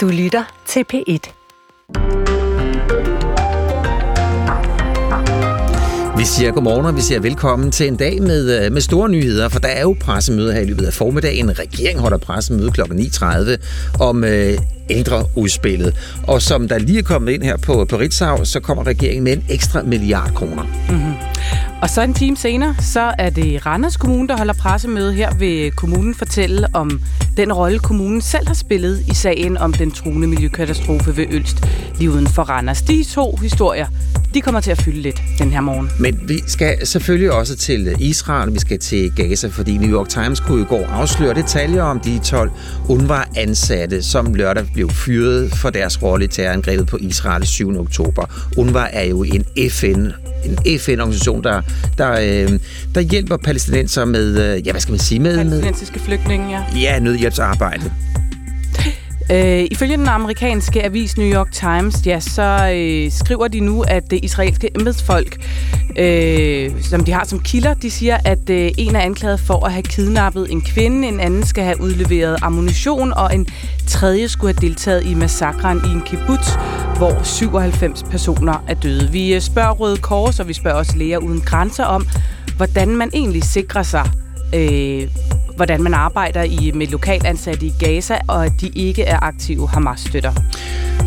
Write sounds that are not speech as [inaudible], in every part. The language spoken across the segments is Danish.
Du lytter til P1. Vi siger godmorgen, og vi siger velkommen til en dag med, øh, med store nyheder, for der er jo pressemøde her i løbet af formiddagen. Regeringen holder pressemøde kl. 9.30 om øh, ældreudspillet. Og som der lige er kommet ind her på, på Ritzau, så kommer regeringen med en ekstra milliard kroner. Mm-hmm. Og så en time senere, så er det Randers Kommune, der holder pressemøde. Her vil kommunen fortælle om den rolle, kommunen selv har spillet i sagen om den truende miljøkatastrofe ved Ølst, lige uden for Randers. De to historier, de kommer til at fylde lidt den her morgen. Men vi skal selvfølgelig også til Israel, vi skal til Gaza, fordi New York Times kunne i går afsløre detaljer om de 12 UNRWA-ansatte, som lørdag blev fyret for deres rolle i terrorangrebet på Israel 7. oktober. UNRWA er jo en FN en FN-organisation, der, der, øh, der hjælper palæstinenser med, øh, ja, hvad skal man sige? Med, Palæstinensiske flygtninge, ja. Ja, nødhjælpsarbejde. Øh, ifølge den amerikanske avis New York Times, ja, så øh, skriver de nu, at det israelske embedsfolk, øh, som de har som kilder, de siger, at øh, en er anklaget for at have kidnappet en kvinde, en anden skal have udleveret ammunition, og en tredje skulle have deltaget i massakren i en kibbutz, hvor 97 personer er døde. Vi øh, spørger Røde Kors, og vi spørger også Læger Uden Grænser om, hvordan man egentlig sikrer sig øh, hvordan man arbejder i, med lokalansatte i Gaza, og at de ikke er aktive Hamas-støtter.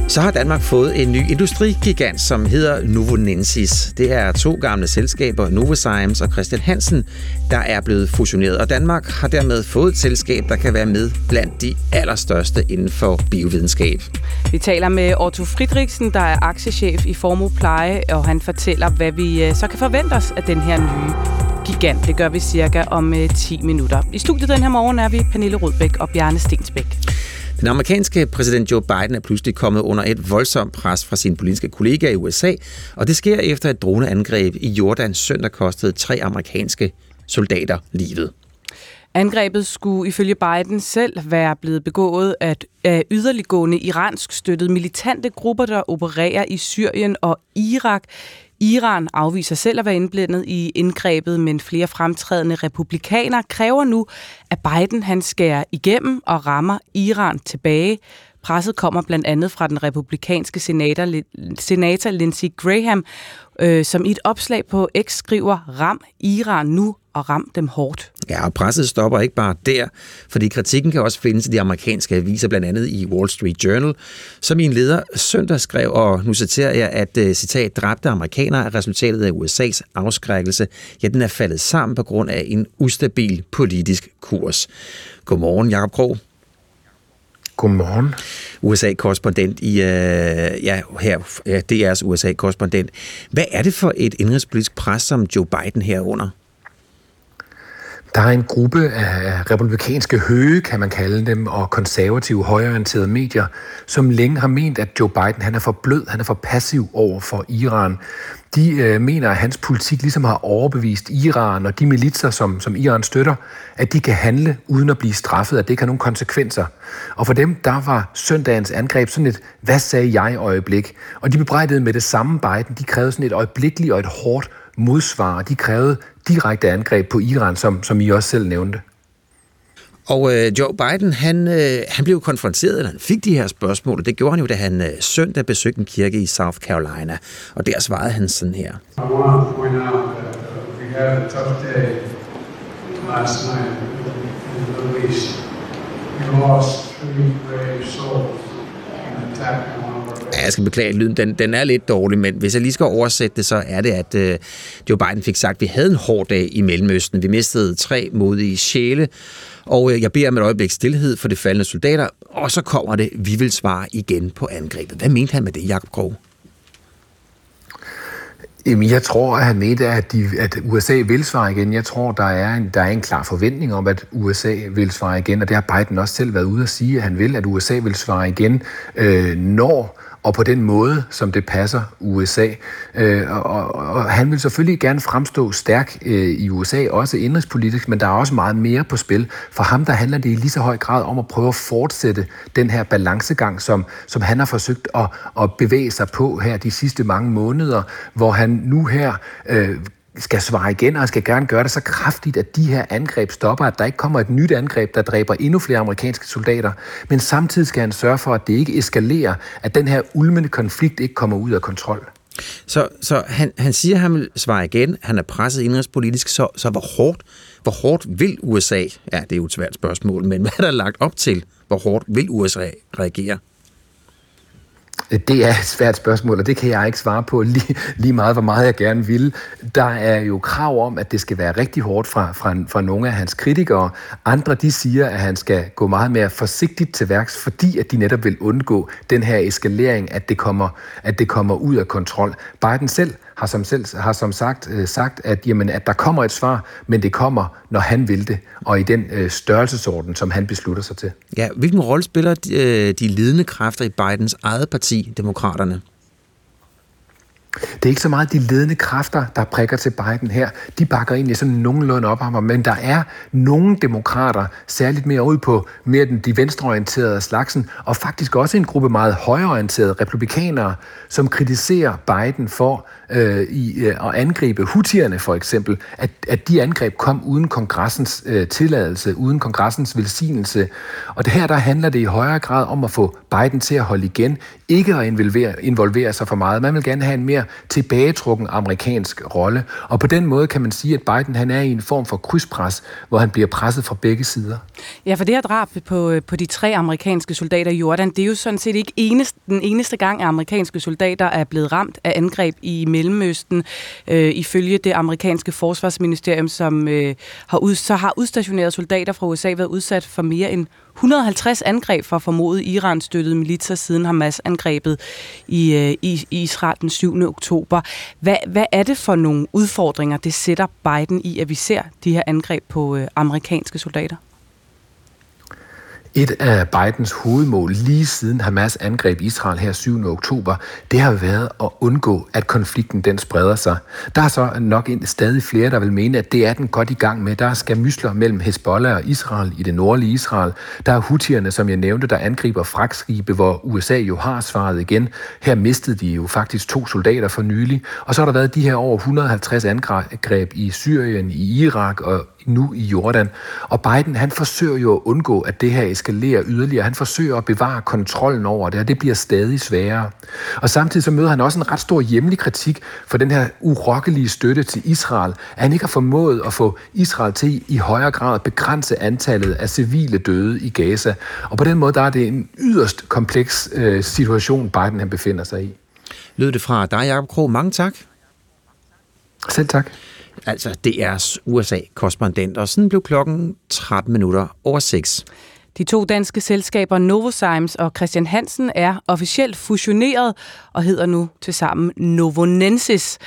Så har Danmark fået en ny industrigigant, som hedder Novonensis. Det er to gamle selskaber, Novozymes og Christian Hansen, der er blevet fusioneret. Og Danmark har dermed fået et selskab, der kan være med blandt de allerstørste inden for biovidenskab. Vi taler med Otto Friedrichsen, der er aktiechef i Formu Pleje, og han fortæller, hvad vi øh, så kan forvente os af den her nye gigant. Det gør vi cirka om 10 øh, minutter. I studiet den her morgen er vi Pernille Rudbæk og Bjarne Stensbæk. Den amerikanske præsident Joe Biden er pludselig kommet under et voldsomt pres fra sine politiske kollegaer i USA, og det sker efter et droneangreb i Jordan søndag kostede tre amerikanske soldater livet. Angrebet skulle ifølge Biden selv være blevet begået af yderliggående iransk støttede militante grupper, der opererer i Syrien og Irak. Iran afviser selv at være indblandet i indgrebet, men flere fremtrædende republikanere kræver nu, at Biden han skærer igennem og rammer Iran tilbage. Presset kommer blandt andet fra den republikanske senator, senator Lindsey Graham, øh, som i et opslag på X skriver, ram Iran nu og ram dem hårdt. Ja, og presset stopper ikke bare der, fordi kritikken kan også findes i de amerikanske aviser, blandt andet i Wall Street Journal, som i en leder søndag skrev, og nu citerer jeg, at øh, citat, dræbte amerikanere er resultatet af USA's afskrækkelse. Ja, den er faldet sammen på grund af en ustabil politisk kurs. Godmorgen, Jakob Krog. Godmorgen. USA-korrespondent i, øh, ja, her, ja, DR's USA-korrespondent. Hvad er det for et indrigspolitisk pres, som Joe Biden her under? Der er en gruppe af republikanske høge, kan man kalde dem, og konservative højorienterede medier, som længe har ment, at Joe Biden han er for blød, han er for passiv over for Iran. De øh, mener, at hans politik ligesom har overbevist Iran og de militser, som, som Iran støtter, at de kan handle uden at blive straffet, at det ikke har nogen konsekvenser. Og for dem, der var søndagens angreb sådan et, hvad sagde jeg øjeblik? Og de bebrejdede med det samme Biden, de krævede sådan et øjeblikkeligt og et hårdt modsvar. De krævede direkte angreb på Iran, som, som I også selv nævnte. Og øh, Joe Biden, han, øh, han blev konfronteret, eller han fik de her spørgsmål, og det gjorde han jo, da han øh, søndag besøgte en kirke i South Carolina. Og der svarede han sådan her. I want to point out that uh, we had a tough day last night in the Middle East. We lost three brave souls in an attack on Ja, jeg skal beklage lyden. Den, den er lidt dårlig, men hvis jeg lige skal oversætte det, så er det, at øh, Joe Biden fik sagt, at vi havde en hård dag i Mellemøsten. Vi mistede tre modige sjæle, og øh, jeg beder om et øjeblik stillhed for de faldende soldater, og så kommer det, vi vil svare igen på angrebet. Hvad mente han med det, Jacob Krog? Jamen, jeg tror, at han mente, at, de, at USA vil svare igen. Jeg tror, der er, en, der er en klar forventning om, at USA vil svare igen, og det har Biden også selv været ude at sige, at han vil, at USA vil svare igen, øh, når og på den måde, som det passer USA. Øh, og, og, og han vil selvfølgelig gerne fremstå stærk øh, i USA, også indrigspolitisk, men der er også meget mere på spil. For ham der handler det i lige så høj grad om at prøve at fortsætte den her balancegang, som, som han har forsøgt at, at bevæge sig på her de sidste mange måneder, hvor han nu her øh, skal svare igen, og skal gerne gøre det så kraftigt, at de her angreb stopper, at der ikke kommer et nyt angreb, der dræber endnu flere amerikanske soldater. Men samtidig skal han sørge for, at det ikke eskalerer, at den her ulmende konflikt ikke kommer ud af kontrol. Så, så han, han siger, at han vil svare igen. Han er presset indrigspolitisk, så, så hvor, hårdt, hvor hårdt vil USA, ja, det er jo et svært spørgsmål, men hvad er der lagt op til, hvor hårdt vil USA reagere? Det er et svært spørgsmål, og det kan jeg ikke svare på lige, lige meget, hvor meget jeg gerne vil. Der er jo krav om, at det skal være rigtig hårdt fra, fra, fra nogle af hans kritikere. Andre de siger, at han skal gå meget mere forsigtigt til værks, fordi at de netop vil undgå den her eskalering, at det kommer, at det kommer ud af kontrol. Biden selv har som, selv, har som sagt øh, sagt, at, jamen, at der kommer et svar, men det kommer, når han vil det, og i den øh, størrelsesorden, som han beslutter sig til. Ja, hvilken rolle spiller de, øh, de ledende kræfter i Bidens eget parti, Demokraterne? Det er ikke så meget de ledende kræfter, der prikker til Biden her. De bakker egentlig sådan nogenlunde op ham, men der er nogle demokrater, særligt mere ud på mere den, de venstreorienterede slagsen, og faktisk også en gruppe meget højreorienterede republikanere, som kritiserer Biden for øh, i, øh, at angribe hutierne for eksempel, at, at de angreb kom uden kongressens øh, tilladelse, uden kongressens velsignelse. Og det her der handler det i højere grad om at få Biden til at holde igen, ikke at involvere, involvere sig for meget. Man vil gerne have en mere tilbagetrukken amerikansk rolle. Og på den måde kan man sige, at Biden han er i en form for krydspres, hvor han bliver presset fra begge sider. Ja, for det her drab på, på de tre amerikanske soldater i Jordan, det er jo sådan set ikke eneste, den eneste gang, at amerikanske soldater er blevet ramt af angreb i Mellemøsten. Øh, ifølge det amerikanske forsvarsministerium, som øh, har ud, så har udstationerede soldater fra USA været udsat for mere end 150 angreb fra formodet Iran-støttede militser siden Hamas-angrebet i, øh, i Israel den 7. oktober. Hvad, hvad er det for nogle udfordringer, det sætter Biden i, at vi ser de her angreb på øh, amerikanske soldater? Et af Bidens hovedmål lige siden Hamas angreb Israel her 7. oktober, det har været at undgå, at konflikten den spreder sig. Der er så nok en, stadig flere, der vil mene, at det er den godt i gang med. Der skal mysler mellem Hezbollah og Israel i det nordlige Israel. Der er hutierne, som jeg nævnte, der angriber fragtskibe, hvor USA jo har svaret igen. Her mistede de jo faktisk to soldater for nylig. Og så har der været de her over 150 angreb i Syrien, i Irak og nu i Jordan. Og Biden, han forsøger jo at undgå, at det her eskalerer yderligere. Han forsøger at bevare kontrollen over det, og det bliver stadig sværere. Og samtidig så møder han også en ret stor hjemlig kritik for den her urokkelige støtte til Israel, at han ikke har formået at få Israel til i højere grad at begrænse antallet af civile døde i Gaza. Og på den måde, der er det en yderst kompleks øh, situation, Biden han befinder sig i. Lød det fra dig, Jacob Krog. Mange tak. Selv tak altså DR's USA-korrespondent, og sådan blev klokken 13 minutter over 6. De to danske selskaber Novozymes og Christian Hansen er officielt fusioneret og hedder nu til sammen Novonensis.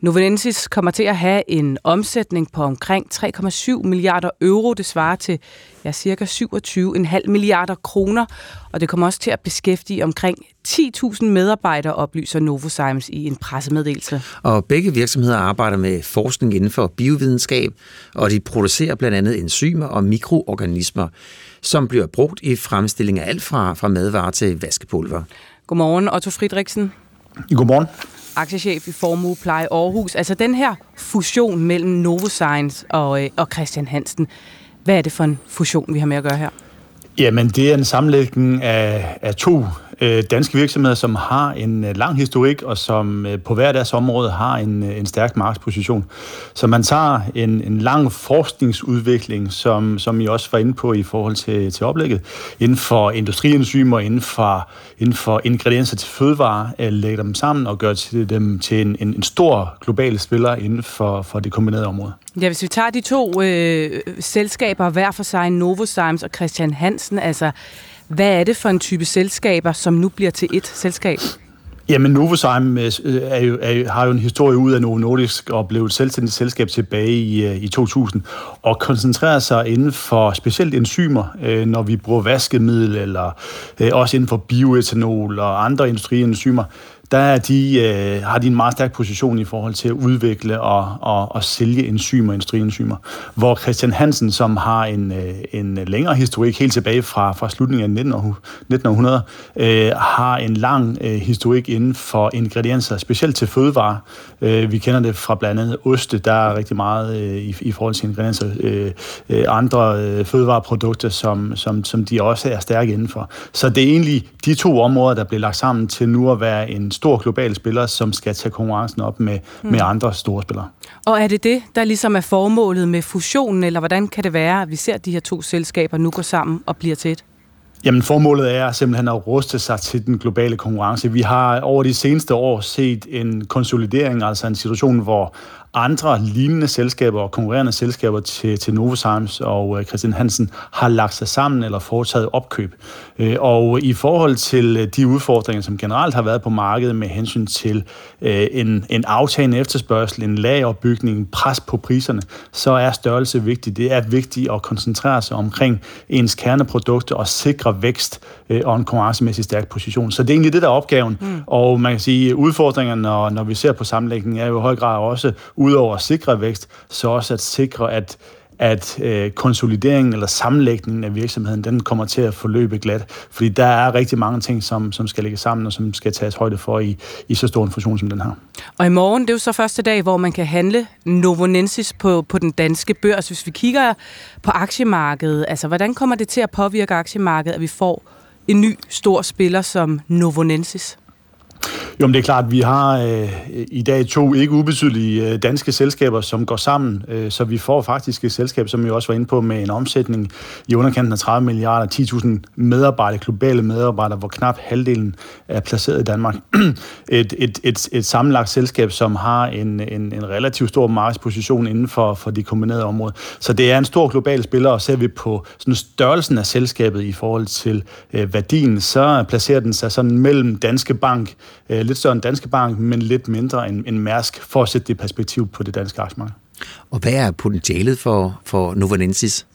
Novonensis kommer til at have en omsætning på omkring 3,7 milliarder euro. Det svarer til ja, cirka 27,5 milliarder kroner, og det kommer også til at beskæftige omkring 10.000 medarbejdere, oplyser Novozymes i en pressemeddelelse. Og begge virksomheder arbejder med forskning inden for biovidenskab, og de producerer blandt andet enzymer og mikroorganismer som bliver brugt i fremstilling af alt fra, fra madvarer til vaskepulver. Godmorgen, Otto Friedrichsen. Godmorgen. Aktiechef i Formue Pleje Aarhus. Altså den her fusion mellem Novozymes og, øh, og Christian Hansen. Hvad er det for en fusion, vi har med at gøre her? Jamen, det er en sammenlægning af, af to øh, danske virksomheder, som har en øh, lang historik, og som øh, på hver deres område har en, øh, en stærk markedsposition. Så man tager en, en lang forskningsudvikling, som, som I også var inde på i forhold til, til oplægget, inden for industrienzymer, inden for, inden for ingredienser til fødevarer, øh, lægger dem sammen og gør til dem til en, en, en stor global spiller inden for, for det kombinerede område. Ja, hvis vi tager de to øh, selskaber hver for sig, Novozymes og Christian Hansen, altså hvad er det for en type selskaber, som nu bliver til et selskab? Jamen, Novozymes øh, er jo, er, har jo en historie ud af Novo Nordisk og blev et selvstændigt selskab tilbage i, øh, i 2000 og koncentrerer sig inden for specielt enzymer, øh, når vi bruger vaskemiddel eller også inden for bioetanol og andre industrienzymer der er de, øh, har de en meget stærk position i forhold til at udvikle og, og, og sælge enzymer, industrienzymer. Hvor Christian Hansen, som har en, øh, en længere historik helt tilbage fra, fra slutningen af 1900, øh, har en lang øh, historik inden for ingredienser, specielt til fødevare. Øh, vi kender det fra blandt andet oste, der er rigtig meget øh, i, i forhold til ingredienser. Øh, øh, andre øh, fødevareprodukter, som, som, som de også er stærke indenfor. Så det er egentlig de to områder, der bliver lagt sammen til nu at være en stor global spiller, som skal tage konkurrencen op med, mm. med andre store spillere. Og er det det, der ligesom er formålet med fusionen, eller hvordan kan det være, at vi ser de her to selskaber nu gå sammen og bliver til et? Jamen formålet er simpelthen at ruste sig til den globale konkurrence. Vi har over de seneste år set en konsolidering, altså en situation, hvor andre lignende selskaber og konkurrerende selskaber til, til Novozymes og øh, Christian Hansen har lagt sig sammen eller foretaget opkøb. Øh, og i forhold til øh, de udfordringer, som generelt har været på markedet med hensyn til en, en aftagende efterspørgsel, en lageropbygning, pres på priserne, så er størrelse vigtigt. Det er vigtigt at koncentrere sig omkring ens kerneprodukter og sikre vækst og en konkurrencemæssig stærk position. Så det er egentlig det, der er opgaven. Mm. Og man kan sige, at udfordringerne, når, når vi ser på sammenlægningen, er jo i høj grad også udover at sikre vækst, så også at sikre, at at øh, konsolideringen eller sammenlægningen af virksomheden, den kommer til at forløbe glat. Fordi der er rigtig mange ting, som, som skal ligge sammen, og som skal tages højde for i, i så stor en fusion som den her. Og i morgen, det er jo så første dag, hvor man kan handle Novonensis på, på den danske børs. Hvis vi kigger på aktiemarkedet, altså hvordan kommer det til at påvirke aktiemarkedet, at vi får en ny stor spiller som Novonensis? Jo, men det er klart, at vi har øh, i dag to ikke ubetydelige øh, danske selskaber, som går sammen, øh, så vi får faktisk et selskab, som vi også var inde på, med en omsætning i underkanten af 30 milliarder, 10.000 medarbejdere, globale medarbejdere, hvor knap halvdelen er placeret i Danmark. [clears throat] et, et, et, et sammenlagt selskab, som har en, en, en relativt stor markedsposition inden for, for de kombinerede områder. Så det er en stor global spiller, og ser vi på sådan størrelsen af selskabet i forhold til øh, værdien, så placerer den sig sådan mellem Danske Bank, øh, lidt større end Danske Bank, men lidt mindre end, end Mærsk, for at sætte det perspektiv på det danske aktiemarked. Og hvad er potentialet for, for Novanensis?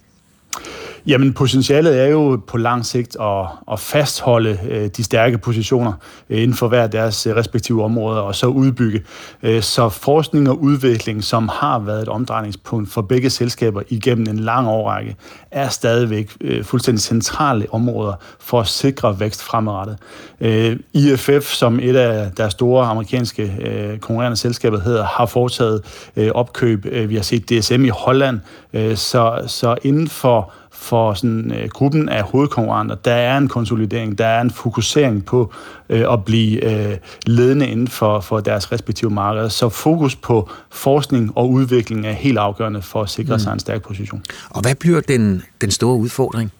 Jamen, potentialet er jo på lang sigt at, at fastholde øh, de stærke positioner øh, inden for hver deres øh, respektive områder, og så udbygge. Øh, så forskning og udvikling, som har været et omdrejningspunkt for begge selskaber igennem en lang årrække, er stadigvæk øh, fuldstændig centrale områder for at sikre vækst fremadrettet. Øh, IFF, som et af deres store amerikanske øh, konkurrerende selskaber hedder, har foretaget øh, opkøb. Øh, vi har set DSM i Holland, øh, så, så inden for for sådan, øh, gruppen af hovedkonkurrenter, der er en konsolidering, der er en fokusering på øh, at blive øh, ledende inden for, for deres respektive markeder. Så fokus på forskning og udvikling er helt afgørende for at sikre mm. sig en stærk position. Og hvad bliver den, den store udfordring?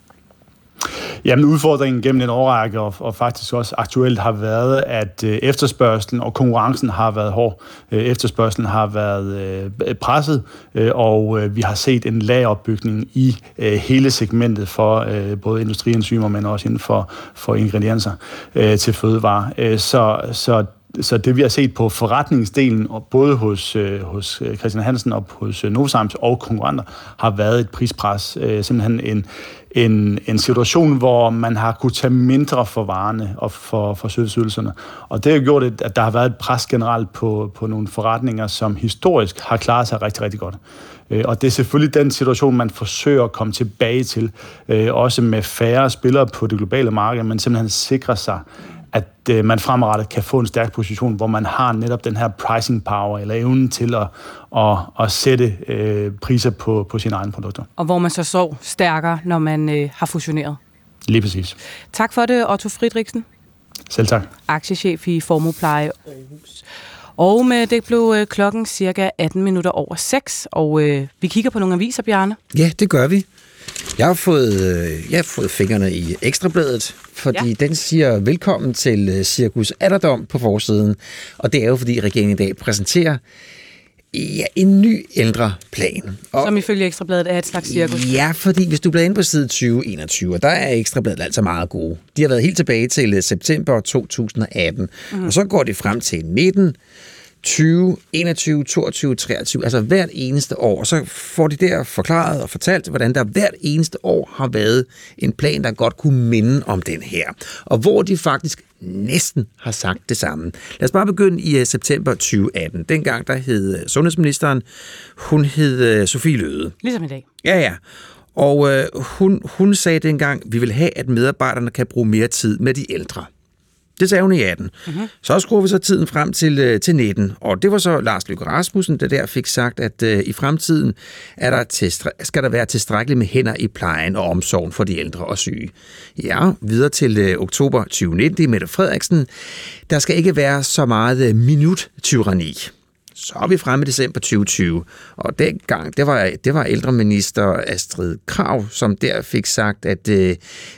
Jamen udfordringen gennem en årrække og, og faktisk også aktuelt har været, at øh, efterspørgselen og konkurrencen har været hård. Øh, efterspørgselen har været øh, presset, øh, og øh, vi har set en lageropbygning i øh, hele segmentet for øh, både industrienzymer, men også inden for, for ingredienser øh, til fødevare. Øh, så, så så det vi har set på forretningsdelen, både hos, øh, hos øh, Christian Hansen og hos øh, Novozymes og konkurrenter, har været et prispres. Simpelthen en, en, en situation, hvor man har kunne tage mindre for varerne og for, for serviceydelserne. Og det har gjort, at der har været et pres generelt på, på nogle forretninger, som historisk har klaret sig rigtig, rigtig godt. Øh, og det er selvfølgelig den situation, man forsøger at komme tilbage til, øh, også med færre spillere på det globale marked, men simpelthen sikrer sig, at øh, man fremadrettet kan få en stærk position, hvor man har netop den her pricing power, eller evnen til at, at, at sætte øh, priser på, på sine egne produkter. Og hvor man så så stærkere, når man øh, har fusioneret. Lige præcis. Tak for det, Otto Friedrichsen. Selv tak. Aktiechef i Formopleje Aarhus. Og med det blev øh, klokken cirka 18 minutter over 6, og øh, vi kigger på nogle aviser, Bjarne. Ja, det gør vi. Jeg har fået, øh, jeg har fået fingrene i Ekstrabladet, fordi ja. den siger velkommen til øh, Cirkus Alderdom på forsiden. Og det er jo, fordi regeringen i dag præsenterer Ja, en ny ældre plan. Og, Som ifølge Ekstrabladet er et slags cirkus. Ja, fordi hvis du bliver inde på side 2021, og der er Ekstrabladet altså meget gode. De har været helt tilbage til øh, september 2018, mm. og så går det frem til 19 20, 21, 22, 23, altså hvert eneste år. Og så får de der forklaret og fortalt, hvordan der hvert eneste år har været en plan, der godt kunne minde om den her. Og hvor de faktisk næsten har sagt det samme. Lad os bare begynde i uh, september 2018. Dengang der hed uh, sundhedsministeren, hun hed uh, Sofie Løde. Ligesom i dag. Ja, ja. Og uh, hun, hun sagde dengang, vi vil have, at medarbejderne kan bruge mere tid med de ældre. Det sagde hun i 18. Mm-hmm. Så skruer vi så tiden frem til, øh, til 19, og det var så Lars Løkke Rasmussen, der der fik sagt, at øh, i fremtiden er der til, skal der være tilstrækkeligt med hænder i plejen og omsorgen for de ældre og syge. Ja, videre til øh, oktober 2019, det er Mette Frederiksen. Der skal ikke være så meget øh, minut-tyranni. Så er vi fremme i december 2020, og dengang, det var, det var ældreminister Astrid Krav, som der fik sagt, at øh,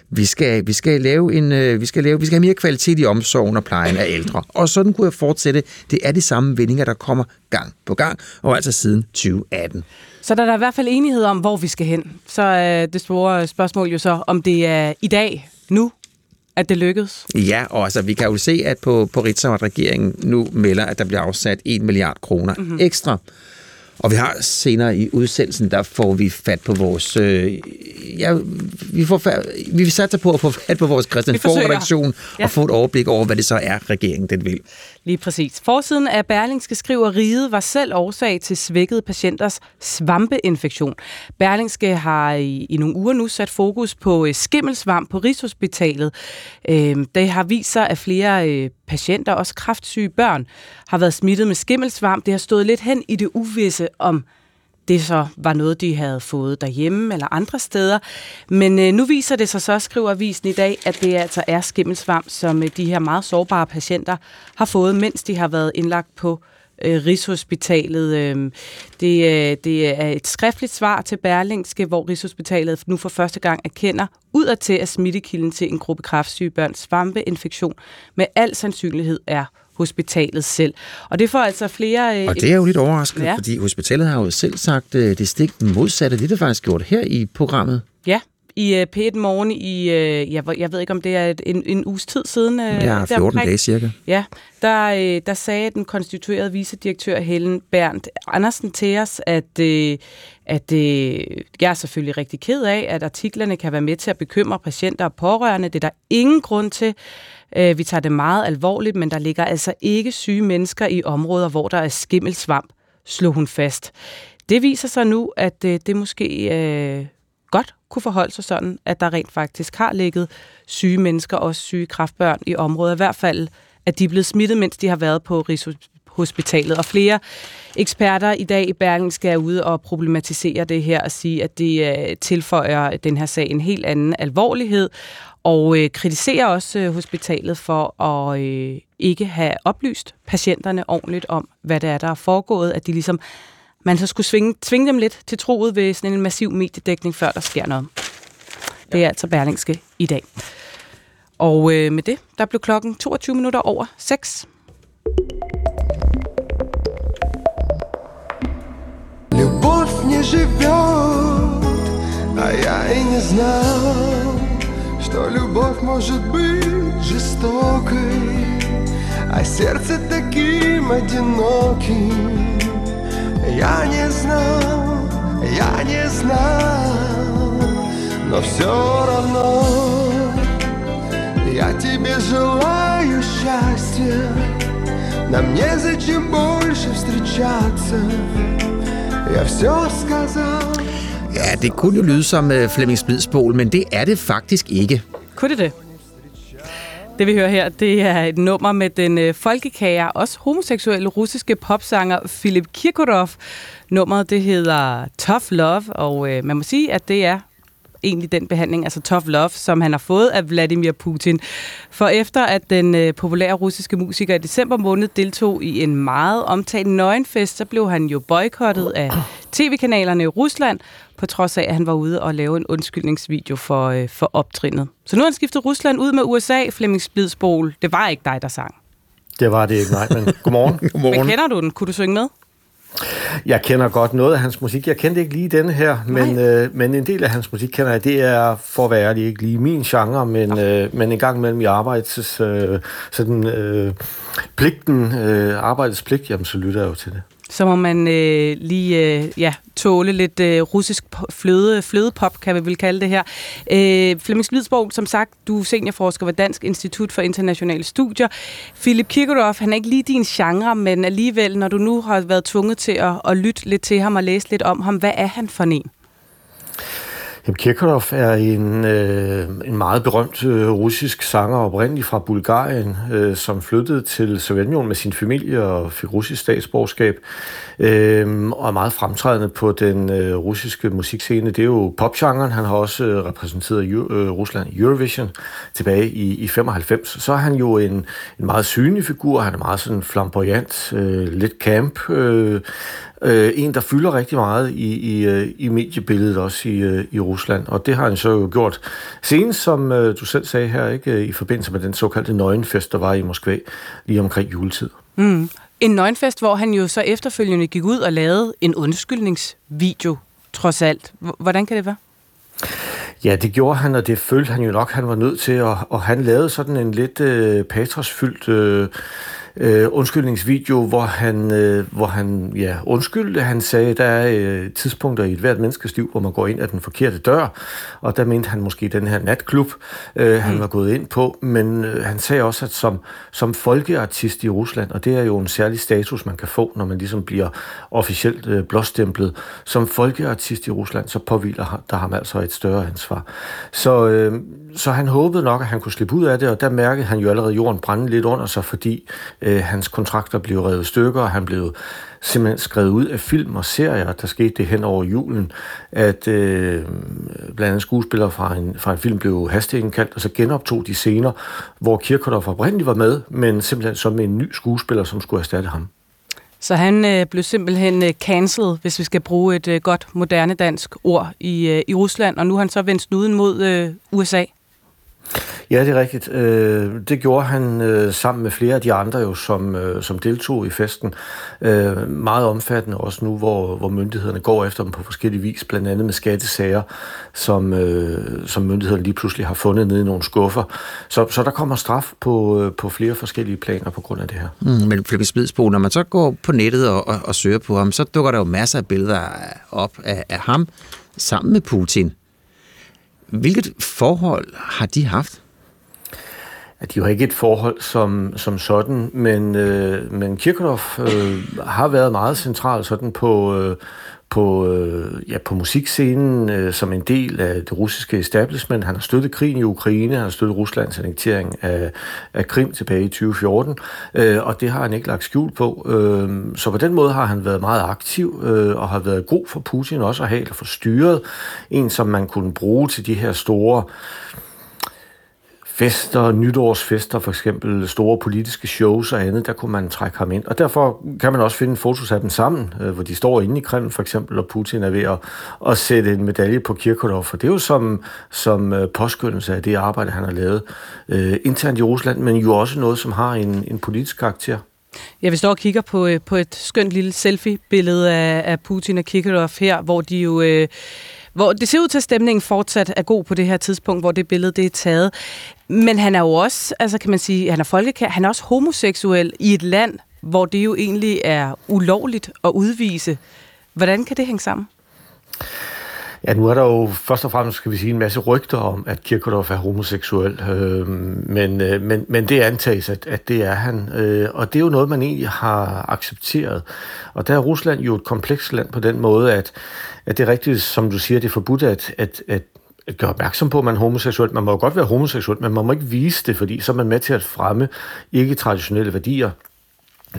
vi, skal, vi, skal lave en, øh, vi, skal lave, vi skal have mere kvalitet i omsorgen og plejen af ældre. Og sådan kunne jeg fortsætte. Det er de samme vendinger, der kommer gang på gang, og altså siden 2018. Så der er der i hvert fald enighed om, hvor vi skal hen. Så øh, det store spørgsmål jo så, om det er i dag, nu, at det lykkedes? Ja, og altså, vi kan jo se, at på, på Ritzau, at regeringen nu melder, at der bliver afsat 1 milliard kroner mm-hmm. ekstra. Og vi har senere i udsendelsen, der får vi fat på vores... Øh, ja, vi, får fat, vi satser på at få fat på vores Christian ja. og få et overblik over, hvad det så er, regeringen den vil. Lige præcis. Forsiden af Berlingske skriver, riget var selv årsag til svækkede patienters svampeinfektion. Berlingske har i, i nogle uger nu sat fokus på øh, skimmelsvamp på Rigshospitalet. Øh, det har vist sig, at flere øh, patienter, også kraftsyge børn, har været smittet med skimmelsvamp. Det har stået lidt hen i det uvisse om det så var noget, de havde fået derhjemme eller andre steder. Men øh, nu viser det sig så, skriver avisen i dag, at det altså er skimmelsvamp, som øh, de her meget sårbare patienter har fået, mens de har været indlagt på øh, Rigshospitalet. Øh, det, øh, det er et skriftligt svar til Berlingske, hvor Rigshospitalet nu for første gang erkender udadtil, at smittekilden til en gruppe kræftsyge børns svampeinfektion med al sandsynlighed er hospitalet selv. Og det får altså flere... Øh, og det er jo lidt overraskende, ja. fordi hospitalet har jo selv sagt øh, det stik modsatte. Det er det faktisk gjort her i programmet. Ja, i uh, P1 Morgen i, uh, jeg, jeg ved ikke om det er en, en uges tid siden. Uh, ja, 14 omkring, dage cirka. Ja, der, der sagde den konstituerede vicedirektør Helen Berndt Andersen til os, at, at uh, jeg er selvfølgelig rigtig ked af, at artiklerne kan være med til at bekymre patienter og pårørende. Det er der ingen grund til. Øh, vi tager det meget alvorligt, men der ligger altså ikke syge mennesker i områder, hvor der er skimmelsvamp, slog hun fast. Det viser sig nu, at øh, det måske... øh, godt kunne forholde sig sådan, at der rent faktisk har ligget syge mennesker, også syge kraftbørn i området. I hvert fald, at de er blevet smittet, mens de har været på Rigshospitalet. Og flere eksperter i dag i Bergen skal ud og problematisere det her og sige, at det øh, tilføjer den her sag en helt anden alvorlighed, og uh, kritiserer også uh, hospitalet for at uh, ikke have oplyst patienterne ordentligt om, hvad det er, der er foregået, at de ligesom man så skulle svinge, tvinge dem lidt til troet ved sådan en massiv mediedækning, før der sker noget. Det er altså Berlingske i dag. Og øh, med det, der blev klokken 22 minutter over 6. Любовь не живет, а я и не знал, Что любовь может быть жестокой, а сердце таким одиноким. Я не знал, я не знал, но все равно я тебе желаю счастья. Нам незачем больше встречаться. Я все сказал. Ja, det kunne jo lyde som uh, Flemming Splidsbol, men det er det faktisk ikke. Kunne det det? Det vi hører her, det er et nummer med den øh, folkekære, også homoseksuelle russiske popsanger Philip Kirkorov. Nummeret det hedder Tough Love, og øh, man må sige, at det er egentlig den behandling, altså tough love, som han har fået af Vladimir Putin. For efter at den øh, populære russiske musiker i december måned deltog i en meget omtalt nøgenfest, så blev han jo boykottet af tv-kanalerne i Rusland, på trods af, at han var ude og lave en undskyldningsvideo for, øh, for optrinnet. Så nu har han skiftet Rusland ud med USA, Flemming Splidsbol. Det var ikke dig, der sang. Det var det ikke, nej, men godmorgen. [laughs] godmorgen. Men kender du den? Kunne du synge med? Jeg kender godt noget af hans musik. Jeg kendte ikke lige denne her, men, øh, men en del af hans musik kender jeg. Det er for at være ærlig ikke lige min genre, men, øh, men en gang mellem i arbejds, øh, sådan, øh, pligten, øh, arbejdets pligt, jamen så lytter jeg jo til det så må man øh, lige øh, ja, tåle lidt øh, russisk fløde, flødepop, kan vi vel kalde det her. Øh, Flemming Slydsborg, som sagt, du er seniorforsker ved Dansk Institut for Internationale Studier. Philip Kirkorov, han er ikke lige din genre, men alligevel, når du nu har været tvunget til at, at lytte lidt til ham og læse lidt om ham, hvad er han for en? Jamen, Kirkorov er en, øh, en meget berømt øh, russisk sanger, oprindeligt fra Bulgarien, øh, som flyttede til Sovjetunionen med sin familie og fik russisk statsborgerskab, øh, og er meget fremtrædende på den øh, russiske musikscene. Det er jo popgenren. Han har også øh, repræsenteret øh, Rusland i Eurovision tilbage i, i 95. Så er han jo en, en meget synlig figur. Han er meget sådan flamboyant, øh, lidt camp, øh, øh, en, der fylder rigtig meget i, i, øh, i mediebilledet også i, øh, i Rusland, og det har han så jo gjort senest, som øh, du selv sagde her, ikke, i forbindelse med den såkaldte nøgenfest, der var i Moskva lige omkring juletid. Mm. En nøgenfest, hvor han jo så efterfølgende gik ud og lavede en undskyldningsvideo, trods alt. Hvordan kan det være? Ja, det gjorde han, og det følte han jo nok, han var nødt til, og, og han lavede sådan en lidt øh, patrosfyldt øh, øh, undskyldningsvideo, hvor han, øh, hvor han ja, undskyldte. Han sagde, der er øh, tidspunkter i et hvert menneskes liv, hvor man går ind ad den forkerte dør, og der mente han måske den her natklub, øh, han mm. var gået ind på, men øh, han sagde også, at som, som folkeartist i Rusland, og det er jo en særlig status, man kan få, når man ligesom bliver officielt øh, blåstemplet, som folkeartist i Rusland, så påviler der ham altså et større ansvar. Så, øh, så han håbede nok, at han kunne slippe ud af det, og der mærkede han jo allerede jorden brænde lidt under sig, fordi Øh, hans kontrakter blev revet stykker, og han blev simpelthen skrevet ud af film og serier. Der skete det hen over julen, at øh, blandt andet skuespillere fra en, fra en film blev hasteindkaldt, og så genoptog de scener, hvor Kirchhoff oprindeligt var med, men simpelthen som en ny skuespiller, som skulle erstatte ham. Så han øh, blev simpelthen øh, cancelled, hvis vi skal bruge et øh, godt moderne dansk ord i, øh, i Rusland, og nu har han så vendt snuden mod øh, USA. Ja, det er rigtigt. Øh, det gjorde han øh, sammen med flere af de andre, jo, som, øh, som deltog i festen. Meget omfattende også nu, hvor, hvor myndighederne går efter dem på forskellige vis, blandt andet med skattesager, som, som myndighederne lige pludselig har fundet nede i nogle skuffer. Så, så der kommer straf på, på flere forskellige planer på grund af det her. Mm, men Flemming Smidsbo, når man så går på nettet og, og, og søger på ham, så dukker der jo masser af billeder op af, af ham sammen med Putin. Hvilket forhold har de haft? Ja, de har ikke et forhold som, som sådan, men, øh, men Kirchhoff øh, har været meget central sådan på, øh, på, øh, ja, på musikscenen øh, som en del af det russiske establishment. Han har støttet krigen i Ukraine, han har støttet Ruslands annektering af, af Krim tilbage i 2014, øh, og det har han ikke lagt skjul på. Øh, så på den måde har han været meget aktiv øh, og har været god for Putin også at have eller forstyrret en, som man kunne bruge til de her store fester, nytårsfester, for eksempel store politiske shows og andet, der kunne man trække ham ind. Og derfor kan man også finde fotos af dem sammen, øh, hvor de står inde i Kreml for eksempel, og Putin er ved at, at sætte en medalje på Kirkorov. For det er jo som, som øh, påskyndelse af det arbejde, han har lavet øh, internt i Rusland, men jo også noget, som har en, en politisk karakter. Ja, vi står og kigger på, øh, på et skønt lille selfie-billede af, af Putin og Kirkorov her, hvor de jo... Øh, hvor det ser ud til, at stemningen fortsat er god på det her tidspunkt, hvor det billede det er taget. Men han er jo også, altså kan man sige, han er folkekær, han er også homoseksuel i et land, hvor det jo egentlig er ulovligt at udvise. Hvordan kan det hænge sammen? Ja, nu er der jo først og fremmest, skal vi sige, en masse rygter om, at Kirkorov er homoseksuel, øh, men, øh, men, men det antages, at, at det er han, øh, og det er jo noget, man egentlig har accepteret. Og der er Rusland jo et komplekst land på den måde, at, at det er rigtigt, som du siger, det er forbudt at, at, at at gøre opmærksom på, at man er homoseksuel. Man må jo godt være homoseksuel, men man må ikke vise det, fordi så er man med til at fremme ikke-traditionelle værdier.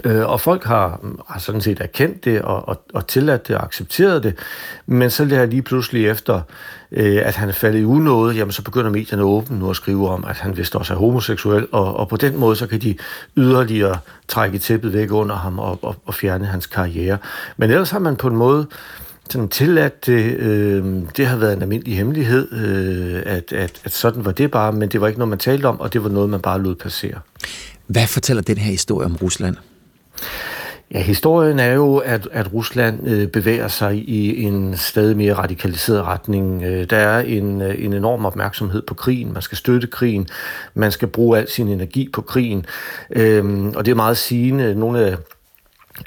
Øh, og folk har, mm, har sådan set erkendt det og, og, og tilladt det og accepteret det, men så det her lige pludselig efter, øh, at han er faldet i unåde, jamen så begynder medierne åbent nu at skrive om, at han vist også er homoseksuel, og, og på den måde så kan de yderligere trække tæppet væk under ham og, og, og fjerne hans karriere. Men ellers har man på en måde sådan tilladt det. Øh, det har været en almindelig hemmelighed, øh, at, at, at sådan var det bare, men det var ikke noget, man talte om, og det var noget, man bare lod passere. Hvad fortæller den her historie om Rusland? Ja, historien er jo, at, at Rusland øh, bevæger sig i en stadig mere radikaliseret retning. Øh, der er en, øh, en enorm opmærksomhed på krigen. Man skal støtte krigen. Man skal bruge al sin energi på krigen. Øh, og det er meget sigende. Nogle af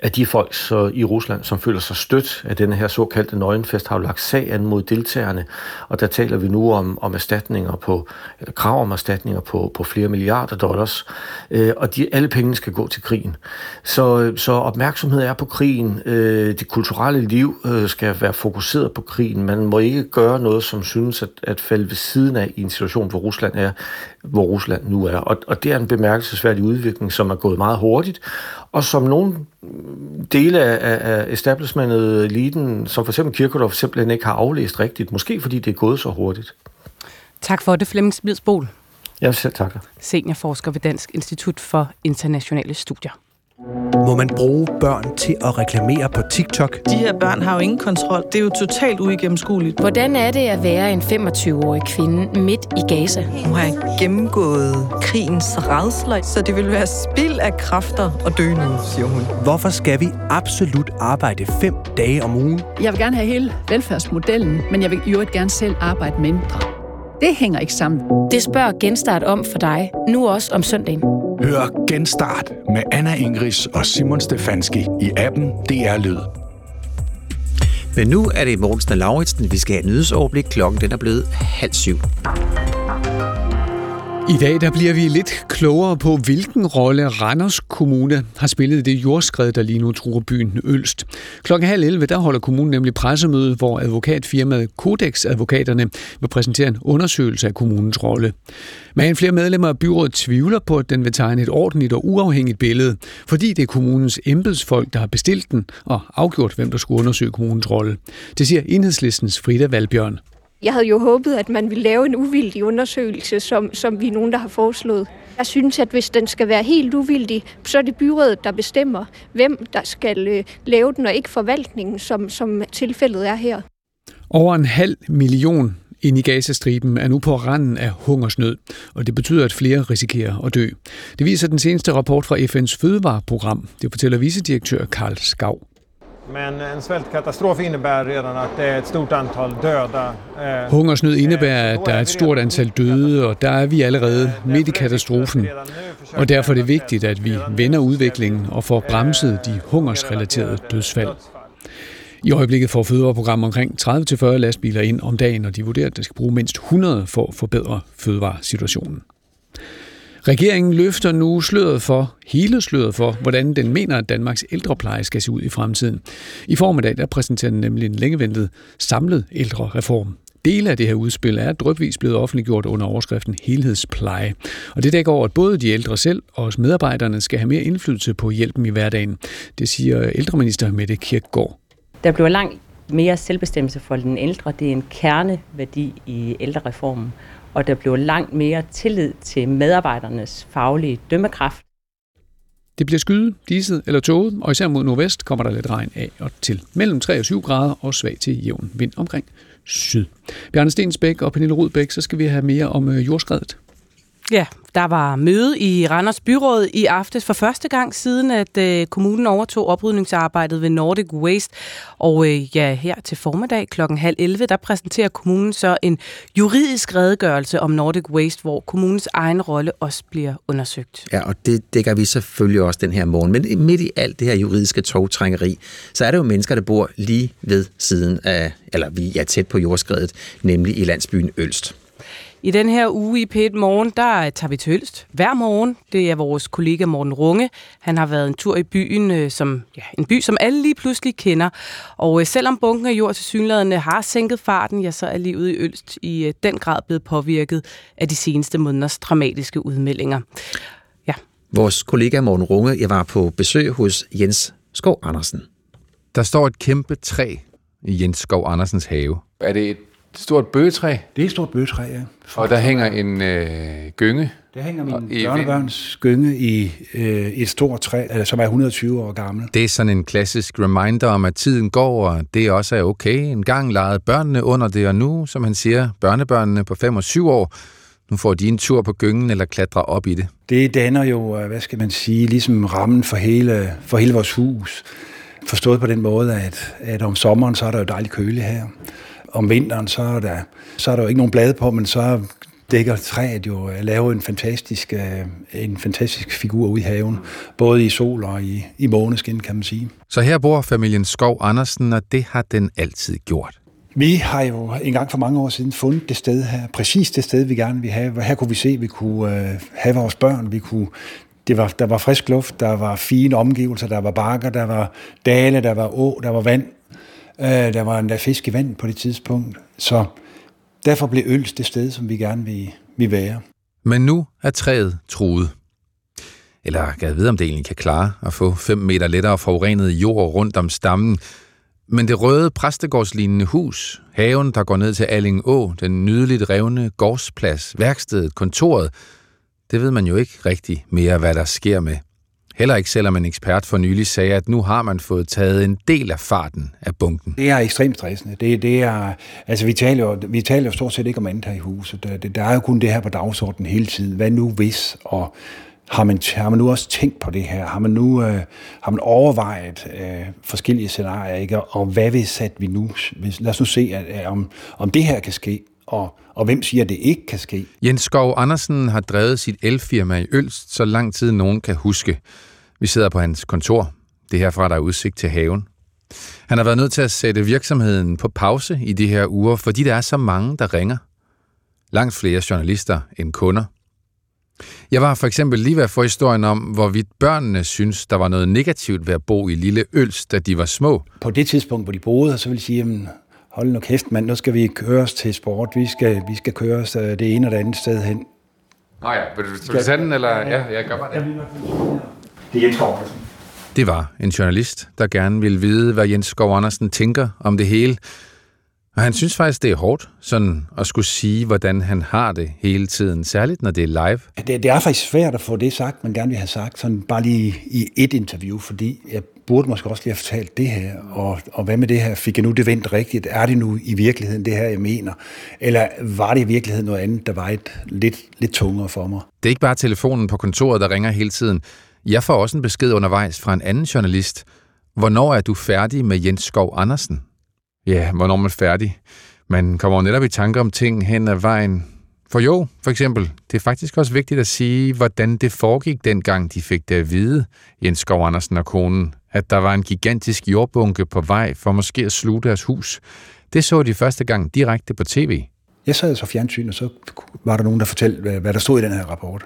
af de folk så i Rusland, som føler sig stødt af denne her såkaldte nøgenfest, har jo lagt sag an mod deltagerne, og der taler vi nu om, om erstatninger på, eller krav om erstatninger på, på flere milliarder dollars, øh, og de, alle pengene skal gå til krigen. Så, så opmærksomhed er på krigen, øh, det kulturelle liv øh, skal være fokuseret på krigen, man må ikke gøre noget, som synes at, at falde ved siden af i en situation, hvor Rusland er, hvor Rusland nu er. Og, og det er en bemærkelsesværdig udvikling, som er gået meget hurtigt, og som nogle dele af, af establishmentet, eliten, som for eksempel Kirkedorf, simpelthen ikke har aflæst rigtigt. Måske fordi det er gået så hurtigt. Tak for det, Flemming Smidsbol. Jeg selv takker. Seniorforsker ved Dansk Institut for Internationale Studier. Må man bruge børn til at reklamere på TikTok? De her børn har jo ingen kontrol. Det er jo totalt uigennemskueligt. Hvordan er det at være en 25-årig kvinde midt i Gaza? Nu har gennemgået krigens redsler, så det vil være spild af kræfter og dø nu, siger hun. Hvorfor skal vi absolut arbejde fem dage om ugen? Jeg vil gerne have hele velfærdsmodellen, men jeg vil jo ikke gerne selv arbejde mindre. Det hænger ikke sammen. Det spørger Genstart om for dig, nu også om søndagen. Hør Genstart med Anna Ingris og Simon Stefanski i appen DR Lyd. Men nu er det Morgensen og Lauritsen. Vi skal have nyhedsoverblik. Klokken den er blevet halv syv. I dag der bliver vi lidt klogere på, hvilken rolle Randers Kommune har spillet i det jordskred, der lige nu truer byen Ølst. Klokken halv 11 der holder kommunen nemlig pressemøde, hvor advokatfirmaet Codex Advokaterne vil præsentere en undersøgelse af kommunens rolle. Men flere medlemmer af byrådet tvivler på, at den vil tegne et ordentligt og uafhængigt billede, fordi det er kommunens embedsfolk, der har bestilt den og afgjort, hvem der skulle undersøge kommunens rolle. Det siger enhedslistens Frida Valbjørn. Jeg havde jo håbet, at man ville lave en uvildig undersøgelse, som, som vi er nogen, der har foreslået. Jeg synes, at hvis den skal være helt uvildig, så er det byrådet, der bestemmer, hvem der skal øh, lave den, og ikke forvaltningen, som, som tilfældet er her. Over en halv million ind i Gazastriben er nu på randen af hungersnød, og det betyder, at flere risikerer at dø. Det viser den seneste rapport fra FN's fødevareprogram. Det fortæller vicedirektør Karl Skav. Men en svältkatastrof innebär redan att det är ett stort antal döda. Hungersnød indebærer, at der er et stort antal døde, og der er vi allerede midt i katastrofen. Og derfor er det vigtigt, at vi vender udviklingen og får bremset de hungersrelaterede dødsfald. I øjeblikket får fødevareprogrammet omkring 30-40 lastbiler ind om dagen, og de vurderer, at der skal bruge mindst 100 for at forbedre fødevaresituationen. Regeringen løfter nu sløret for, hele sløret for, hvordan den mener, at Danmarks ældrepleje skal se ud i fremtiden. I formiddag der præsenterer den nemlig en længeventet samlet ældrereform. Dele af det her udspil er drøbvis blevet offentliggjort under overskriften helhedspleje. Og det dækker over, at både de ældre selv og os medarbejderne skal have mere indflydelse på hjælpen i hverdagen. Det siger ældreminister Mette Kirkgaard. Der bliver langt mere selvbestemmelse for den ældre. Det er en kerneværdi i ældrereformen og der bliver langt mere tillid til medarbejdernes faglige dømmekraft. Det bliver skyde, diset eller tåget, og især mod nordvest kommer der lidt regn af og til. Mellem 3 og 7 grader og svag til jævn vind omkring syd. Bjarne Stensbæk og Pernille Rudbæk, så skal vi have mere om øh, jordskredet. Ja, der var møde i Randers Byråd i aftes for første gang siden, at øh, kommunen overtog oprydningsarbejdet ved Nordic Waste. Og øh, ja, her til formiddag klokken halv 11, der præsenterer kommunen så en juridisk redegørelse om Nordic Waste, hvor kommunens egen rolle også bliver undersøgt. Ja, og det dækker vi selvfølgelig også den her morgen. Men midt i alt det her juridiske togtrængeri, så er der jo mennesker, der bor lige ved siden af, eller vi er tæt på jordskredet, nemlig i landsbyen Ølst. I den her uge i P1 Morgen, der tager vi til Ølst hver morgen. Det er vores kollega Morten Runge. Han har været en tur i byen, øh, som ja, en by, som alle lige pludselig kender. Og øh, selvom bunken af jord til synlædende har sænket farten, ja, så er livet i Ølst i øh, den grad blevet påvirket af de seneste måneders dramatiske udmeldinger. Ja. Vores kollega Morten Runge, jeg var på besøg hos Jens Skov Andersen. Der står et kæmpe træ i Jens Skov Andersens have. Er det et stort bøgetræ? Det er et stort bøgetræ, ja. For og der hænger en øh, gynge? Der hænger min børnebørns gynge i øh, et stort træ, altså, som er 120 år gammel. Det er sådan en klassisk reminder om, at tiden går, og det også er okay. En gang legede børnene under det, og nu, som han siger, børnebørnene på 5 og 7 år, Nu får de en tur på gyngen eller klatrer op i det. Det danner jo, øh, hvad skal man sige, ligesom rammen for hele, for hele vores hus. Forstået på den måde, at, at om sommeren, så er der jo dejligt køle her. Om vinteren, så er der, så er der jo ikke nogen blade på, men så dækker træet jo at lave en fantastisk, øh, en fantastisk figur ude i haven, både i sol og i, i måneskin, kan man sige. Så her bor familien Skov Andersen, og det har den altid gjort. Vi har jo en gang for mange år siden fundet det sted her, præcis det sted, vi gerne vil have. Her kunne vi se, at vi kunne øh, have vores børn, vi kunne det var, der var frisk luft, der var fine omgivelser, der var bakker, der var dale, der var å, der var vand. Øh, der var endda fisk i vand på det tidspunkt. Så derfor blev Øls det sted, som vi gerne vil, vil være. Men nu er træet truet. Eller gad vide, om det egentlig kan klare at få 5 meter lettere forurenet jord rundt om stammen. Men det røde præstegårdslignende hus, haven, der går ned til Alling Å, den nydeligt revne gårdsplads, værkstedet, kontoret, det ved man jo ikke rigtig mere, hvad der sker med. Heller ikke selvom en ekspert for nylig sagde, at nu har man fået taget en del af farten af bunken. Det er ekstremt stressende. Det, det er, altså vi, taler jo, vi taler jo stort set ikke om andet her i huset. Der, der er jo kun det her på dagsordenen hele tiden. Hvad nu hvis? Og har man, har man nu også tænkt på det her? Har man nu øh, har man overvejet øh, forskellige scenarier? Ikke? Og hvad hvis at vi nu... Hvis, lad os nu se, at, at, om, om det her kan ske, og, og hvem siger, at det ikke kan ske? Jens Skov Andersen har drevet sit elfirma i Ølst, så lang tid nogen kan huske. Vi sidder på hans kontor. Det herfra der er udsigt til haven. Han har været nødt til at sætte virksomheden på pause i de her uger, fordi der er så mange, der ringer. Langt flere journalister end kunder. Jeg var for eksempel lige ved at få historien om, hvorvidt børnene synes, der var noget negativt ved at bo i Lille Øls, da de var små. På det tidspunkt, hvor de boede, så vil jeg sige, jamen, hold nu kæft, mand, nu skal vi køre os til sport. Vi skal, vi skal køre os øh, det ene og det andet sted hen. Nå ja, vil du, vil du tage den, eller? Ja, jeg gør bare det. Det er Jens Skov Det var en journalist, der gerne ville vide, hvad Jens Skov Andersen tænker om det hele. Og han synes faktisk, det er hårdt sådan at skulle sige, hvordan han har det hele tiden, særligt når det er live. Det, det er faktisk svært at få det sagt, man gerne vil have sagt, sådan bare lige i et interview, fordi jeg burde måske også lige have fortalt det her, og, og hvad med det her? Fik jeg nu det vendt rigtigt? Er det nu i virkeligheden det her, jeg mener? Eller var det i virkeligheden noget andet, der var et lidt, lidt tungere for mig? Det er ikke bare telefonen på kontoret, der ringer hele tiden. Jeg får også en besked undervejs fra en anden journalist. Hvornår er du færdig med Jens Skov Andersen? Ja, hvornår er man færdig? Man kommer netop i tanker om ting hen ad vejen. For jo, for eksempel, det er faktisk også vigtigt at sige, hvordan det foregik dengang, de fik det at vide, Jens Skov Andersen og konen, at der var en gigantisk jordbunke på vej for måske at sluge deres hus. Det så de første gang direkte på tv. Jeg sad så fjernsyn, og så var der nogen, der fortalte, hvad der stod i den her rapport.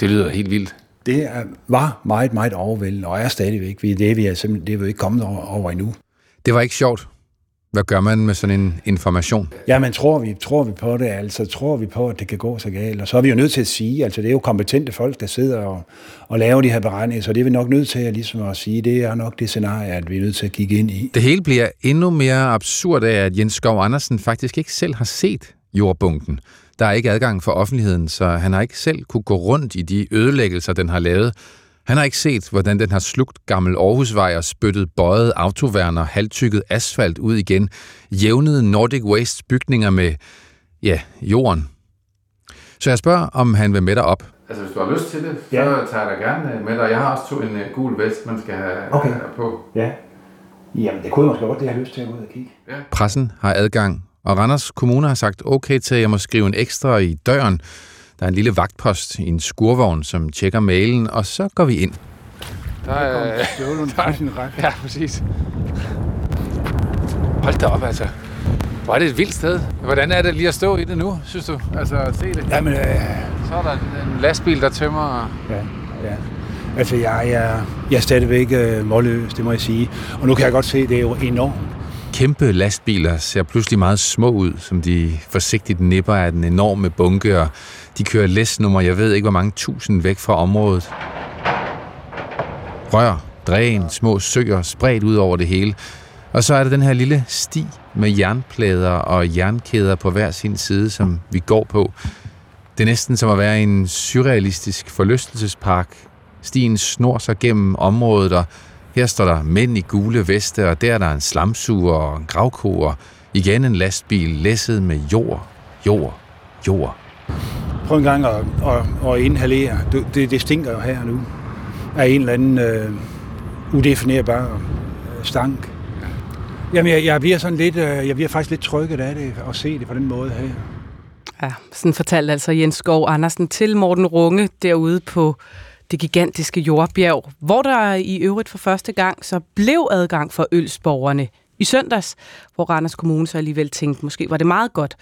Det lyder helt vildt. Det var meget, meget overvældende, og er stadigvæk. Det er vi, er simpelthen, det er vi ikke kommet over, over endnu. Det var ikke sjovt. Hvad gør man med sådan en information? Ja, men tror vi, tror vi på det, altså tror vi på, at det kan gå så galt. Og så er vi jo nødt til at sige, altså det er jo kompetente folk, der sidder og, og laver de her beregninger, så det er vi nok nødt til at, ligesom at sige, det er nok det scenarie, at vi er nødt til at kigge ind i. Det hele bliver endnu mere absurd af, at Jens Skov Andersen faktisk ikke selv har set jordbunken. Der er ikke adgang for offentligheden, så han har ikke selv kunne gå rundt i de ødelæggelser, den har lavet. Han har ikke set, hvordan den har slugt gammel Aarhusvej og spyttet bøjet autoværner, halvtykket asfalt ud igen, jævnet Nordic Waste bygninger med, ja, jorden. Så jeg spørger, om han vil med dig op. Altså, hvis du har lyst til det, så ja. tager jeg dig gerne med dig. Jeg har også to en uh, gul vest, man skal have okay. på. Ja. Jamen, det kunne jeg måske godt, det har lyst til at gå ud og kigge. Ja. Pressen har adgang, og Randers Kommune har sagt okay til, at jeg må skrive en ekstra i døren, der er en lille vagtpost i en skurvogn, som tjekker mailen, og så går vi ind. Der er... Der er sin ret. Ja, præcis. Hold da op, altså. Hvor er det et vildt sted. Hvordan er det lige at stå i det nu, synes du? Altså, at se det. Jamen, øh... Så er der en lastbil, der tømmer... Ja, ja. Altså, jeg, jeg, jeg er stadigvæk øh, målløs, det må jeg sige. Og nu kan jeg godt se, det er jo enormt. Kæmpe lastbiler ser pludselig meget små ud, som de forsigtigt nipper af den enorme bunke, og de kører læsnummer, jeg ved ikke hvor mange tusind væk fra området. Rør, dræn, små søer spredt ud over det hele. Og så er der den her lille sti med jernplader og jernkæder på hver sin side, som vi går på. Det er næsten som at være i en surrealistisk forlystelsespark. Stien snor sig gennem området, og her står der mænd i gule veste, og der er der en slamsuger og en gravko, og igen en lastbil læsset med jord, jord, jord. prøv en gang at, at, at inhalere. Det, det stinker jo her nu af en eller anden øh, udefinerbar stank. Jamen, jeg, jeg bliver sådan lidt, øh, jeg bliver faktisk lidt trykket af det, at se det på den måde her. Ja, sådan fortalte altså Jens Skov Andersen til Morten Runge derude på det gigantiske jordbjerg, hvor der i øvrigt for første gang så blev adgang for ølsborgerne i søndags, hvor Randers Kommune så alligevel tænkte, måske var det meget godt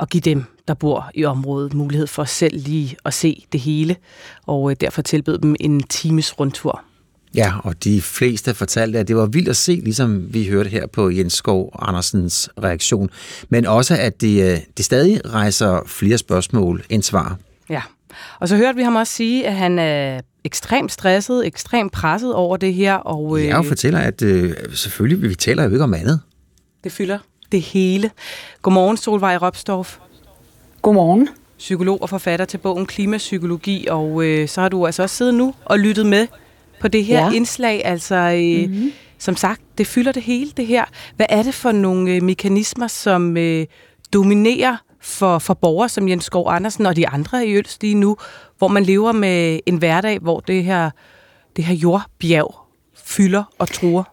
at give dem, der bor i området, mulighed for selv lige at se det hele, og øh, derfor tilbød dem en times rundtur. Ja, og de fleste fortalte, at det var vildt at se, ligesom vi hørte her på Jens Skov Andersens reaktion, men også, at det, øh, det stadig rejser flere spørgsmål end svar. Ja, og så hørte vi ham også sige, at han er ekstremt stresset, ekstremt presset over det her. Og, øh, jeg fortæller, at øh, selvfølgelig, vi taler jo ikke om andet. Det fylder det hele. Godmorgen, Solvej Ropstorff. Godmorgen. Psykolog og forfatter til bogen Klimapsykologi, og øh, så har du altså også siddet nu og lyttet med på det her ja. indslag. Altså, øh, mm-hmm. som sagt, det fylder det hele, det her. Hvad er det for nogle øh, mekanismer, som øh, dominerer for, for borgere som Jens Skov Andersen og de andre i Øls lige nu, hvor man lever med en hverdag, hvor det her, det her jordbjerg fylder og truer?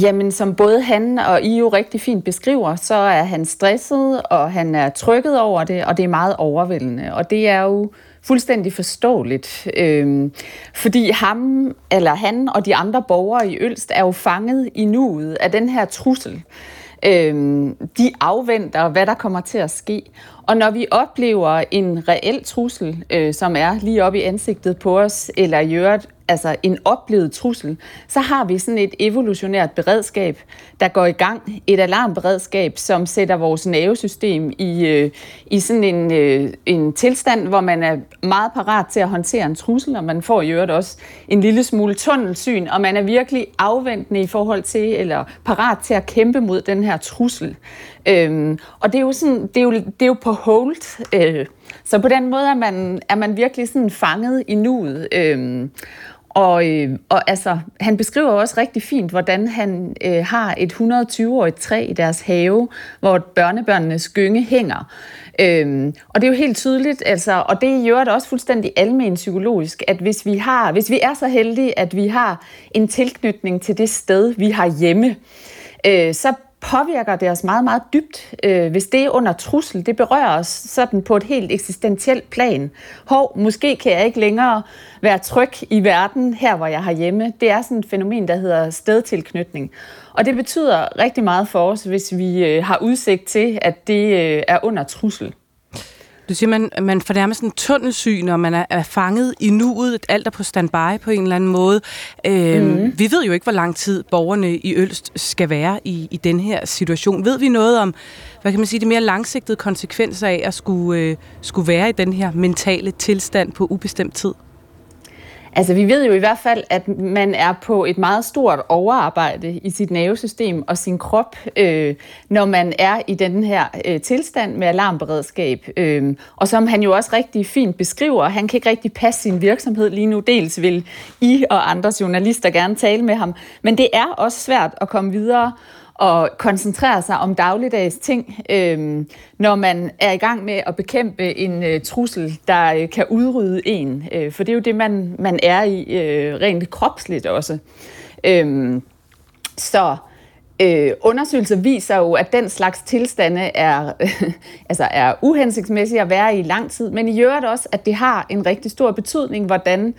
Jamen, som både han og I jo rigtig fint beskriver, så er han stresset, og han er trykket over det, og det er meget overvældende. Og det er jo fuldstændig forståeligt, øh, fordi ham, eller han og de andre borgere i Ølst er jo fanget i nuet af den her trussel. Øh, de afventer, hvad der kommer til at ske. Og når vi oplever en reel trussel, øh, som er lige oppe i ansigtet på os, eller i øvrigt altså en oplevet trussel, så har vi sådan et evolutionært beredskab, der går i gang. Et alarmberedskab, som sætter vores nervesystem i, øh, i sådan en, øh, en tilstand, hvor man er meget parat til at håndtere en trussel, og man får i øvrigt også en lille smule tunnelsyn, og man er virkelig afventende i forhold til, eller parat til at kæmpe mod den her trussel. Øhm, og det er jo, sådan, det er jo, det er jo på hold. Øh, så på den måde er man, er man virkelig sådan fanget i nuet. Øh, og, øh, og altså, han beskriver også rigtig fint, hvordan han øh, har et 120-årigt træ i deres have, hvor børnebørnenes gynge hænger. Øhm, og det er jo helt tydeligt, altså, og det gør det også fuldstændig almen psykologisk, at hvis vi, har, hvis vi er så heldige, at vi har en tilknytning til det sted, vi har hjemme, øh, så påvirker det os meget, meget dybt, øh, hvis det er under trussel. Det berører os sådan på et helt eksistentielt plan. Hov, måske kan jeg ikke længere være tryg i verden her, hvor jeg har hjemme. Det er sådan et fænomen, der hedder stedtilknytning. Og det betyder rigtig meget for os, hvis vi øh, har udsigt til, at det øh, er under trussel. Du siger, man, man får nærmest en tunnelsyn, og man er, er fanget i nuet, alt er på standby på en eller anden måde. Øh, mm. Vi ved jo ikke, hvor lang tid borgerne i Ølst skal være i, i den her situation. Ved vi noget om, hvad kan man sige, de mere langsigtede konsekvenser af at skulle, øh, skulle være i den her mentale tilstand på ubestemt tid? Altså vi ved jo i hvert fald, at man er på et meget stort overarbejde i sit nervesystem og sin krop, øh, når man er i den her øh, tilstand med alarmberedskab. Øh, og som han jo også rigtig fint beskriver, han kan ikke rigtig passe sin virksomhed lige nu. Dels vil I og andre journalister gerne tale med ham, men det er også svært at komme videre og koncentrere sig om dagligdags ting, øh, når man er i gang med at bekæmpe en øh, trussel, der øh, kan udrydde en. Øh, for det er jo det, man, man er i øh, rent kropsligt også. Øh, så øh, undersøgelser viser jo, at den slags tilstande er, øh, [laughs] altså er uhensigtsmæssige at være i lang tid, men i øvrigt også, at det har en rigtig stor betydning, hvordan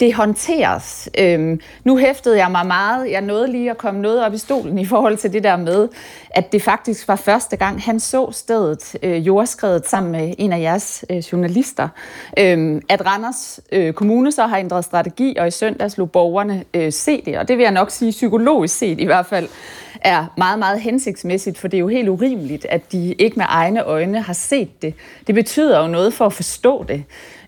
det håndteres. Øhm, nu hæftede jeg mig meget, jeg nåede lige at komme noget op i stolen i forhold til det der med, at det faktisk var første gang, han så stedet øh, jordskredet sammen med en af jeres øh, journalister. Øhm, at Randers øh, Kommune så har ændret strategi, og i søndags lå borgerne øh, se det, og det vil jeg nok sige psykologisk set i hvert fald, er meget, meget hensigtsmæssigt, for det er jo helt urimeligt, at de ikke med egne øjne har set det. Det betyder jo noget for at forstå det.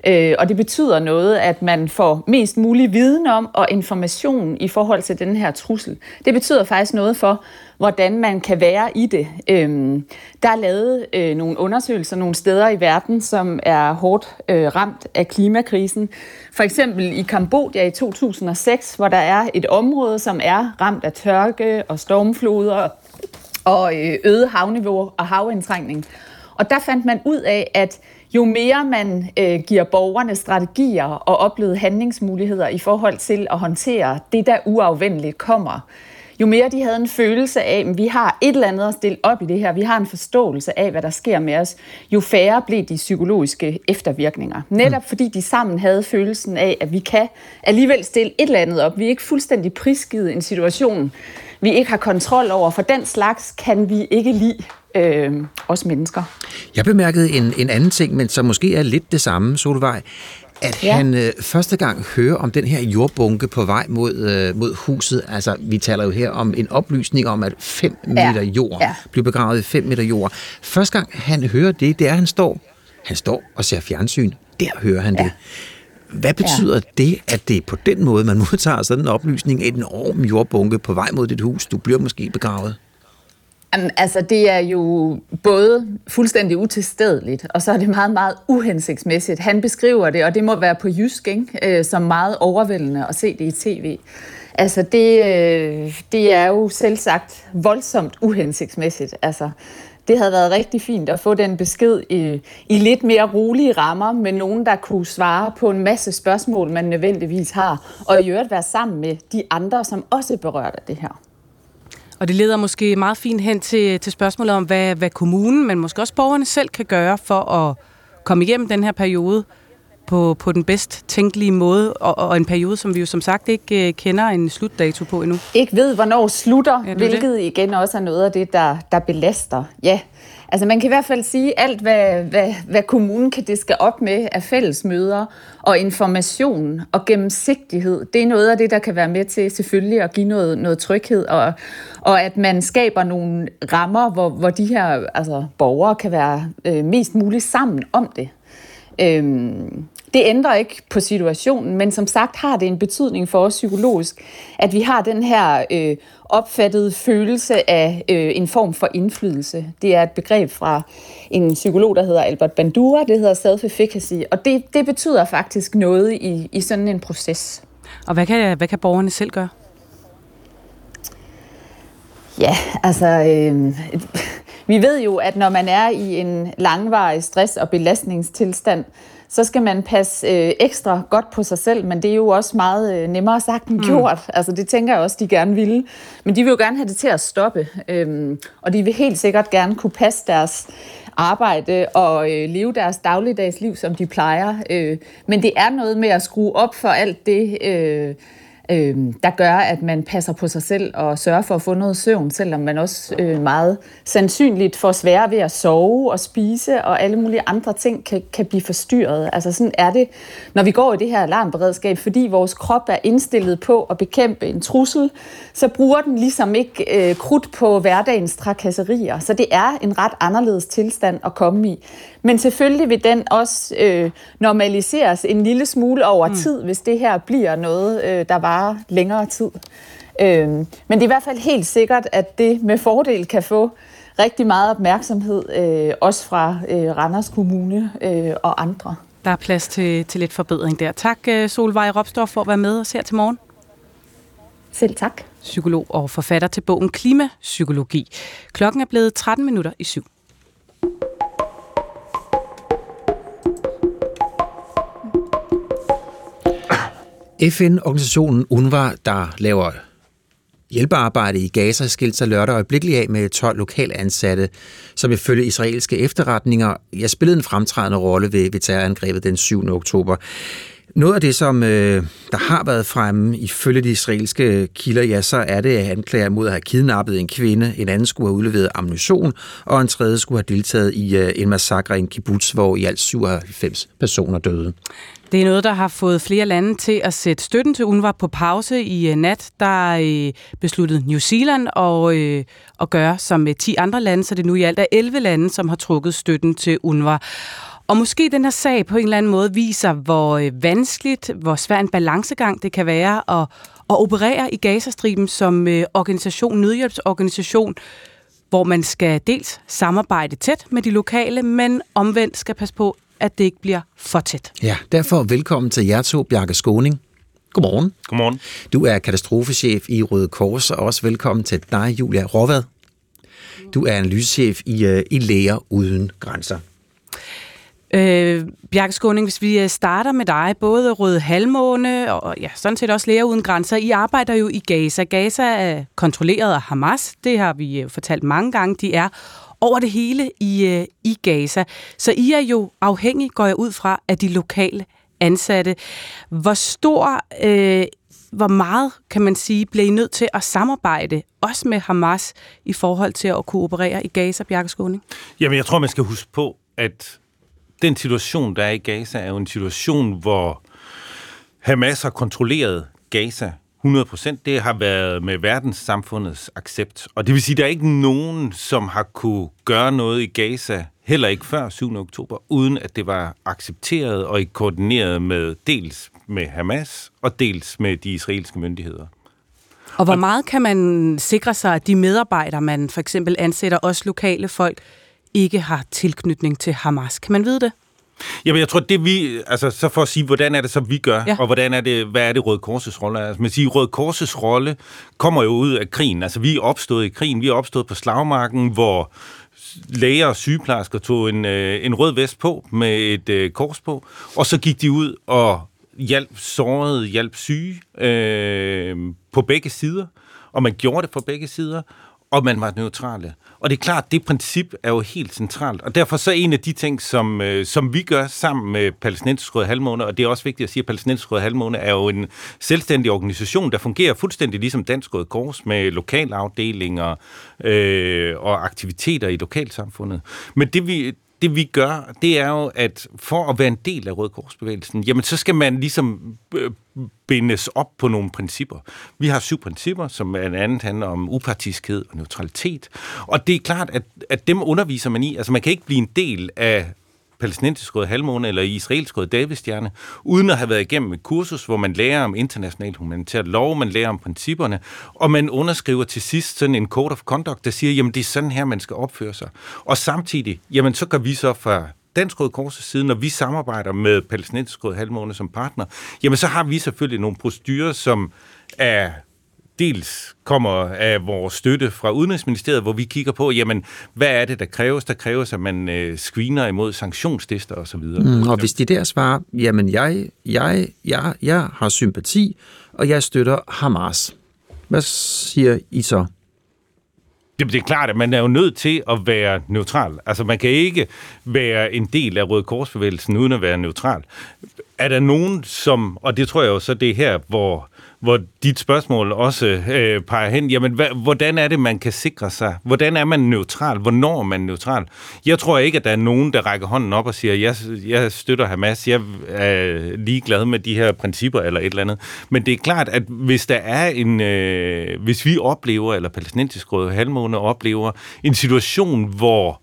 Øh, og det betyder noget, at man får mest mulig viden om og information i forhold til den her trussel. Det betyder faktisk noget for, hvordan man kan være i det. Øh, der er lavet øh, nogle undersøgelser nogle steder i verden, som er hårdt øh, ramt af klimakrisen. For eksempel i Kambodja i 2006, hvor der er et område, som er ramt af tørke og stormfloder og øh, øget havniveau og havindtrængning. Og der fandt man ud af, at jo mere man øh, giver borgerne strategier og oplevede handlingsmuligheder i forhold til at håndtere det, der uafvendeligt kommer, jo mere de havde en følelse af, at vi har et eller andet at stille op i det her, vi har en forståelse af, hvad der sker med os, jo færre blev de psykologiske eftervirkninger. Netop mm. fordi de sammen havde følelsen af, at vi kan alligevel stille et eller andet op. Vi er ikke fuldstændig prisgivet en situation, vi ikke har kontrol over, for den slags kan vi ikke lide øh, os mennesker. Jeg bemærkede en, en anden ting, men som måske er lidt det samme, Solvej, at ja. han øh, første gang hører om den her jordbunke på vej mod, øh, mod huset. Altså, vi taler jo her om en oplysning om, at 5 ja. meter jord ja. bliver begravet i 5 meter jord. Første gang han hører det, det er, at han står, han står og ser fjernsyn. Der hører han ja. det. Hvad betyder ja. det, at det er på den måde, man modtager sådan en oplysning af en enorm jordbunke på vej mod dit hus? Du bliver måske begravet. Jamen, altså, det er jo både fuldstændig utilstedeligt, og så er det meget, meget uhensigtsmæssigt. Han beskriver det, og det må være på jysk, ikke? Øh, som meget overvældende at se det i tv. Altså, det, øh, det er jo selv sagt voldsomt uhensigtsmæssigt. Altså, det havde været rigtig fint at få den besked i, i lidt mere rolige rammer, med nogen, der kunne svare på en masse spørgsmål, man nødvendigvis har, og i øvrigt være sammen med de andre, som også berører det her. Og det leder måske meget fint hen til, til spørgsmålet om, hvad, hvad kommunen, men måske også borgerne selv kan gøre for at komme igennem den her periode på, på den bedst tænkelige måde, og, og en periode, som vi jo som sagt ikke uh, kender en slutdato på endnu. Ikke ved, hvornår slutter, ja, hvilket det. igen også er noget af det, der, der belaster. Ja, Altså man kan i hvert fald sige, alt hvad, hvad, hvad kommunen kan diske op med af fællesmøder og information og gennemsigtighed, det er noget af det, der kan være med til selvfølgelig at give noget, noget tryghed, og, og at man skaber nogle rammer, hvor, hvor de her altså, borgere kan være øh, mest muligt sammen om det. Øhm, det ændrer ikke på situationen, men som sagt har det en betydning for os psykologisk, at vi har den her øh, opfattede følelse af øh, en form for indflydelse. Det er et begreb fra en psykolog, der hedder Albert Bandura, det hedder self-efficacy, og det, det betyder faktisk noget i, i sådan en proces. Og hvad kan, hvad kan borgerne selv gøre? Ja, altså... Øh, vi ved jo, at når man er i en langvarig stress- og belastningstilstand, så skal man passe øh, ekstra godt på sig selv, men det er jo også meget øh, nemmere sagt end mm. gjort. Mm. Altså det tænker jeg også, de gerne ville. Men de vil jo gerne have det til at stoppe, øhm, og de vil helt sikkert gerne kunne passe deres arbejde og øh, leve deres dagligdags liv, som de plejer. Øh, men det er noget med at skrue op for alt det... Øh, øh, der gør, at man passer på sig selv og sørger for at få noget søvn, selvom man også øh, meget sandsynligt får svære ved at sove og spise, og alle mulige andre ting kan, kan blive forstyrret. Altså sådan er det, når vi går i det her alarmberedskab, fordi vores krop er indstillet på at bekæmpe en trussel, så bruger den ligesom ikke øh, krudt på hverdagens trakasserier. Så det er en ret anderledes tilstand at komme i. Men selvfølgelig vil den også øh, normaliseres en lille smule over mm. tid, hvis det her bliver noget, øh, der varer længere tid. Øh, men det er i hvert fald helt sikkert, at det med fordel kan få rigtig meget opmærksomhed, øh, også fra øh, Randers Kommune øh, og andre. Der er plads til, til lidt forbedring der. Tak øh, Solvej Ropstorff for at være med og her til morgen. Selv tak. Psykolog og forfatter til bogen Klimapsykologi. Klokken er blevet 13 minutter i syv. FN-organisationen UNRWA, der laver hjælpearbejde i Gaza, skilte sig lørdag øjeblikkeligt af med 12 lokale ansatte, som ifølge israelske efterretninger ja, spillede en fremtrædende rolle ved, ved terrorangrebet den 7. oktober. Noget af det, som øh, der har været fremme ifølge de israelske kilder, ja, så er det at anklager mod at have kidnappet en kvinde, en anden skulle have udleveret ammunition, og en tredje skulle have deltaget i øh, en massakre i en kibbutz, hvor i alt 97 personer døde. Det er noget, der har fået flere lande til at sætte støtten til UNRWA på pause i øh, nat. Der øh, besluttede New Zealand at, øh, at gøre som øh, med 10 andre lande, så det nu i alt er 11 lande, som har trukket støtten til UNRWA. Og måske den her sag på en eller anden måde viser, hvor øh, vanskeligt, hvor svær en balancegang det kan være at, at operere i Gazastriben som øh, organisation, nødhjælpsorganisation, hvor man skal dels samarbejde tæt med de lokale, men omvendt skal passe på, at det ikke bliver for tæt. Ja, derfor velkommen til jer to, Bjarke Skåning. Godmorgen. Godmorgen. Du er katastrofechef i Røde Kors, og også velkommen til dig, Julia Råvad. Du er analysechef i, uh, i Læger Uden Grænser. Øh, Bjarke Skåning, hvis vi øh, starter med dig, både Røde Halvmåne og ja, sådan set også Læger Uden Grænser, I arbejder jo i Gaza. Gaza er kontrolleret af Hamas, det har vi øh, fortalt mange gange, de er over det hele i, øh, i Gaza. Så I er jo afhængig, går jeg ud fra, af de lokale ansatte. Hvor stor, øh, hvor meget, kan man sige, bliver I nødt til at samarbejde, også med Hamas, i forhold til at kunne operere i Gaza, Bjarke Skåning? Jamen, jeg tror, man skal huske på, at den situation, der er i Gaza, er jo en situation, hvor Hamas har kontrolleret Gaza 100%. Det har været med verdenssamfundets accept. Og det vil sige, at der er ikke nogen, som har kunne gøre noget i Gaza, heller ikke før 7. oktober, uden at det var accepteret og koordineret med dels med Hamas og dels med de israelske myndigheder. Og hvor meget kan man sikre sig, at de medarbejdere, man for eksempel ansætter, også lokale folk, ikke har tilknytning til Hamas? Kan man vide det? Jamen, jeg tror, det vi, altså så for at sige, hvordan er det så, vi gør, ja. og hvordan er det, hvad er det Røde Korsets rolle? Altså, man siger, Røde Korsets rolle kommer jo ud af krigen. Altså, vi er opstået i krigen, vi er opstået på slagmarken, hvor læger og sygeplejersker tog en, øh, en rød vest på med et øh, kors på, og så gik de ud og hjalp sårede, hjalp syge øh, på begge sider, og man gjorde det på begge sider, og man var neutrale. Og det er klart, det princip er jo helt centralt. Og derfor så en af de ting, som, øh, som vi gør sammen med Palæstinensisk Røde Halvmåne, og det er også vigtigt at sige, at Palæstinensisk Røde Halvmåne er jo en selvstændig organisation, der fungerer fuldstændig ligesom Dansk Røde Kors med lokalafdelinger øh, og aktiviteter i lokalsamfundet. Men det vi, det vi gør, det er jo, at for at være en del af Røde Korsbevægelsen, jamen så skal man ligesom øh, bindes op på nogle principper. Vi har syv principper, som blandt andet handler om upartiskhed og neutralitet. Og det er klart, at, at dem underviser man i. Altså man kan ikke blive en del af palæstinensisk rød halvmåne eller israelsk rød davidstjerne, uden at have været igennem et kursus, hvor man lærer om international humanitær lov, man lærer om principperne, og man underskriver til sidst sådan en code of conduct, der siger, jamen det er sådan her, man skal opføre sig. Og samtidig, jamen så kan vi så fra Dansk Røde Kors side, når vi samarbejder med Palæstinensisk Røde Halvmåne som partner, jamen så har vi selvfølgelig nogle procedurer, som er dels kommer af vores støtte fra Udenrigsministeriet, hvor vi kigger på, jamen, hvad er det, der kræves? Der kræves, at man øh, screener imod sanktionstester osv. Mm, og hvis de der svarer, jamen, jeg, jeg, jeg, jeg har sympati, og jeg støtter Hamas. Hvad siger I så? Det, det er klart, at man er jo nødt til at være neutral. Altså, man kan ikke være en del af Røde Korsbevægelsen uden at være neutral. Er der nogen, som, og det tror jeg jo så, det er her, hvor hvor dit spørgsmål også øh, peger hen. Jamen, hva, hvordan er det, man kan sikre sig? Hvordan er man neutral? Hvornår er man neutral? Jeg tror ikke, at der er nogen, der rækker hånden op og siger, jeg, jeg støtter Hamas, jeg er ligeglad med de her principper eller et eller andet. Men det er klart, at hvis der er en, øh, hvis vi oplever, eller palæstinensisk råd halvmåne oplever, en situation, hvor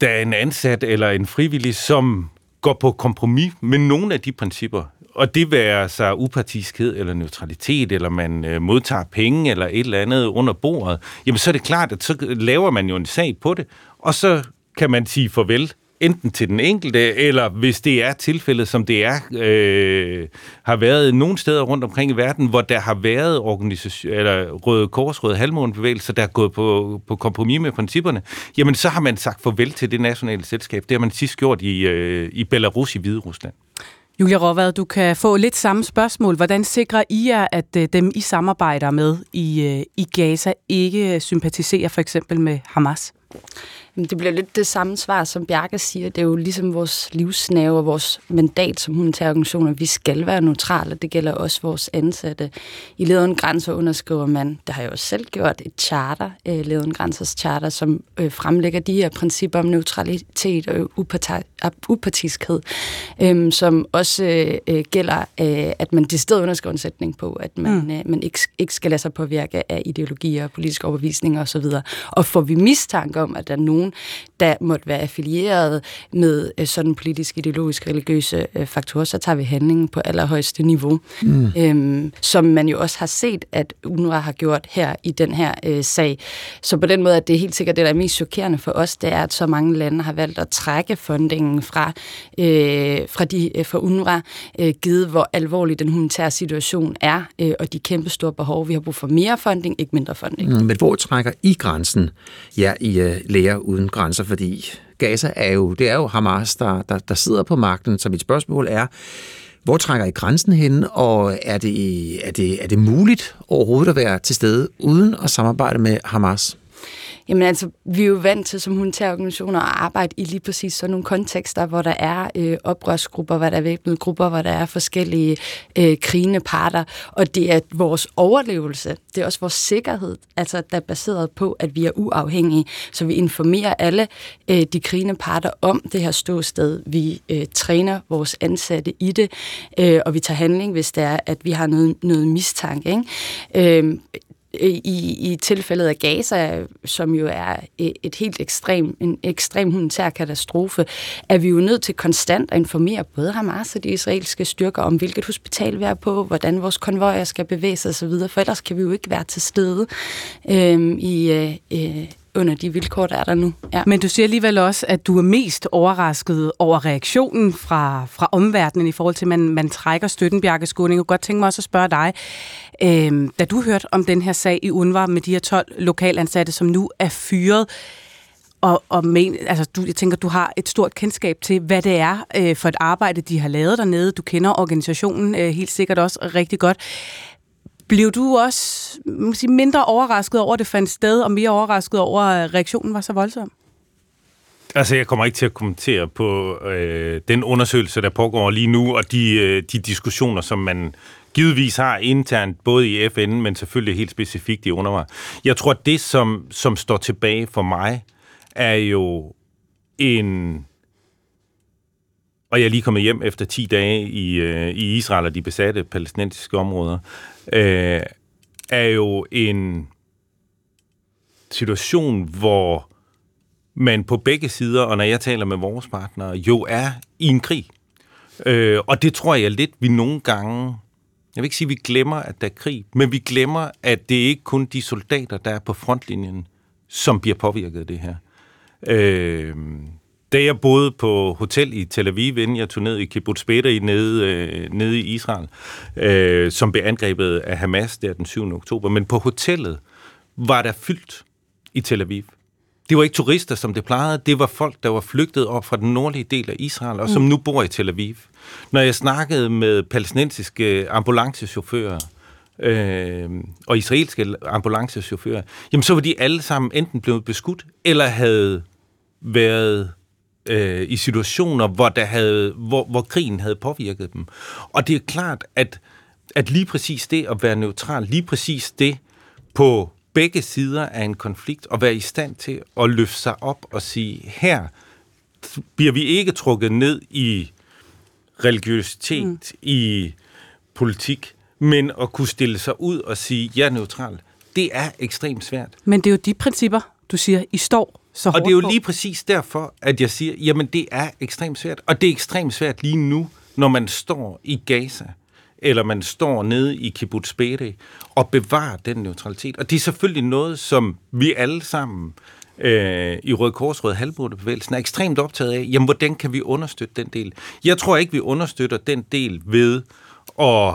der er en ansat eller en frivillig, som går på kompromis med nogle af de principper, og det være sig upartiskhed eller neutralitet, eller man øh, modtager penge eller et eller andet under bordet, jamen så er det klart, at så laver man jo en sag på det, og så kan man sige farvel enten til den enkelte, eller hvis det er tilfældet, som det er, øh, har været nogle steder rundt omkring i verden, hvor der har været organisation, eller Røde Kors, Røde Halvmånebevægelser, der er gået på, på kompromis med principperne, jamen så har man sagt farvel til det nationale selskab. Det har man sidst gjort i, øh, i Belarus i Hvide Rusland. Julia Råvad, du kan få lidt samme spørgsmål. Hvordan sikrer I jer, at øh, dem, I samarbejder med i, øh, i Gaza, ikke sympatiserer for eksempel med Hamas? Det bliver lidt det samme svar, som Bjarke siger. Det er jo ligesom vores livsnave og vores mandat som humanitære organisationer. Vi skal være neutrale. Det gælder også vores ansatte. I Lederen Grænser underskriver man, det har jeg også selv gjort, et charter, øh, Lederen Grænsers charter, som øh, fremlægger de her principper om neutralitet og upartiskhed, øhm, som også øh, gælder, at man stedet underskriver en sætning på, at man, mm. man ikke, ikke skal lade sig påvirke af ideologier, politiske overbevisninger osv. Og får vi mistanke om, at der er nogen, nogen, der måtte være affilieret med øh, sådan politisk, ideologisk, religiøse øh, faktorer, så tager vi handlingen på allerhøjeste niveau. Mm. Øhm, som man jo også har set, at UNRWA har gjort her i den her øh, sag. Så på den måde at det er helt sikkert det, der er mest chokerende for os, det er, at så mange lande har valgt at trække fundingen fra, øh, fra, de, øh, fra UNRWA, øh, givet hvor alvorlig den humanitære situation er, øh, og de kæmpe store behov. Vi har brug for mere funding, ikke mindre funding. Mm, men hvor trækker I grænsen, ja, i øh, læger uden grænser, fordi Gaza er jo, det er jo Hamas, der, der, der sidder på magten. Så mit spørgsmål er, hvor trækker I grænsen hen, og er det, er, det, er det muligt overhovedet at være til stede uden at samarbejde med Hamas? Jamen altså, vi er jo vant til som humanitære organisationer at arbejde i lige præcis sådan nogle kontekster, hvor der er øh, oprørsgrupper, hvor der er væbnede grupper, hvor der er forskellige øh, krigende parter, og det er vores overlevelse, det er også vores sikkerhed, altså der er baseret på, at vi er uafhængige, så vi informerer alle øh, de krigende parter om det her ståsted. Vi øh, træner vores ansatte i det, øh, og vi tager handling, hvis det er, at vi har noget, noget mistanke. Ikke? Øh, Øh, i, i tilfældet af Gaza, som jo er øh, et helt ekstrem, en ekstrem humanitær katastrofe, er vi jo nødt til konstant at informere både Hamas og de israelske styrker om, hvilket hospital vi er på, hvordan vores konvojer skal bevæge sig osv., for ellers kan vi jo ikke være til stede øh, i, øh, øh under de vilkår, der er der nu. Ja. Men du siger alligevel også, at du er mest overrasket over reaktionen fra, fra omverdenen i forhold til, at man, man trækker støtten, Bjarke Skåning. Jeg godt tænke mig også at spørge dig, øh, da du hørte om den her sag i UNRWA med de her 12 lokalansatte, som nu er fyret, og, og men, altså, du, jeg tænker, du har et stort kendskab til, hvad det er øh, for et arbejde, de har lavet dernede. Du kender organisationen øh, helt sikkert også rigtig godt. Blev du også sige, mindre overrasket over, at det fandt sted, og mere overrasket over, at reaktionen var så voldsom? Altså, jeg kommer ikke til at kommentere på øh, den undersøgelse, der pågår lige nu, og de, øh, de diskussioner, som man givetvis har internt, både i FN, men selvfølgelig helt specifikt i UNRWA. Jeg tror, at det, som, som står tilbage for mig, er jo en og jeg er lige kommet hjem efter 10 dage i, øh, i Israel og de besatte palæstinensiske områder, øh, er jo en situation, hvor man på begge sider, og når jeg taler med vores partnere, jo er i en krig. Øh, og det tror jeg lidt, vi nogle gange... Jeg vil ikke sige, at vi glemmer, at der er krig, men vi glemmer, at det er ikke kun de soldater, der er på frontlinjen, som bliver påvirket af det her. Øh, da jeg boede på hotel i Tel Aviv, inden jeg tog ned i Kibbutz Beta nede, øh, nede i Israel, øh, som blev angrebet af Hamas der den 7. oktober. Men på hotellet var der fyldt i Tel Aviv. Det var ikke turister, som det plejede. Det var folk, der var flygtet op fra den nordlige del af Israel, og som mm. nu bor i Tel Aviv. Når jeg snakkede med palæstinensiske ambulancechauffører, øh, og israelske ambulancechauffører, jamen så var de alle sammen enten blevet beskudt, eller havde været øh, i situationer, hvor, der havde, hvor, hvor krigen havde påvirket dem. Og det er klart, at, at lige præcis det at være neutral, lige præcis det på begge sider af en konflikt, og være i stand til at løfte sig op og sige, her bliver vi ikke trukket ned i religiøsitet, mm. i politik, men at kunne stille sig ud og sige, jeg er neutral, det er ekstremt svært. Men det er jo de principper, du siger, I står så Og det er jo lige præcis derfor, at jeg siger, jamen det er ekstremt svært. Og det er ekstremt svært lige nu, når man står i Gaza, eller man står nede i Kibbutz Bede, og bevarer den neutralitet. Og det er selvfølgelig noget, som vi alle sammen øh, i Røde Kors, Røde Halvbrudebevægelsen er ekstremt optaget af. Jamen, hvordan kan vi understøtte den del? Jeg tror ikke, vi understøtter den del ved at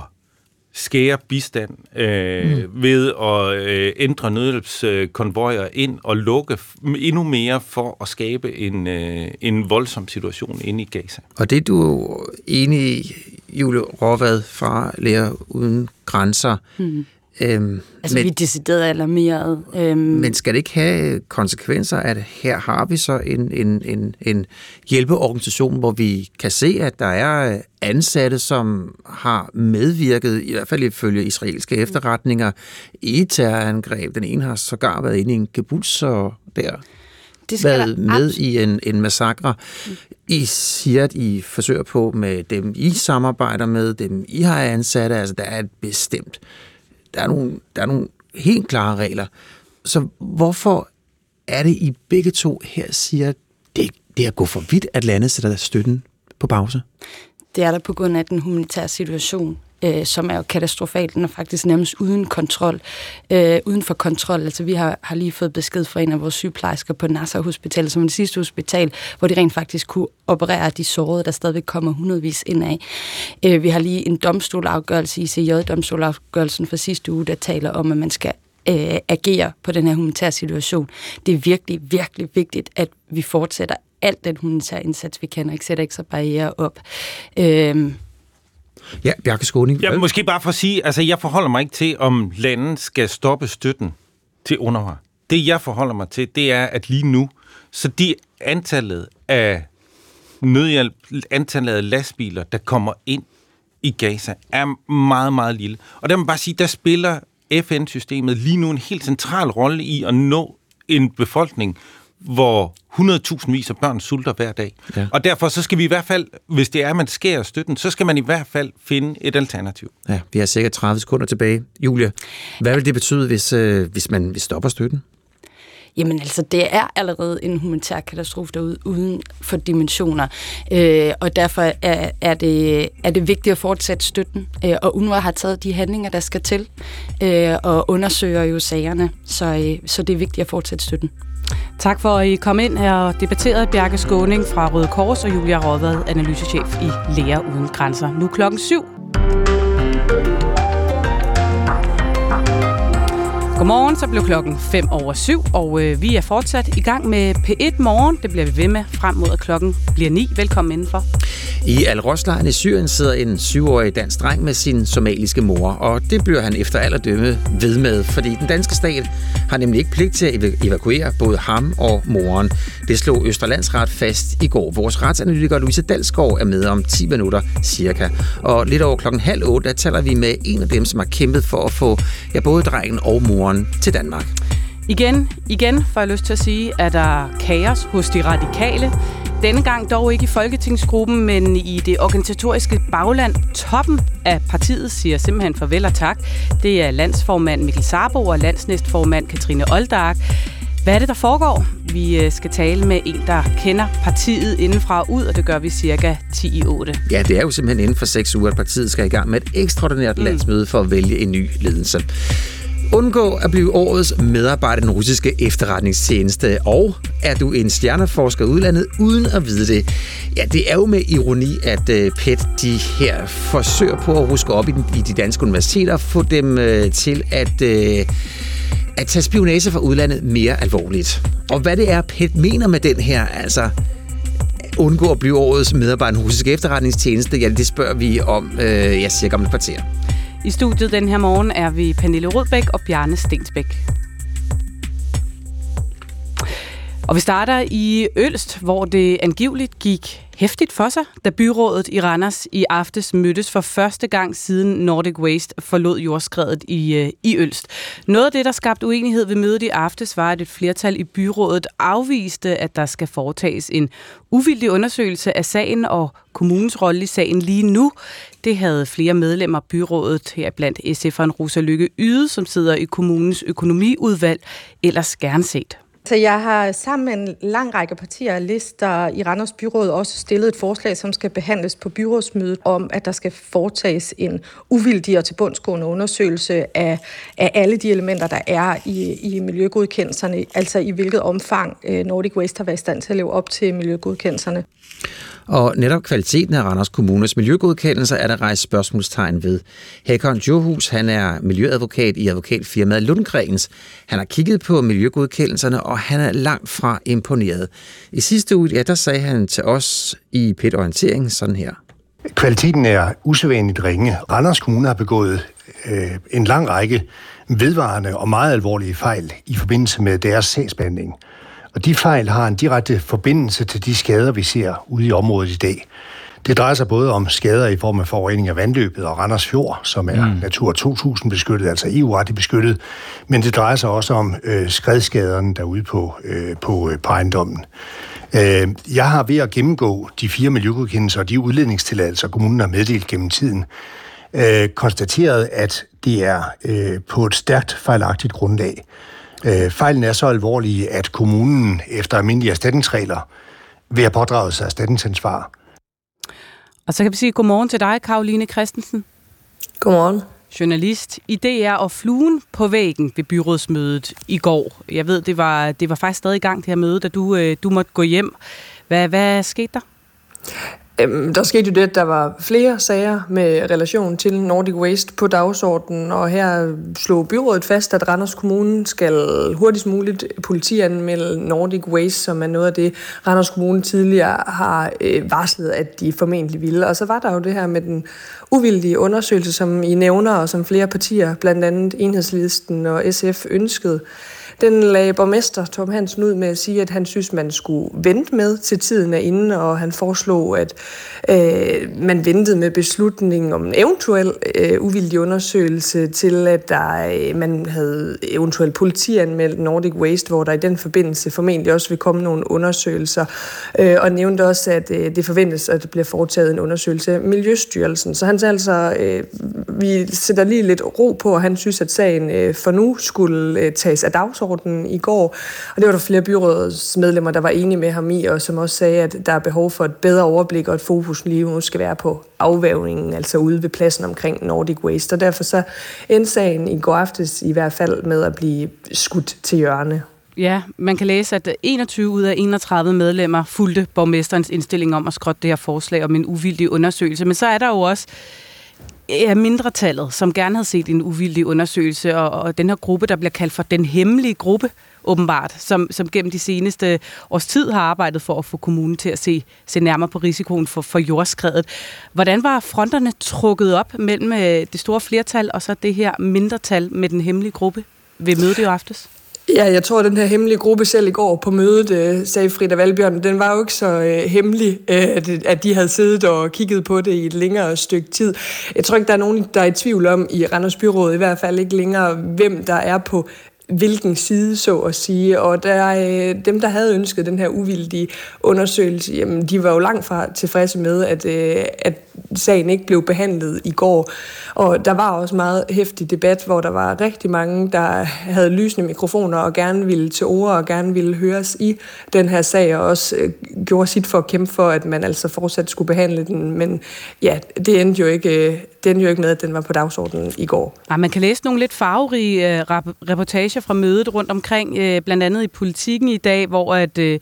skære bistand øh, mm. ved at øh, ændre nødhjælpskonvojer ind og lukke endnu mere for at skabe en, øh, en voldsom situation inde i Gaza. Og det du er enig i, Julie Råvad fra Læger Uden Grænser, mm. Øhm, altså, men, vi er decideret alarmeret. Øhm. Men skal det ikke have konsekvenser, at her har vi så en, en, en, en hjælpeorganisation, hvor vi kan se, at der er ansatte, som har medvirket, i hvert fald ifølge israelske efterretninger, i terrorangreb. Den ene har sågar været inde i en kibbutz og der det skal været med i en, en massakre. I siger, at I forsøger på med dem, I samarbejder med, dem I har ansatte, altså der er et bestemt der er nogle, der er nogle helt klare regler. Så hvorfor er det, I begge to her siger, det, det er at gå for vidt, at landet sætter støtten på pause? Det er der på grund af den humanitære situation øh, som er jo katastrofalt, den er faktisk nærmest uden kontrol, øh, uden for kontrol. Altså vi har, har lige fået besked fra en af vores sygeplejersker på Nasser Hospital, som er det sidste hospital, hvor de rent faktisk kunne operere de sårede, der stadigvæk kommer hundredvis ind af. Øh, vi har lige en domstolafgørelse, ICJ-domstolafgørelsen fra sidste uge, der taler om, at man skal øh, agere på den her humanitære situation. Det er virkelig, virkelig vigtigt, at vi fortsætter alt den humanitære indsats, vi kan, og ikke sætter ikke så barriere op. Øh, Ja, Bjarke Skåning. Ja, måske bare for at sige, altså jeg forholder mig ikke til, om landet skal stoppe støtten til UNRWA. Det jeg forholder mig til, det er, at lige nu, så de antallet af nødhjælp, antallet af lastbiler, der kommer ind i Gaza, er meget, meget lille. Og der må man bare sige, der spiller FN-systemet lige nu en helt central rolle i at nå en befolkning, hvor 100.000 vis af børn sulter hver dag. Ja. Og derfor så skal vi i hvert fald, hvis det er, at man skærer støtten, så skal man i hvert fald finde et alternativ. Ja, vi har sikkert 30 sekunder tilbage. Julia, hvad vil det betyde, hvis, øh, hvis man hvis stopper støtten? Jamen altså, det er allerede en humanitær katastrofe derude, uden for dimensioner. Øh, og derfor er, er, det, er det vigtigt at fortsætte støtten. Øh, og UNRWA har taget de handlinger, der skal til, øh, og undersøger jo sagerne. Så, øh, så det er vigtigt at fortsætte støtten. Tak for, at I kom ind her og debatterede Bjarke Skåning fra Røde Kors og Julia Rådvad, analysechef i Læger Uden Grænser. Nu klokken syv. Godmorgen, så blev klokken 5 over 7, og øh, vi er fortsat i gang med P1 Morgen. Det bliver vi ved med frem mod, at klokken bliver 9. Velkommen indenfor. I al i Syrien sidder en syvårig dansk dreng med sin somaliske mor, og det bliver han efter alderdømme ved med, fordi den danske stat har nemlig ikke pligt til at evakuere både ham og moren. Det slog Østerlandsret fast i går. Vores retsanalytiker Louise Dalsgaard er med om 10 minutter cirka. Og lidt over klokken halv otte, der taler vi med en af dem, som har kæmpet for at få ja, både drengen og moren til Danmark. Igen, igen får jeg lyst til at sige, at der kaos hos de radikale. Denne gang dog ikke i Folketingsgruppen, men i det organisatoriske bagland. Toppen af partiet siger simpelthen farvel og tak. Det er landsformand Mikkel Sarbo og landsnæstformand Katrine Oldark. Hvad er det, der foregår? Vi øh, skal tale med en, der kender partiet indenfra og ud, og det gør vi cirka 10 i 8. Ja, det er jo simpelthen inden for seks uger, at partiet skal i gang med et ekstraordinært mm. landsmøde for at vælge en ny ledelse. Undgå at blive årets medarbejder i den russiske efterretningstjeneste, og er du en stjerneforsker udlandet uden at vide det? Ja, det er jo med ironi, at øh, PET de her forsøger på at ruske op i, den, i de danske universiteter og få dem øh, til at... Øh, at tage spionage fra udlandet mere alvorligt. Og hvad det er, PET mener med den her, altså undgå at blive årets medarbejder i den russiske efterretningstjeneste, ja, det spørger vi om, øh, jeg cirka om et kvarter. I studiet den her morgen er vi Pernille Rødbæk og Bjarne Stensbæk. Og vi starter i Ølst, hvor det angiveligt gik hæftigt for sig, da byrådet i Randers i aftes mødtes for første gang siden Nordic Waste forlod jordskredet i, øh, i Ølst. Noget af det, der skabte uenighed ved mødet i aftes, var, at et flertal i byrådet afviste, at der skal foretages en uvildig undersøgelse af sagen og kommunens rolle i sagen lige nu. Det havde flere medlemmer af byrådet, her blandt SF'eren Rosa Lykke Yde, som sidder i kommunens økonomiudvalg, ellers gerne set. Så jeg har sammen med en lang række partier og lister i Randers Byråd også stillet et forslag, som skal behandles på byrådsmødet om, at der skal foretages en uvildig og tilbundsgående undersøgelse af, af alle de elementer, der er i, i miljøgodkendelserne, altså i hvilket omfang øh, Nordic Waste har været i stand til at leve op til miljøgodkendelserne. Og netop kvaliteten af Randers Kommunes miljøgodkendelser er der rejst spørgsmålstegn ved. Hakon Johus, han er miljøadvokat i advokatfirmaet Lundgrens. Han har kigget på miljøgodkendelserne, og han er langt fra imponeret. I sidste uge, ja, der sagde han til os i PET Orientering sådan her. Kvaliteten er usædvanligt ringe. Randers Kommune har begået øh, en lang række vedvarende og meget alvorlige fejl i forbindelse med deres sagsbehandling. Og de fejl har en direkte forbindelse til de skader, vi ser ude i området i dag. Det drejer sig både om skader i form af forurening af vandløbet og Randers Fjord, som er mm. Natur 2000 beskyttet, altså EU-rettigt beskyttet, men det drejer sig også om øh, skredskaderne derude på, øh, på, øh, på ejendommen. Øh, jeg har ved at gennemgå de fire miljøgodkendelser og de udledningstilladelser, kommunen har meddelt gennem tiden, øh, konstateret, at det er øh, på et stærkt fejlagtigt grundlag. Øh, fejlen er så alvorlige, at kommunen efter almindelige erstatningsregler vil have pådraget sig erstatningsansvar. Og så kan vi sige godmorgen til dig, Karoline Christensen. Godmorgen. Journalist i DR og fluen på væggen ved byrådsmødet i går. Jeg ved, det var, det var faktisk stadig i gang, det her møde, da du, øh, du måtte gå hjem. Hvad, hvad skete der? Øhm, der skete jo det, at der var flere sager med relation til Nordic Waste på dagsordenen, og her slog byrådet fast, at Randers Kommune skal hurtigst muligt politianmelde Nordic Waste, som er noget af det, Randers Kommune tidligere har øh, varslet, at de formentlig ville. Og så var der jo det her med den uvildige undersøgelse, som I nævner, og som flere partier, blandt andet Enhedslisten og SF, ønskede. Den lagde borgmester Tom Hansen ud med at sige, at han synes, man skulle vente med til tiden er inde, og han foreslog, at øh, man ventede med beslutningen om en eventuel øh, uvildig undersøgelse til, at der, øh, man havde eventuelt politianmeldt Nordic Waste, hvor der i den forbindelse formentlig også vil komme nogle undersøgelser, øh, og nævnte også, at øh, det forventes, at der bliver foretaget en undersøgelse af Miljøstyrelsen. Så han sagde altså, øh, vi sætter lige lidt ro på, og han synes, at sagen øh, for nu skulle øh, tages af dagsordenen dagsordenen i går. Og det var der flere byrådsmedlemmer, der var enige med ham i, og som også sagde, at der er behov for et bedre overblik og et fokus lige nu skal være på afvævningen, altså ude ved pladsen omkring Nordic Waste. Og derfor så endte sagen i går aftes i hvert fald med at blive skudt til hjørne. Ja, man kan læse, at 21 ud af 31 medlemmer fulgte borgmesterens indstilling om at skrotte det her forslag om en uvildig undersøgelse. Men så er der jo også ja, mindretallet, som gerne havde set en uvildig undersøgelse, og, og den her gruppe, der bliver kaldt for den hemmelige gruppe, åbenbart, som, som gennem de seneste års tid har arbejdet for at få kommunen til at se, se nærmere på risikoen for, for jordskredet. Hvordan var fronterne trukket op mellem øh, det store flertal og så det her mindretal med den hemmelige gruppe ved mødet i aftes? Ja, jeg tror, at den her hemmelige gruppe selv i går på mødet, øh, sagde Frida Valbjørn, den var jo ikke så øh, hemmelig, øh, at de havde siddet og kigget på det i et længere stykke tid. Jeg tror ikke, der er nogen, der er i tvivl om i Randers Byråd, i hvert fald ikke længere, hvem der er på hvilken side, så at sige. Og der, øh, dem, der havde ønsket den her uvildige undersøgelse, jamen, de var jo langt fra tilfredse med, at, øh, at sagen ikke blev behandlet i går. Og der var også meget hæftig debat, hvor der var rigtig mange, der havde lysende mikrofoner og gerne ville til ord og gerne ville høres i den her sag, og også øh, gjorde sit for at kæmpe for, at man altså fortsat skulle behandle den. Men ja, det endte jo ikke, øh, det endte jo ikke med, at den var på dagsordenen i går. Nej, man kan læse nogle lidt farverige øh, reportager fra mødet rundt omkring, øh, blandt andet i politikken i dag, hvor at øh,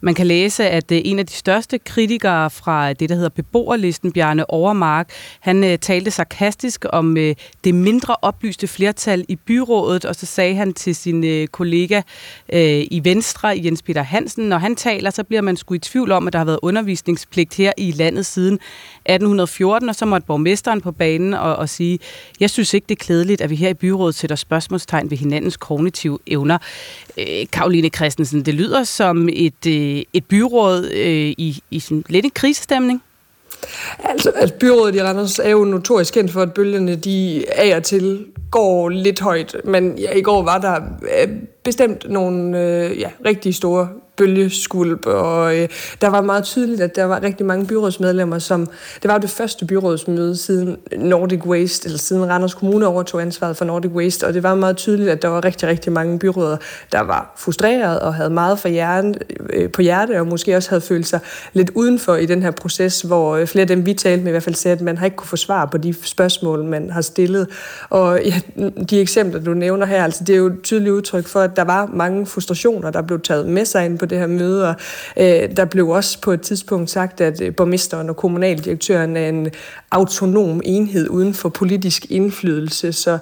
man kan læse, at øh, en af de største kritikere fra det, der hedder beboerlisten, Bjarne Overmark, han øh, talte sarkastisk om øh, det mindre oplyste flertal i byrådet, og så sagde han til sin kollega i Venstre, Jens Peter Hansen, når han taler, så bliver man sgu i tvivl om, at der har været undervisningspligt her i landet siden 1814, og så måtte borgmesteren på banen og, og sige, jeg synes ikke, det er klædeligt, at vi her i byrådet sætter spørgsmålstegn ved hinandens kognitive evner. Øh, Karoline Christensen, det lyder som et, øh, et byråd øh, i, i sådan lidt en krisestemning. Altså, altså byrådet i Randers er jo notorisk kendt for, at bølgerne de af og til går lidt højt. Men ja, i går var der øh, bestemt nogle øh, ja, rigtig store bølgeskulp, og øh, der var meget tydeligt, at der var rigtig mange byrådsmedlemmer, som, det var jo det første byrådsmøde siden Nordic Waste, eller siden Randers Kommune overtog ansvaret for Nordic Waste, og det var meget tydeligt, at der var rigtig, rigtig mange byråder, der var frustreret og havde meget for hjernen, øh, på hjerte, og måske også havde følt sig lidt udenfor i den her proces, hvor øh, flere af dem, vi talte med, i hvert fald sagde, at man har ikke kunne få svar på de spørgsmål, man har stillet. Og ja, de eksempler, du nævner her, altså, det er jo et tydeligt udtryk for, at der var mange frustrationer, der blev taget med sig ind på det her møde. Og, øh, der blev også på et tidspunkt sagt, at øh, borgmesteren og kommunaldirektøren er en autonom enhed uden for politisk indflydelse. Så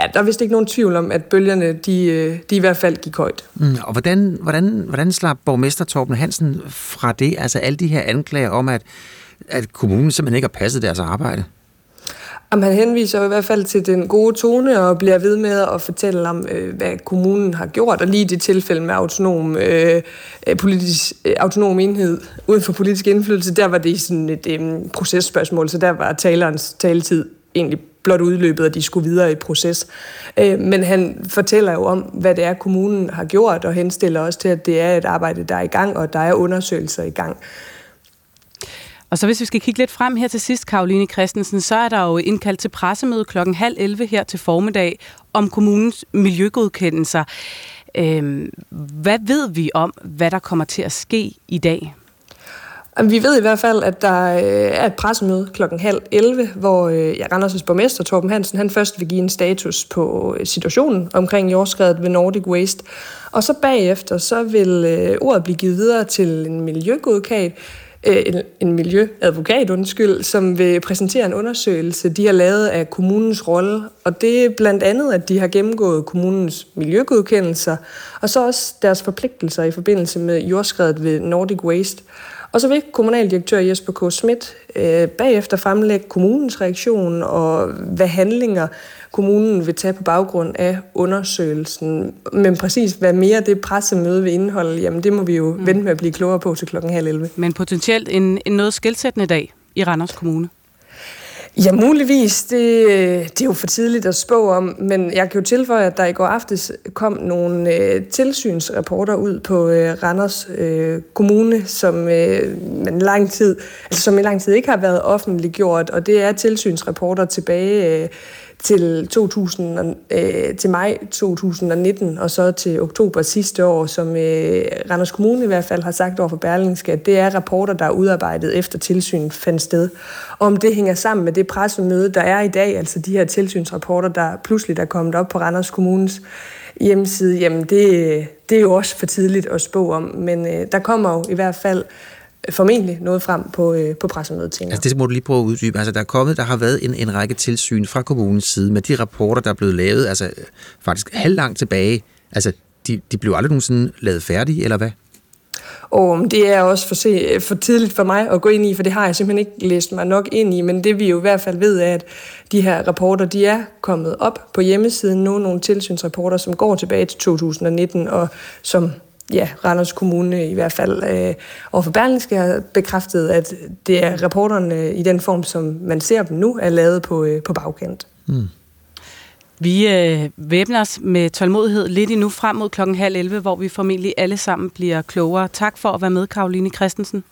ja, der er vist ikke nogen tvivl om, at bølgerne de, øh, de i hvert fald gik højt. Mm, og hvordan, hvordan, hvordan slap borgmester Torben Hansen fra det? Altså alle de her anklager om, at, at kommunen simpelthen ikke har passet deres arbejde? Jamen, han henviser i hvert fald til den gode tone og bliver ved med at fortælle om, øh, hvad kommunen har gjort, og lige i det tilfælde med autonom, øh, øh politisk, øh, autonom enhed uden for politisk indflydelse, der var det sådan et øh, processpørgsmål, så der var talerens taletid egentlig blot udløbet, og de skulle videre i proces. Øh, men han fortæller jo om, hvad det er, kommunen har gjort, og henstiller også til, at det er et arbejde, der er i gang, og der er undersøgelser i gang. Og så hvis vi skal kigge lidt frem her til sidst, Karoline Christensen, så er der jo indkaldt til pressemøde klokken halv 11 her til formiddag om kommunens miljøgodkendelser. Øhm, hvad ved vi om, hvad der kommer til at ske i dag? Vi ved i hvert fald, at der øh, er et pressemøde klokken halv 11, hvor øh, Randers' borgmester Torben Hansen han først vil give en status på øh, situationen omkring jordskredet ved Nordic Waste. Og så bagefter så vil øh, ordet blive givet videre til en miljøgodkat, Øh, en, en miljøadvokat, undskyld, som vil præsentere en undersøgelse, de har lavet af kommunens rolle. Og det er blandt andet, at de har gennemgået kommunens miljøgodkendelser, og så også deres forpligtelser i forbindelse med jordskredet ved Nordic Waste. Og så vil kommunaldirektør Jesper K. Schmidt øh, bagefter fremlægge kommunens reaktion og hvad handlinger kommunen vil tage på baggrund af undersøgelsen. Men præcis hvad mere det pressemøde vil indeholde, jamen det må vi jo mm. vente med at blive klogere på til klokken halv 11. Men potentielt en, en noget skældsættende dag i Randers Kommune. Ja, muligvis. Det, det er jo for tidligt at spå om, men jeg kan jo tilføje, at der i går aftes kom nogle øh, tilsynsrapporter ud på øh, Randers øh, Kommune, som, øh, man lang tid, altså, som i lang tid ikke har været offentliggjort, og det er tilsynsrapporter tilbage øh, til, 2000, øh, til maj 2019 og så til oktober sidste år, som øh, Randers Kommune i hvert fald har sagt over for Berlingske, at det er rapporter, der er udarbejdet efter tilsyn fandt sted. Og om det hænger sammen med det pressemøde, der er i dag, altså de her tilsynsrapporter, der pludselig er kommet op på Randers Kommunes hjemmeside, jamen det, det er jo også for tidligt at spå om, men øh, der kommer jo i hvert fald formentlig noget frem på, øh, på pressemødet, tænker Altså det må du lige prøve at uddybe. Altså der er kommet, der har været en, en række tilsyn fra kommunens side med de rapporter, der er blevet lavet, altså faktisk halvlangt tilbage. Altså de, de blev aldrig nogensinde lavet færdige, eller hvad? Og det er også for, se, for tidligt for mig at gå ind i, for det har jeg simpelthen ikke læst mig nok ind i, men det vi jo i hvert fald ved er, at de her rapporter, de er kommet op på hjemmesiden nu, nogle tilsynsrapporter, som går tilbage til 2019, og som ja, Randers Kommune i hvert fald øh, overfor Berlingske har bekræftet, at det er rapporterne i den form, som man ser dem nu, er lavet på, øh, på bagkant. Mm. Vi øh, væbner os med tålmodighed lidt endnu frem mod klokken halv 11, hvor vi formentlig alle sammen bliver klogere. Tak for at være med, Karoline Christensen.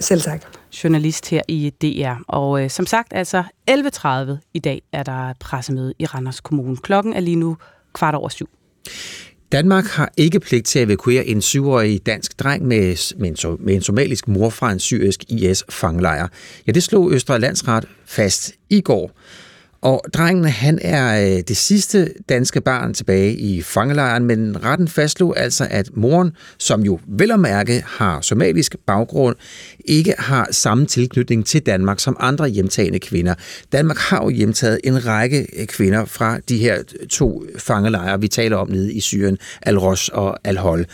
Selv tak. Journalist her i DR. Og øh, som sagt, altså 11.30 i dag er der pressemøde i Randers Kommune. Klokken er lige nu kvart over syv. Danmark har ikke pligt til at evakuere en syvårig dansk dreng med, med, en, med en somalisk mor fra en syrisk IS-fanglejr. Ja, det slog Østre Landsret fast i går. Og drengen, han er øh, det sidste danske barn tilbage i fangelejren, men retten fastslog altså, at moren, som jo vel og mærke har somalisk baggrund, ikke har samme tilknytning til Danmark som andre hjemtagende kvinder. Danmark har jo hjemtaget en række øh, kvinder fra de her to fangelejre, vi taler om nede i Syrien, Al-Ros og Al-Hol.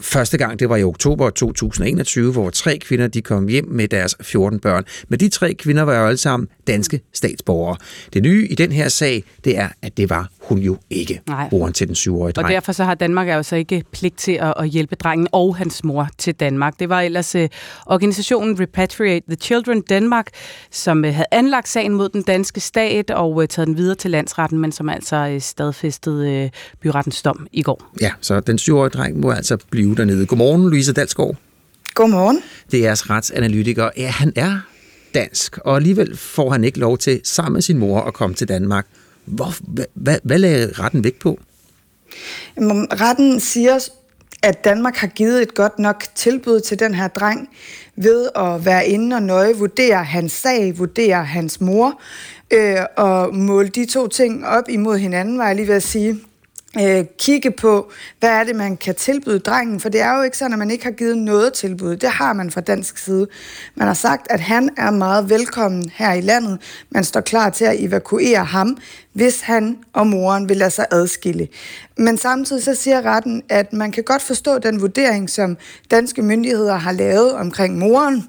Første gang, det var i oktober 2021, hvor tre kvinder de kom hjem med deres 14 børn. Men de tre kvinder var jo alle sammen danske statsborgere. Det nye i den her sag, det er, at det var hun jo ikke, Nej. moren til den syvårige dreng. Og derfor så har Danmark altså ikke pligt til at, at hjælpe drengen og hans mor til Danmark. Det var ellers uh, organisationen Repatriate the Children Danmark, som uh, havde anlagt sagen mod den danske stat og uh, taget den videre til landsretten, men som altså uh, stadfæstede uh, byrettens dom i går. Ja, så den syvårige dreng må altså blive dernede. Godmorgen, Louise Dalsgaard. Godmorgen. Det er jeres retsanalytiker. Ja, han er dansk, og alligevel får han ikke lov til sammen med sin mor at komme til Danmark. Hvor, hvad, hvad, hvad lagde retten vægt på? Jamen, retten siger, at Danmark har givet et godt nok tilbud til den her dreng ved at være inde og nøje vurdere hans sag, vurdere hans mor, øh, og måle de to ting op imod hinanden, var jeg lige ved at sige øh, kigge på, hvad er det, man kan tilbyde drengen, for det er jo ikke sådan, at man ikke har givet noget tilbud. Det har man fra dansk side. Man har sagt, at han er meget velkommen her i landet. Man står klar til at evakuere ham, hvis han og moren vil lade sig adskille. Men samtidig så siger retten, at man kan godt forstå den vurdering, som danske myndigheder har lavet omkring moren,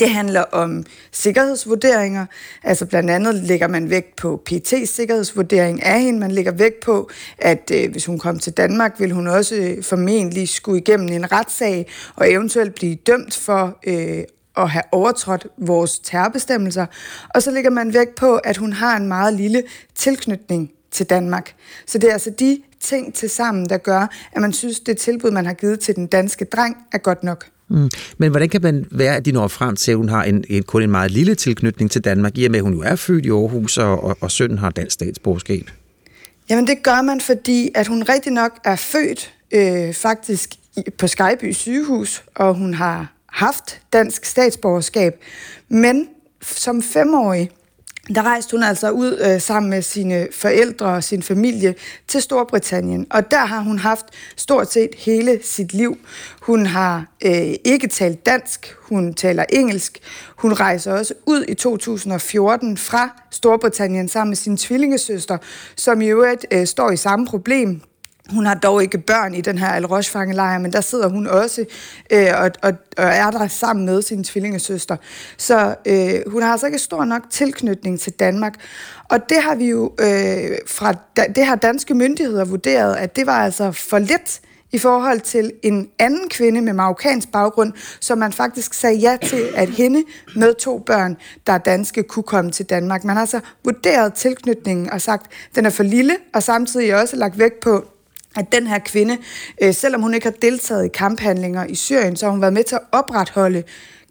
det handler om sikkerhedsvurderinger, altså blandt andet lægger man vægt på PT's sikkerhedsvurdering af hende. Man lægger vægt på, at øh, hvis hun kom til Danmark, vil hun også øh, formentlig skulle igennem en retssag og eventuelt blive dømt for øh, at have overtrådt vores terrorbestemmelser. Og så lægger man vægt på, at hun har en meget lille tilknytning til Danmark. Så det er altså de ting til sammen, der gør, at man synes, det tilbud, man har givet til den danske dreng, er godt nok. Mm. Men hvordan kan man være, at de når frem til, at hun har en, en, kun en meget lille tilknytning til Danmark, i og med, at hun jo er født i Aarhus, og, og, og sønnen har dansk statsborgerskab? Jamen det gør man, fordi at hun rigtig nok er født øh, faktisk på Skyby sygehus, og hun har haft dansk statsborgerskab. Men som femårig, der rejste hun altså ud øh, sammen med sine forældre og sin familie til Storbritannien. Og der har hun haft stort set hele sit liv. Hun har øh, ikke talt dansk, hun taler engelsk. Hun rejser også ud i 2014 fra Storbritannien sammen med sin tvillingesøster, som i øvrigt øh, står i samme problem. Hun har dog ikke børn i den her Al Roche-fangelejr, men der sidder hun også øh, og, og, og er der sammen med sin tvillingesøster. Så øh, hun har altså ikke stor nok tilknytning til Danmark. Og det har vi jo øh, fra det har danske myndigheder vurderet, at det var altså for lidt i forhold til en anden kvinde med marokkansk baggrund, som man faktisk sagde ja til, at hende med to børn, der er danske, kunne komme til Danmark. Man har altså vurderet tilknytningen og sagt, at den er for lille, og samtidig også lagt vægt på, at den her kvinde, øh, selvom hun ikke har deltaget i kamphandlinger i Syrien, så har hun været med til at opretholde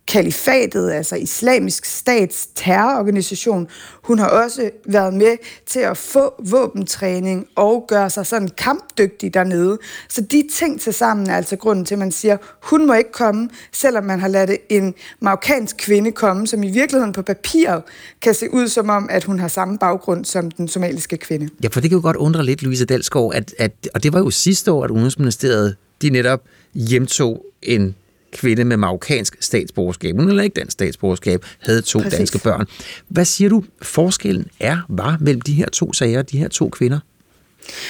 kalifatet, altså islamisk stats terrororganisation. Hun har også været med til at få våbentræning og gøre sig sådan kampdygtig dernede. Så de ting til sammen er altså grunden til, at man siger, hun må ikke komme, selvom man har ladet en marokkansk kvinde komme, som i virkeligheden på papiret kan se ud som om, at hun har samme baggrund som den somaliske kvinde. Ja, for det kan jo godt undre lidt, Louise Dalsgaard, at, at, og det var jo sidste år, at Udenrigsministeriet de netop hjemtog en kvinde med marokkansk statsborgerskab, hun ikke dansk statsborgerskab, havde to Præcis. danske børn. Hvad siger du, forskellen er, var mellem de her to sager, de her to kvinder?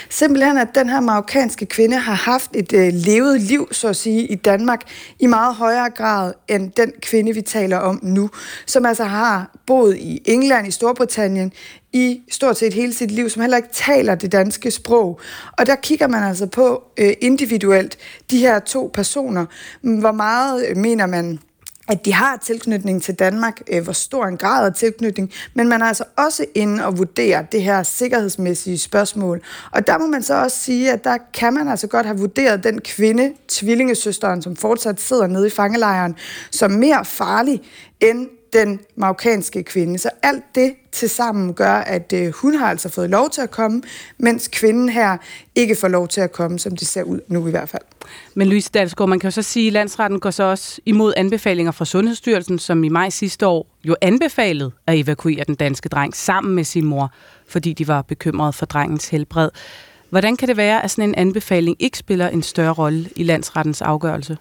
Simpelthen, at den her marokkanske kvinde har haft et øh, levet liv, så at sige, i Danmark i meget højere grad end den kvinde, vi taler om nu, som altså har boet i England, i Storbritannien, i stort set hele sit liv, som heller ikke taler det danske sprog. Og der kigger man altså på øh, individuelt de her to personer. Hvor meget øh, mener man at de har tilknytning til Danmark, øh, hvor stor en grad af tilknytning, men man er altså også inde og vurdere det her sikkerhedsmæssige spørgsmål. Og der må man så også sige, at der kan man altså godt have vurderet den kvinde, tvillingesøsteren, som fortsat sidder nede i fangelejren, som mere farlig end den marokkanske kvinde. Så alt det til sammen gør, at øh, hun har altså fået lov til at komme, mens kvinden her ikke får lov til at komme, som det ser ud nu i hvert fald. Men Louise Dalsgaard, man kan jo så sige, at landsretten går så også imod anbefalinger fra Sundhedsstyrelsen, som i maj sidste år jo anbefalede at evakuere den danske dreng sammen med sin mor, fordi de var bekymrede for drengens helbred. Hvordan kan det være, at sådan en anbefaling ikke spiller en større rolle i landsrettens afgørelse?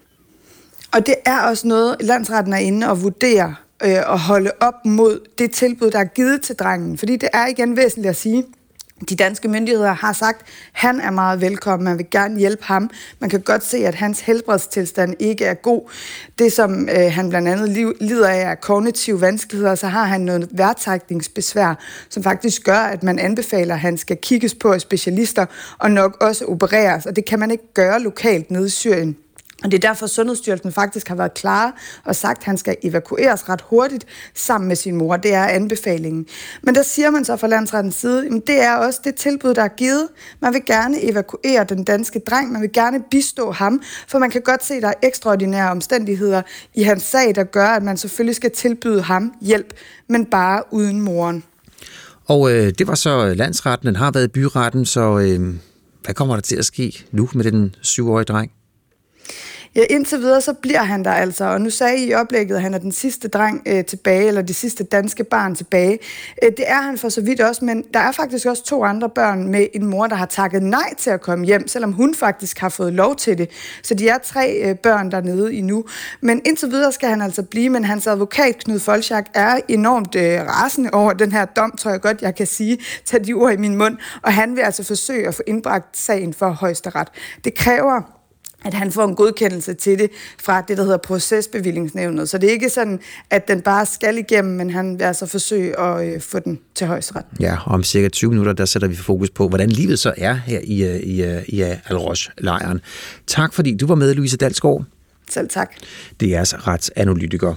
Og det er også noget, landsretten er inde og vurdere øh, at holde op mod det tilbud, der er givet til drengen. Fordi det er igen væsentligt at sige, de danske myndigheder har sagt, at han er meget velkommen, man vil gerne hjælpe ham. Man kan godt se, at hans helbredstilstand ikke er god. Det, som øh, han blandt andet lider af, er kognitive vanskeligheder, så har han noget værtrækningsbesvær, som faktisk gør, at man anbefaler, at han skal kigges på af specialister og nok også opereres. Og det kan man ikke gøre lokalt nede i Syrien. Og det er derfor, Sundhedsstyrelsen faktisk har været klar og sagt, at han skal evakueres ret hurtigt sammen med sin mor. Det er anbefalingen. Men der siger man så fra landsrettens side, at det er også det tilbud, der er givet. Man vil gerne evakuere den danske dreng. Man vil gerne bistå ham, for man kan godt se, at der er ekstraordinære omstændigheder i hans sag, der gør, at man selvfølgelig skal tilbyde ham hjælp, men bare uden moren. Og øh, det var så landsretten, den har været byretten, så øh, hvad kommer der til at ske nu med den syvårige dreng? Ja, indtil videre så bliver han der altså, og nu sagde I i oplægget, at han er den sidste dreng øh, tilbage, eller det sidste danske barn tilbage. Øh, det er han for så vidt også, men der er faktisk også to andre børn med en mor, der har takket nej til at komme hjem, selvom hun faktisk har fået lov til det. Så de er tre øh, børn dernede endnu. Men indtil videre skal han altså blive, men hans advokat, Knud Folchak, er enormt øh, rasende over den her dom, tror jeg godt, jeg kan sige, Tag de ord i min mund, og han vil altså forsøge at få indbragt sagen for højesteret. Det kræver at han får en godkendelse til det fra det, der hedder procesbevillingsnævnet. Så det er ikke sådan, at den bare skal igennem, men han vil altså forsøge at øh, få den til højesteret. Ja, og om cirka 20 minutter, der sætter vi fokus på, hvordan livet så er her i, øh, i, øh, i, i Al-Rosh-lejren. Tak fordi du var med, Louise Dalsgaard. Selv tak. Det er altså retsanalytiker.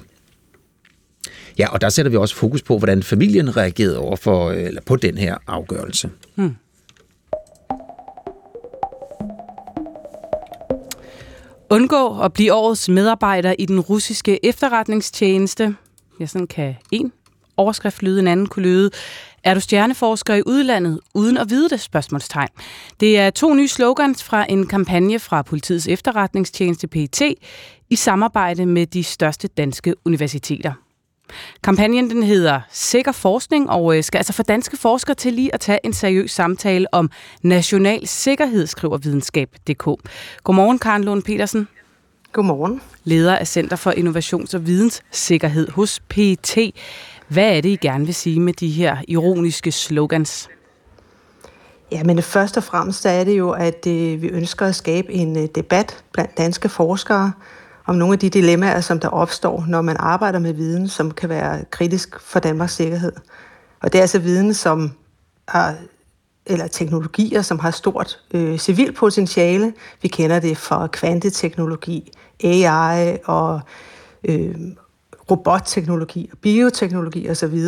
Ja, og der sætter vi også fokus på, hvordan familien reagerede over for, eller på den her afgørelse. Hmm. Undgå at blive årets medarbejder i den russiske efterretningstjeneste. Ja, sådan kan en overskrift lyde, en anden kunne lyde. Er du stjerneforsker i udlandet uden at vide det? Spørgsmålstegn. Det er to nye slogans fra en kampagne fra politiets efterretningstjeneste PET i samarbejde med de største danske universiteter. Kampagnen den hedder Sikker Forskning og øh, skal altså få danske forskere til lige at tage en seriøs samtale om national sikkerhed, skriver videnskab.dk. Godmorgen, Karen Lund Petersen. Godmorgen. Leder af Center for Innovations- og Videnssikkerhed hos PT. Hvad er det, I gerne vil sige med de her ironiske slogans? Ja, men først og fremmest er det jo, at øh, vi ønsker at skabe en øh, debat blandt danske forskere om nogle af de dilemmaer, som der opstår, når man arbejder med viden, som kan være kritisk for Danmarks sikkerhed. Og det er altså viden, som har eller teknologier, som har stort øh, civil potentiale. Vi kender det fra kvanteteknologi, AI og øh, robotteknologi og bioteknologi osv.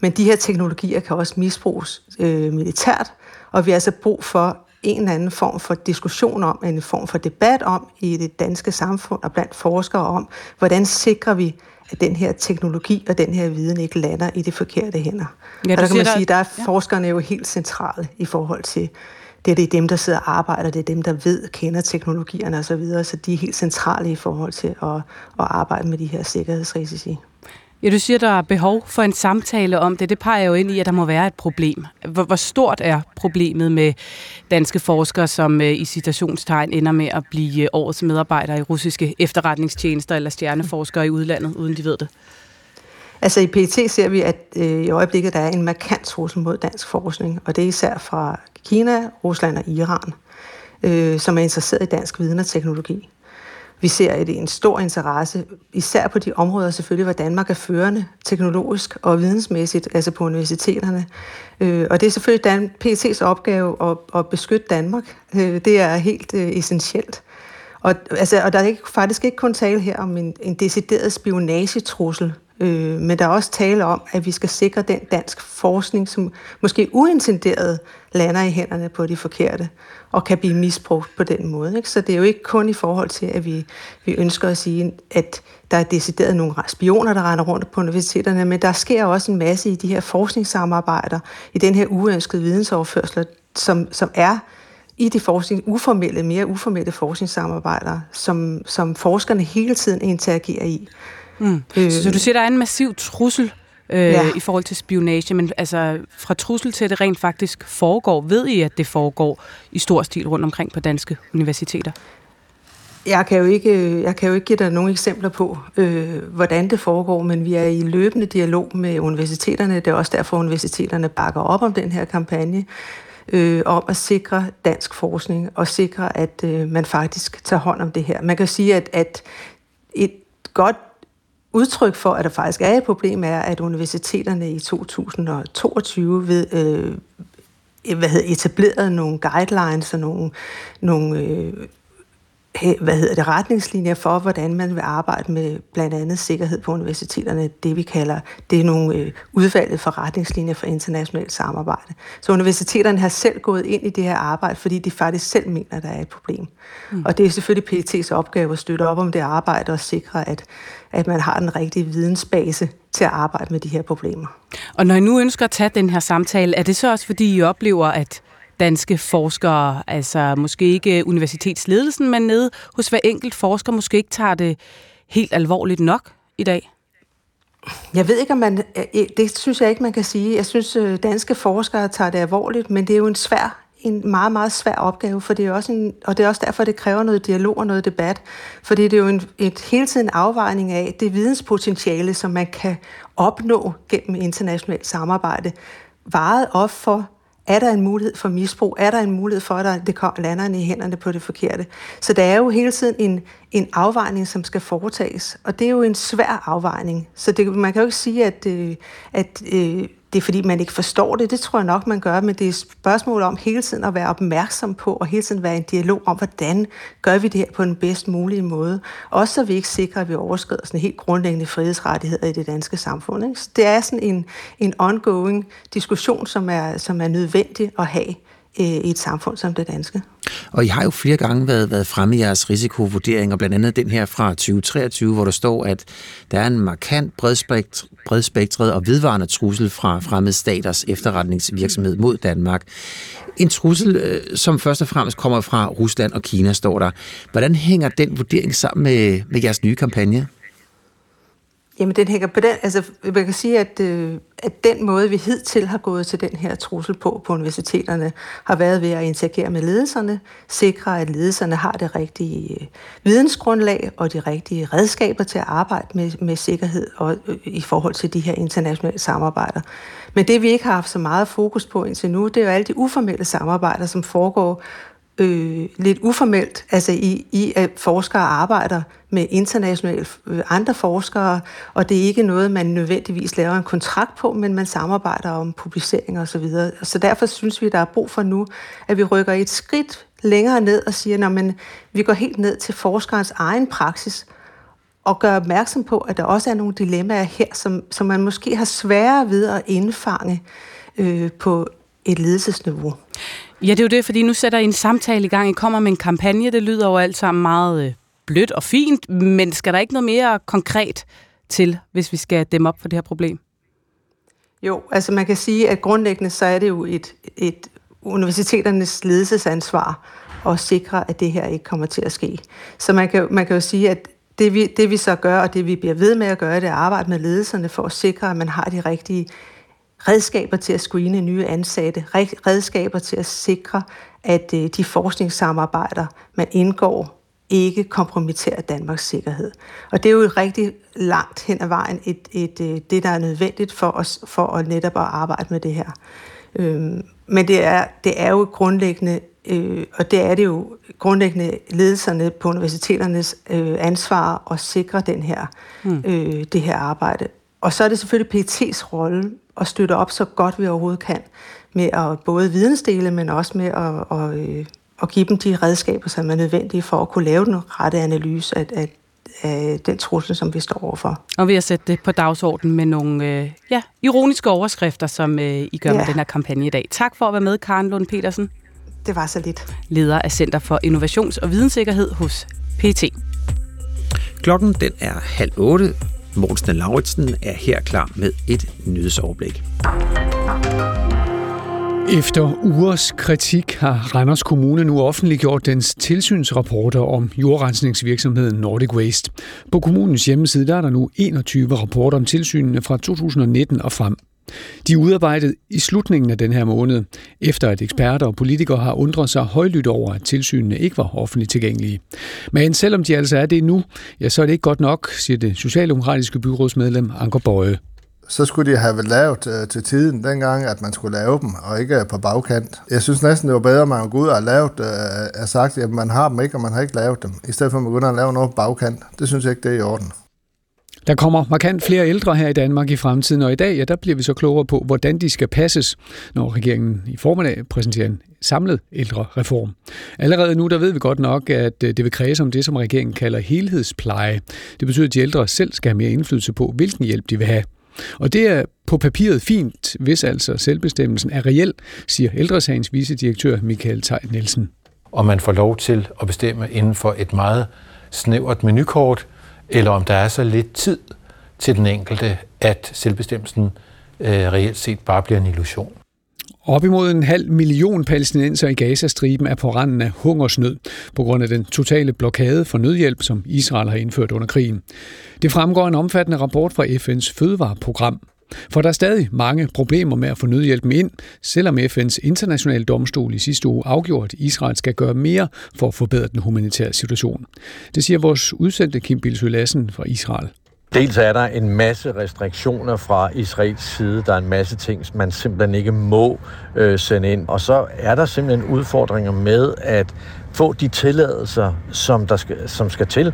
Men de her teknologier kan også misbruges øh, militært, og vi har altså brug for en eller anden form for diskussion om, en form for debat om i det danske samfund og blandt forskere om, hvordan sikrer vi, at den her teknologi og den her viden ikke lander i de forkerte hænder. Ja, og der kan man sige, at der er ja. forskerne jo helt centrale i forhold til, det er, det dem, der sidder og arbejder, det er dem, der ved, kender teknologierne osv., så, videre, så de er helt centrale i forhold til at, at arbejde med de her sikkerhedsrisici. Ja, du siger, der er behov for en samtale om det. Det peger jo ind i, at der må være et problem. Hvor, hvor stort er problemet med danske forskere, som øh, i citationstegn ender med at blive øh, årets medarbejdere i russiske efterretningstjenester eller stjerneforskere i udlandet, uden de ved det? Altså i PT ser vi, at øh, i øjeblikket der er en markant trussel mod dansk forskning, og det er især fra Kina, Rusland og Iran, øh, som er interesseret i dansk viden og teknologi. Vi ser et, en stor interesse, især på de områder selvfølgelig, hvor Danmark er førende teknologisk og vidensmæssigt, altså på universiteterne. Øh, og det er selvfølgelig Dan- PET's opgave at, at beskytte Danmark. Øh, det er helt øh, essentielt. Og, altså, og der er ikke, faktisk ikke kun tale her om en, en decideret spionagetrussel, øh, men der er også tale om, at vi skal sikre den dansk forskning, som måske uintenderet lander i hænderne på de forkerte og kan blive misbrugt på den måde. Ikke? Så det er jo ikke kun i forhold til, at vi, vi ønsker at sige, at der er decideret nogle spioner, der render rundt på universiteterne, men der sker også en masse i de her forskningssamarbejder, i den her uønskede vidensoverførsel, som, som er i de forskning, uformelle, mere uformelle forskningssamarbejder, som, som forskerne hele tiden interagerer i. Mm. Øh, så, du siger, der er en massiv trussel øh, ja. i forhold til spionage, men altså fra trussel til, at det rent faktisk foregår, ved I, at det foregår i stor stil rundt omkring på danske universiteter? Jeg kan jo ikke, jeg kan jo ikke give dig nogle eksempler på, øh, hvordan det foregår, men vi er i løbende dialog med universiteterne. Det er også derfor, at universiteterne bakker op om den her kampagne øh, om at sikre dansk forskning og sikre, at øh, man faktisk tager hånd om det her. Man kan sige, at, at et godt udtryk for, at der faktisk er et problem, er, at universiteterne i 2022 ved, øh, hvad hedder, etableret nogle guidelines og nogle, nogle øh, hvad hedder det, retningslinjer for, hvordan man vil arbejde med blandt andet sikkerhed på universiteterne. Det vi kalder, det er nogle øh, udvalgte for retningslinjer for internationalt samarbejde. Så universiteterne har selv gået ind i det her arbejde, fordi de faktisk selv mener, der er et problem. Mm. Og det er selvfølgelig PET's opgave at støtte op om det arbejde og sikre, at, at man har den rigtige vidensbase til at arbejde med de her problemer. Og når I nu ønsker at tage den her samtale, er det så også fordi I oplever, at danske forskere, altså måske ikke universitetsledelsen, men nede hos hver enkelt forsker, måske ikke tager det helt alvorligt nok i dag? Jeg ved ikke, om man... Øh, det synes jeg ikke, man kan sige. Jeg synes, øh, danske forskere tager det alvorligt, men det er jo en svær en meget, meget svær opgave, for det er også en, og det er også derfor, det kræver noget dialog og noget debat, fordi det er jo en, et hele tiden afvejning af det videnspotentiale, som man kan opnå gennem internationalt samarbejde, varet op for er der en mulighed for misbrug? Er der en mulighed for, at det lander i hænderne på det forkerte? Så der er jo hele tiden en, en afvejning, som skal foretages, og det er jo en svær afvejning. Så det, man kan jo ikke sige, at, øh, at øh, det er fordi, man ikke forstår det. Det tror jeg nok, man gør, men det er et spørgsmål om hele tiden at være opmærksom på, og hele tiden være i en dialog om, hvordan gør vi det her på den bedst mulige måde. Også så vi ikke sikrer, at vi overskrider sådan helt grundlæggende frihedsrettigheder i det danske samfund. Ikke? Så det er sådan en, en ongoing diskussion, som er, som er nødvendig at have øh, i et samfund som det danske. Og I har jo flere gange været, været fremme i jeres risikovurdering, og blandt andet den her fra 2023, hvor der står, at der er en markant bredspektret og vedvarende trussel fra fremmede staters efterretningsvirksomhed mod Danmark. En trussel, øh, som først og fremmest kommer fra Rusland og Kina, står der. Hvordan hænger den vurdering sammen med, med jeres nye kampagne? Jamen, den hænger på den, altså, man kan sige, at, øh, at den måde, vi hidtil har gået til den her trussel på, på universiteterne, har været ved at interagere med ledelserne, sikre, at ledelserne har det rigtige øh, vidensgrundlag og de rigtige redskaber til at arbejde med, med sikkerhed og, øh, i forhold til de her internationale samarbejder. Men det, vi ikke har haft så meget fokus på indtil nu, det er jo alle de uformelle samarbejder, som foregår øh, lidt uformelt, altså i, i at forskere arbejder med internationale øh, andre forskere, og det er ikke noget, man nødvendigvis laver en kontrakt på, men man samarbejder om publiceringer osv. Så, så derfor synes vi, der er brug for nu, at vi rykker et skridt længere ned og siger, at vi går helt ned til forskerens egen praksis, og gør opmærksom på, at der også er nogle dilemmaer her, som, som man måske har sværere ved at indfange øh, på et ledelsesniveau. Ja, det er jo det, fordi nu sætter I en samtale i gang. I kommer med en kampagne, det lyder jo alt sammen meget øh, blødt og fint, men skal der ikke noget mere konkret til, hvis vi skal dæmme op for det her problem? Jo, altså man kan sige, at grundlæggende så er det jo et, et universiteternes ledelsesansvar at sikre, at det her ikke kommer til at ske. Så man kan, man kan jo sige, at det vi, det vi så gør, og det vi bliver ved med at gøre, det er at arbejde med ledelserne for at sikre, at man har de rigtige redskaber til at screene nye ansatte, redskaber til at sikre, at øh, de forskningssamarbejder, man indgår, ikke kompromitterer Danmarks sikkerhed. Og det er jo rigtig langt hen ad vejen et, et, et, øh, det, der er nødvendigt for os for at netop at arbejde med det her. Øhm, men det er, det er jo grundlæggende, øh, og det er det jo grundlæggende ledelserne på universiteternes øh, ansvar at sikre den her, mm. øh, det her arbejde. Og så er det selvfølgelig PT's rolle at støtte op så godt vi overhovedet kan med at både vidensdele, men også med at, at, øh, at give dem de redskaber, som er nødvendige for at kunne lave den rette analyse af, af, af den trussel, som vi står overfor. Og ved at sætte det på dagsordenen med nogle øh, ja, ironiske overskrifter, som øh, I gør ja. med den her kampagne i dag. Tak for at være med, Karen Lund Petersen. Det var så lidt. Leder af Center for Innovations- og Videnssikkerhed hos PT. Klokken den er halv otte. Morten Lauritsen er her klar med et nyhedsoverblik. Efter ugers kritik har Randers Kommune nu offentliggjort dens tilsynsrapporter om jordrensningsvirksomheden Nordic Waste. På kommunens hjemmeside der er der nu 21 rapporter om tilsynene fra 2019 og frem. De er udarbejdet i slutningen af den her måned, efter at eksperter og politikere har undret sig højlydt over, at tilsynene ikke var offentligt tilgængelige. Men selvom de altså er det nu, ja, så er det ikke godt nok, siger det socialdemokratiske byrådsmedlem Anker Bøje. Så skulle de have lavet øh, til tiden dengang, at man skulle lave dem, og ikke på bagkant. Jeg synes næsten, det var bedre, at man går ud og lavet, øh, sagt, at man har dem ikke, og man har ikke lavet dem, i stedet for at man begynder at lave noget på bagkant. Det synes jeg ikke, det er i orden. Der kommer markant flere ældre her i Danmark i fremtiden, og i dag ja, der bliver vi så klogere på, hvordan de skal passes, når regeringen i formiddag præsenterer en samlet ældre reform. Allerede nu der ved vi godt nok, at øh, det vil kræve om det, som regeringen kalder helhedspleje. Det betyder, at de ældre selv skal have mere indflydelse på, hvilken hjælp de vil have. Og det er på papiret fint, hvis altså selvbestemmelsen er reel, siger ældresagens vicedirektør Michael Tej Nielsen. Og man får lov til at bestemme inden for et meget snævert menukort, eller om der er så lidt tid til den enkelte, at selvbestemmelsen øh, reelt set bare bliver en illusion. Op imod en halv million palæstinenser i Gazastriben er på randen af hungersnød på grund af den totale blokade for nødhjælp, som Israel har indført under krigen. Det fremgår en omfattende rapport fra FN's fødevareprogram. For der er stadig mange problemer med at få nødhjælpen ind, selvom FN's internationale domstol i sidste uge afgjorde, at Israel skal gøre mere for at forbedre den humanitære situation. Det siger vores udsendte Kim Bilsø Lassen fra Israel. Dels er der en masse restriktioner fra Israels side. Der er en masse ting, man simpelthen ikke må øh, sende ind. Og så er der simpelthen udfordringer med at få de tilladelser, som, der skal, som skal til.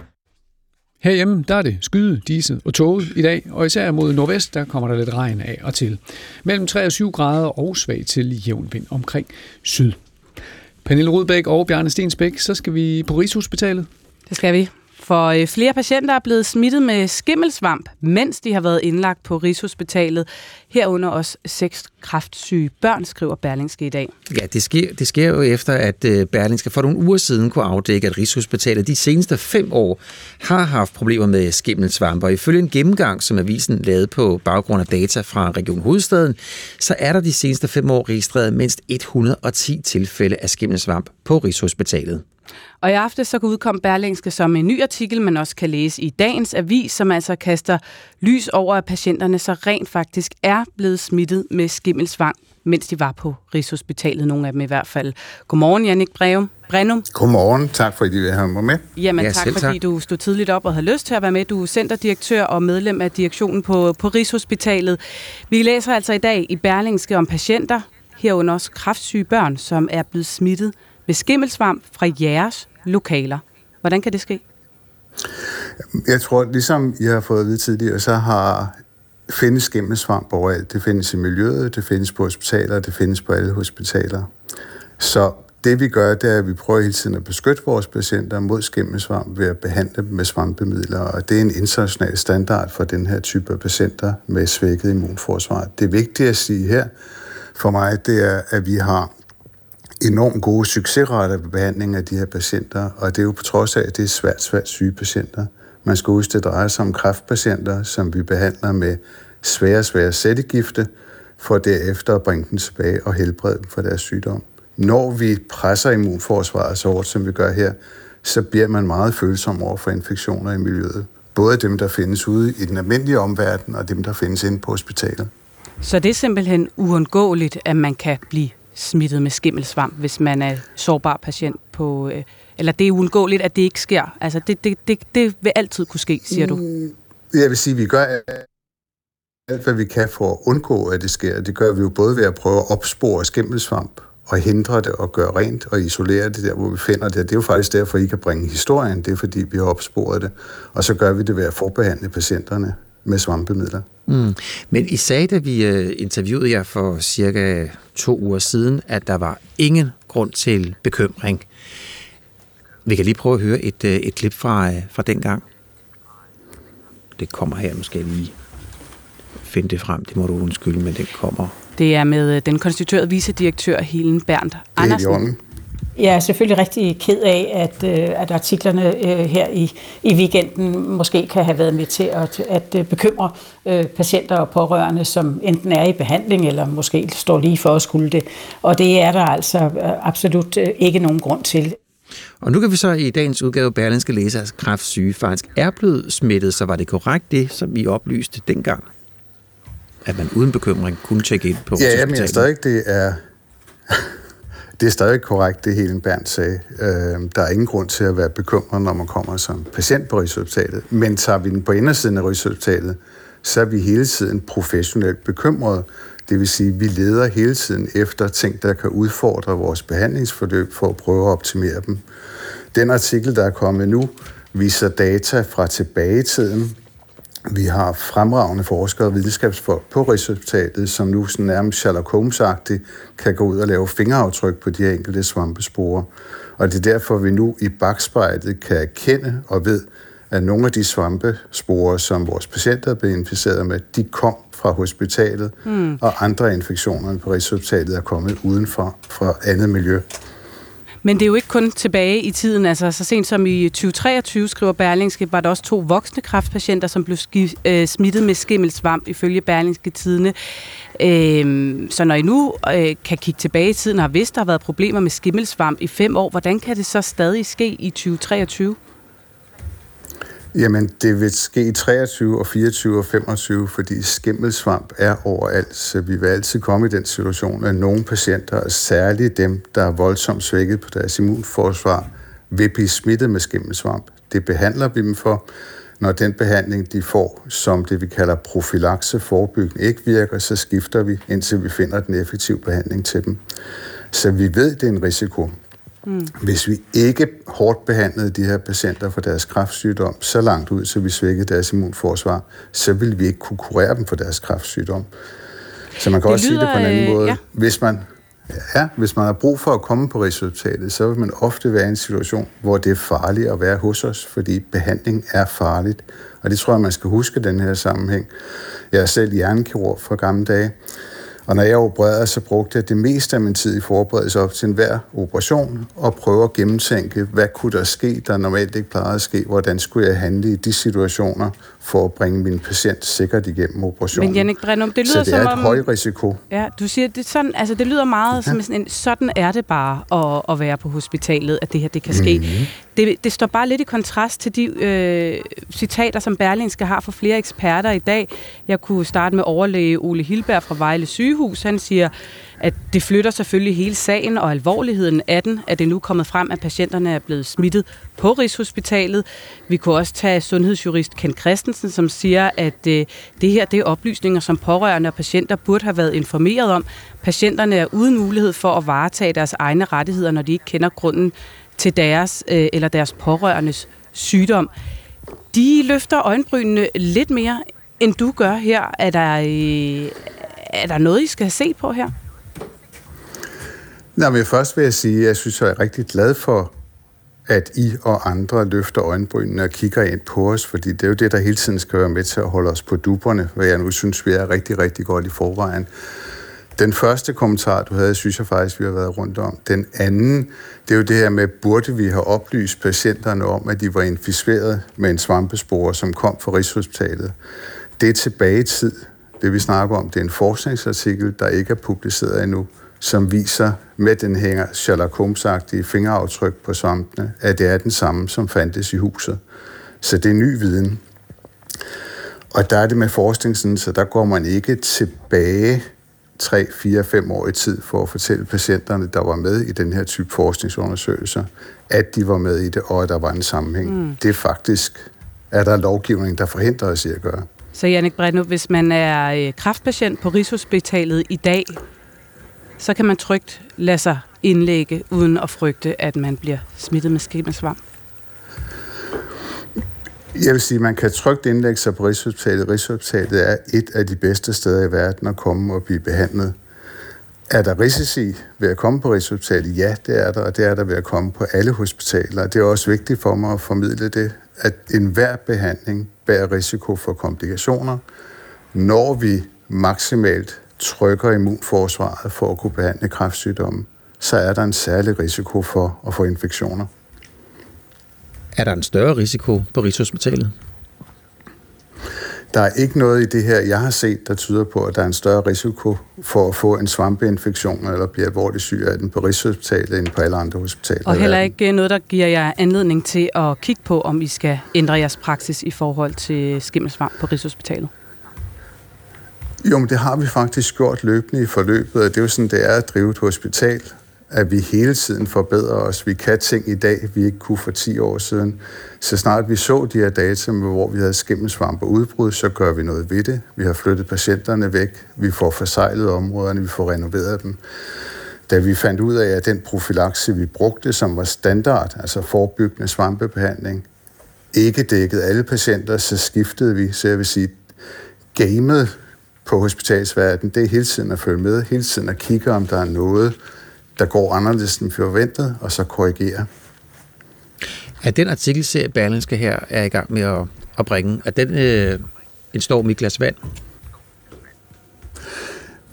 Herhjemme, der er det skyde, diset og tåget i dag, og især mod nordvest, der kommer der lidt regn af og til. Mellem 3 og 7 grader og svag til jævn vind omkring syd. Pernille Rudbæk og Bjarne Stensbæk, så skal vi på Rigshospitalet. Det skal vi. For øh, flere patienter er blevet smittet med skimmelsvamp, mens de har været indlagt på Rigshospitalet. Herunder også seks kraftsyge børn, skriver Berlingske i dag. Ja, det sker, det sker jo efter, at øh, Berlingske for nogle uger siden kunne afdække, at Rigshospitalet de seneste fem år har haft problemer med skimmelsvamp. Og ifølge en gennemgang, som avisen lavede på baggrund af data fra Region Hovedstaden, så er der de seneste fem år registreret mindst 110 tilfælde af skimmelsvamp på Rigshospitalet. Og i aften så udkom Berlingske som en ny artikel, man også kan læse i dagens avis, som altså kaster lys over, at patienterne så rent faktisk er blevet smittet med skimmelsvang, mens de var på Rigshospitalet, nogle af dem i hvert fald. Godmorgen, Jannik Breum. Brennum. Godmorgen. Tak fordi I vil have mig med. Jamen ja, tak, fordi tak. du stod tidligt op og havde lyst til at være med. Du er centerdirektør og medlem af direktionen på, på Rigshospitalet. Vi læser altså i dag i Berlingske om patienter, herunder også kraftsyge børn, som er blevet smittet med skimmelsvamp fra jeres lokaler. Hvordan kan det ske? Jeg tror, ligesom I har fået at vide tidligere, så har findes skimmelsvamp overalt. Det findes i miljøet, det findes på hospitaler, det findes på alle hospitaler. Så det vi gør, det er, at vi prøver hele tiden at beskytte vores patienter mod skimmelsvamp ved at behandle dem med svampemidler, og det er en international standard for den her type af patienter med svækket immunforsvar. Det vigtige at sige her for mig, det er, at vi har enormt gode succesrater ved behandling af de her patienter, og det er jo på trods af, at det er svært, svært syge patienter. Man skal huske, det drejer sig om kræftpatienter, som vi behandler med svære, svære sættegifte, for derefter at bringe dem tilbage og helbrede dem for deres sygdom. Når vi presser immunforsvaret så hårdt, som vi gør her, så bliver man meget følsom over for infektioner i miljøet. Både dem, der findes ude i den almindelige omverden, og dem, der findes inde på hospitalet. Så det er simpelthen uundgåeligt, at man kan blive smittet med skimmelsvamp, hvis man er sårbar patient på... Øh, eller det er uundgåeligt, at det ikke sker. Altså, det, det, det, det vil altid kunne ske, siger du? Mm, jeg vil sige, at vi gør alt, hvad vi kan for at undgå, at det sker. Det gør vi jo både ved at prøve at opspore skimmelsvamp og hindre det og gøre rent og isolere det der, hvor vi finder det. Det er jo faktisk derfor, I kan bringe historien. Det er fordi, vi har opsporet det. Og så gør vi det ved at forbehandle patienterne med svampemidler. Mm. Men I sagde, da vi uh, interviewede jer for cirka to uger siden, at der var ingen grund til bekymring. Vi kan lige prøve at høre et, uh, et klip fra, uh, fra den gang. Det kommer her, måske lige finde det frem. Det må du undskylde, men den kommer. Det er med den konstituerede vicedirektør Helen Berndt Andersen. Jeg er selvfølgelig rigtig ked af, at, øh, at artiklerne øh, her i, i weekenden måske kan have været med til at, at øh, bekymre patienter og pårørende, som enten er i behandling eller måske står lige for at skulle det. Og det er der altså absolut ikke nogen grund til. Og nu kan vi så i dagens udgave Berlinske læse, at kræftsyge faktisk er blevet smittet, så var det korrekt det, som vi oplyste dengang? At man uden bekymring kunne tjekke ind på Ja, jeg mener stadig, det er det er stadig korrekt, det Helen Berndt sagde. Øh, der er ingen grund til at være bekymret, når man kommer som patient på Rigshospitalet. Men tager vi den på indersiden af Rigshospitalet, så er vi hele tiden professionelt bekymrede. Det vil sige, at vi leder hele tiden efter ting, der kan udfordre vores behandlingsforløb for at prøve at optimere dem. Den artikel, der er kommet nu, viser data fra tilbage i tiden, vi har fremragende forskere og videnskabsfolk på Rigshospitalet, som nu sådan nærmest Sherlock holmes kan gå ud og lave fingeraftryk på de enkelte svampesporer. Og det er derfor, vi nu i bagspejlet kan erkende og ved, at nogle af de svampesporer, som vores patienter er blevet inficeret med, de kom fra hospitalet, mm. og andre infektioner på Rigshospitalet er kommet udenfor fra andet miljø. Men det er jo ikke kun tilbage i tiden. Altså, så sent som i 2023, skriver Berlingske, var der også to voksne kræftpatienter, som blev øh, smittet med skimmelsvamp ifølge Berlingske Tidene. Øh, så når I nu øh, kan kigge tilbage i tiden og har vidst, der har været problemer med skimmelsvamp i fem år, hvordan kan det så stadig ske i 2023? Jamen, det vil ske i 23 og 24 og 25, fordi skimmelsvamp er overalt, så vi vil altid komme i den situation, at nogle patienter, særligt dem, der er voldsomt svækket på deres immunforsvar, vil blive smittet med skimmelsvamp. Det behandler vi dem for. Når den behandling, de får, som det vi kalder profilakse forebyggende, ikke virker, så skifter vi, indtil vi finder den effektive behandling til dem. Så vi ved, det er en risiko. Mm. Hvis vi ikke hårdt behandlede de her patienter for deres kræftsygdom så langt ud, så vi svækkede deres immunforsvar, så ville vi ikke kunne kurere dem for deres kræftsygdom. Så man kan det også lyder, sige det på en anden måde. Ja. Hvis man, ja, hvis man har brug for at komme på resultatet, så vil man ofte være i en situation, hvor det er farligt at være hos os, fordi behandling er farligt. Og det tror jeg, man skal huske den her sammenhæng. Jeg er selv hjernekirurg fra gamle dage, og når jeg opererede, så brugte jeg det meste af min tid i forberedelse op til enhver operation og prøve at gennemtænke, hvad kunne der ske, der normalt ikke plejede at ske, hvordan skulle jeg handle i de situationer for at bringe min patient sikkert igennem operationen. Men Jannik Brennum, det lyder så det som er et om... høj risiko. Ja, du siger, det, sådan, altså, det lyder meget ja. som sådan en, sådan er det bare at, at være på hospitalet, at det her det kan ske. Mm-hmm. Det, det står bare lidt i kontrast til de øh, citater, som Berlingske har for flere eksperter i dag. Jeg kunne starte med overlæge Ole Hilberg fra Vejle Sygehus. Han siger, at det flytter selvfølgelig hele sagen og alvorligheden af den, at det nu er kommet frem, at patienterne er blevet smittet på Rigshospitalet. Vi kunne også tage sundhedsjurist Ken Christensen, som siger, at øh, det her det er oplysninger, som pårørende og patienter burde have været informeret om. Patienterne er uden mulighed for at varetage deres egne rettigheder, når de ikke kender grunden til deres øh, eller deres pårørendes sygdom. De løfter øjenbrynene lidt mere, end du gør her. Er der, øh, er der noget, I skal se på her? Nej, men først vil jeg sige, at jeg synes, jeg er rigtig glad for, at I og andre løfter øjenbrynene og kigger ind på os, fordi det er jo det, der hele tiden skal være med til at holde os på duberne, hvad jeg nu synes, vi er rigtig, rigtig godt i forvejen. Den første kommentar, du havde, synes jeg faktisk, vi har været rundt om. Den anden, det er jo det her med, burde vi have oplyst patienterne om, at de var inficeret med en svampespore, som kom fra Rigshospitalet. Det er tilbage i tid. Det vi snakker om, det er en forskningsartikel, der ikke er publiceret endnu som viser med den hænger Sherlock holmes fingeraftryk på svampene, at det er den samme, som fandtes i huset. Så det er ny viden. Og der er det med forskning sådan, så der går man ikke tilbage 3, 4, 5 år i tid for at fortælle patienterne, der var med i den her type forskningsundersøgelser, at de var med i det, og at der var en sammenhæng. Mm. Det er faktisk, er der lovgivning, der forhindrer os i at gøre. Så Jannik Bredno, hvis man er øh, kraftpatient på Rigshospitalet i dag, så kan man trygt lade sig indlægge, uden at frygte, at man bliver smittet med skimmelsvamp? Jeg vil sige, at man kan trygt indlægge sig på Rigshospitalet. Rigshospitalet er et af de bedste steder i verden at komme og blive behandlet. Er der risici ved at komme på Rigshospitalet? Ja, det er der, og det er der ved at komme på alle hospitaler. Det er også vigtigt for mig at formidle det, at enhver behandling bærer risiko for komplikationer. Når vi maksimalt trykker immunforsvaret for at kunne behandle kræftsygdomme, så er der en særlig risiko for at få infektioner. Er der en større risiko på Rigshospitalet? Der er ikke noget i det her, jeg har set, der tyder på, at der er en større risiko for at få en svampeinfektion eller blive alvorligt syg af den på Rigshospitalet end på alle andre hospitaler. Og heller ikke noget, der giver jer anledning til at kigge på, om I skal ændre jeres praksis i forhold til skimmelsvamp på Rigshospitalet? Jo, men det har vi faktisk gjort løbende i forløbet, og det er jo sådan, det er at drive et hospital, at vi hele tiden forbedrer os. Vi kan ting i dag, vi ikke kunne for 10 år siden. Så snart vi så de her data, hvor vi havde skimmelsvamp og udbrud, så gør vi noget ved det. Vi har flyttet patienterne væk, vi får forsejlet områderne, vi får renoveret dem. Da vi fandt ud af, at den profilakse, vi brugte, som var standard, altså forebyggende svampebehandling, ikke dækkede alle patienter, så skiftede vi, så jeg vil sige, gamet på hospitalsverdenen, det er hele tiden at følge med, hele tiden at kigge, om der er noget, der går anderledes end forventet, og så korrigere. Er den artikelserie, Berlingske her er i gang med at, at bringe, er den øh, en storm i glas vand?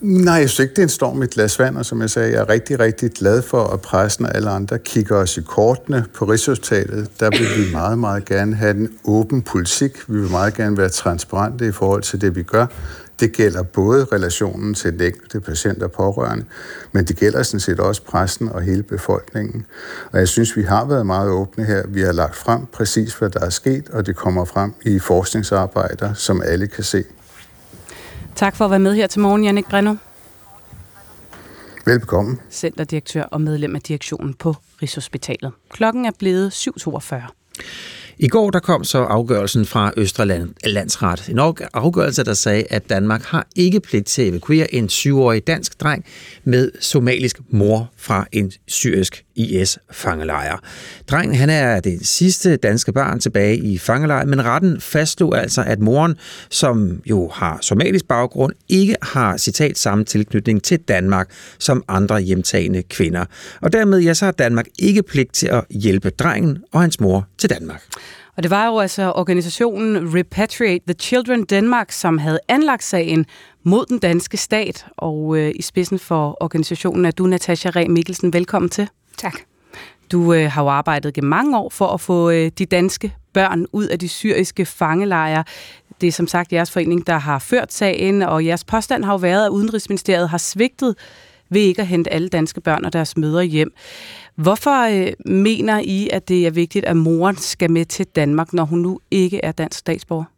Nej, jeg synes ikke, det er en storm i et glas vand, og som jeg sagde, jeg er rigtig, rigtig glad for, at pressen og alle andre kigger os i kortene på Rigshospitalet. Der vil vi meget, meget gerne have en åben politik. Vi vil meget gerne være transparente i forhold til det, vi gør. Det gælder både relationen til den enkelte patient og pårørende, men det gælder sådan set også pressen og hele befolkningen. Og jeg synes, vi har været meget åbne her. Vi har lagt frem præcis, hvad der er sket, og det kommer frem i forskningsarbejder, som alle kan se. Tak for at være med her til morgen, Jannik Brenno. Velbekomme. Centerdirektør og medlem af direktionen på Rigshospitalet. Klokken er blevet 7.42. I går der kom så afgørelsen fra Østre Land, Landsret. En afgørelse, der sagde, at Danmark har ikke pligt til at evakuere en syvårig dansk dreng med somalisk mor fra en syrisk IS-fangelejre. Drengen han er det sidste danske barn tilbage i fangelejren, men retten fastslog altså, at moren, som jo har somalisk baggrund, ikke har citat samme tilknytning til Danmark som andre hjemtagende kvinder. Og dermed ja, så har Danmark ikke pligt til at hjælpe drengen og hans mor til Danmark. Og det var jo altså organisationen Repatriate the Children Denmark, som havde anlagt sagen mod den danske stat. Og øh, i spidsen for organisationen er du, Natasha Reh Mikkelsen. Velkommen til. Tak. Du øh, har jo arbejdet gennem mange år for at få øh, de danske børn ud af de syriske fangelejre. Det er som sagt jeres forening, der har ført sagen, og jeres påstand har jo været, at Udenrigsministeriet har svigtet ved ikke at hente alle danske børn og deres mødre hjem. Hvorfor øh, mener I, at det er vigtigt, at moren skal med til Danmark, når hun nu ikke er dansk statsborger?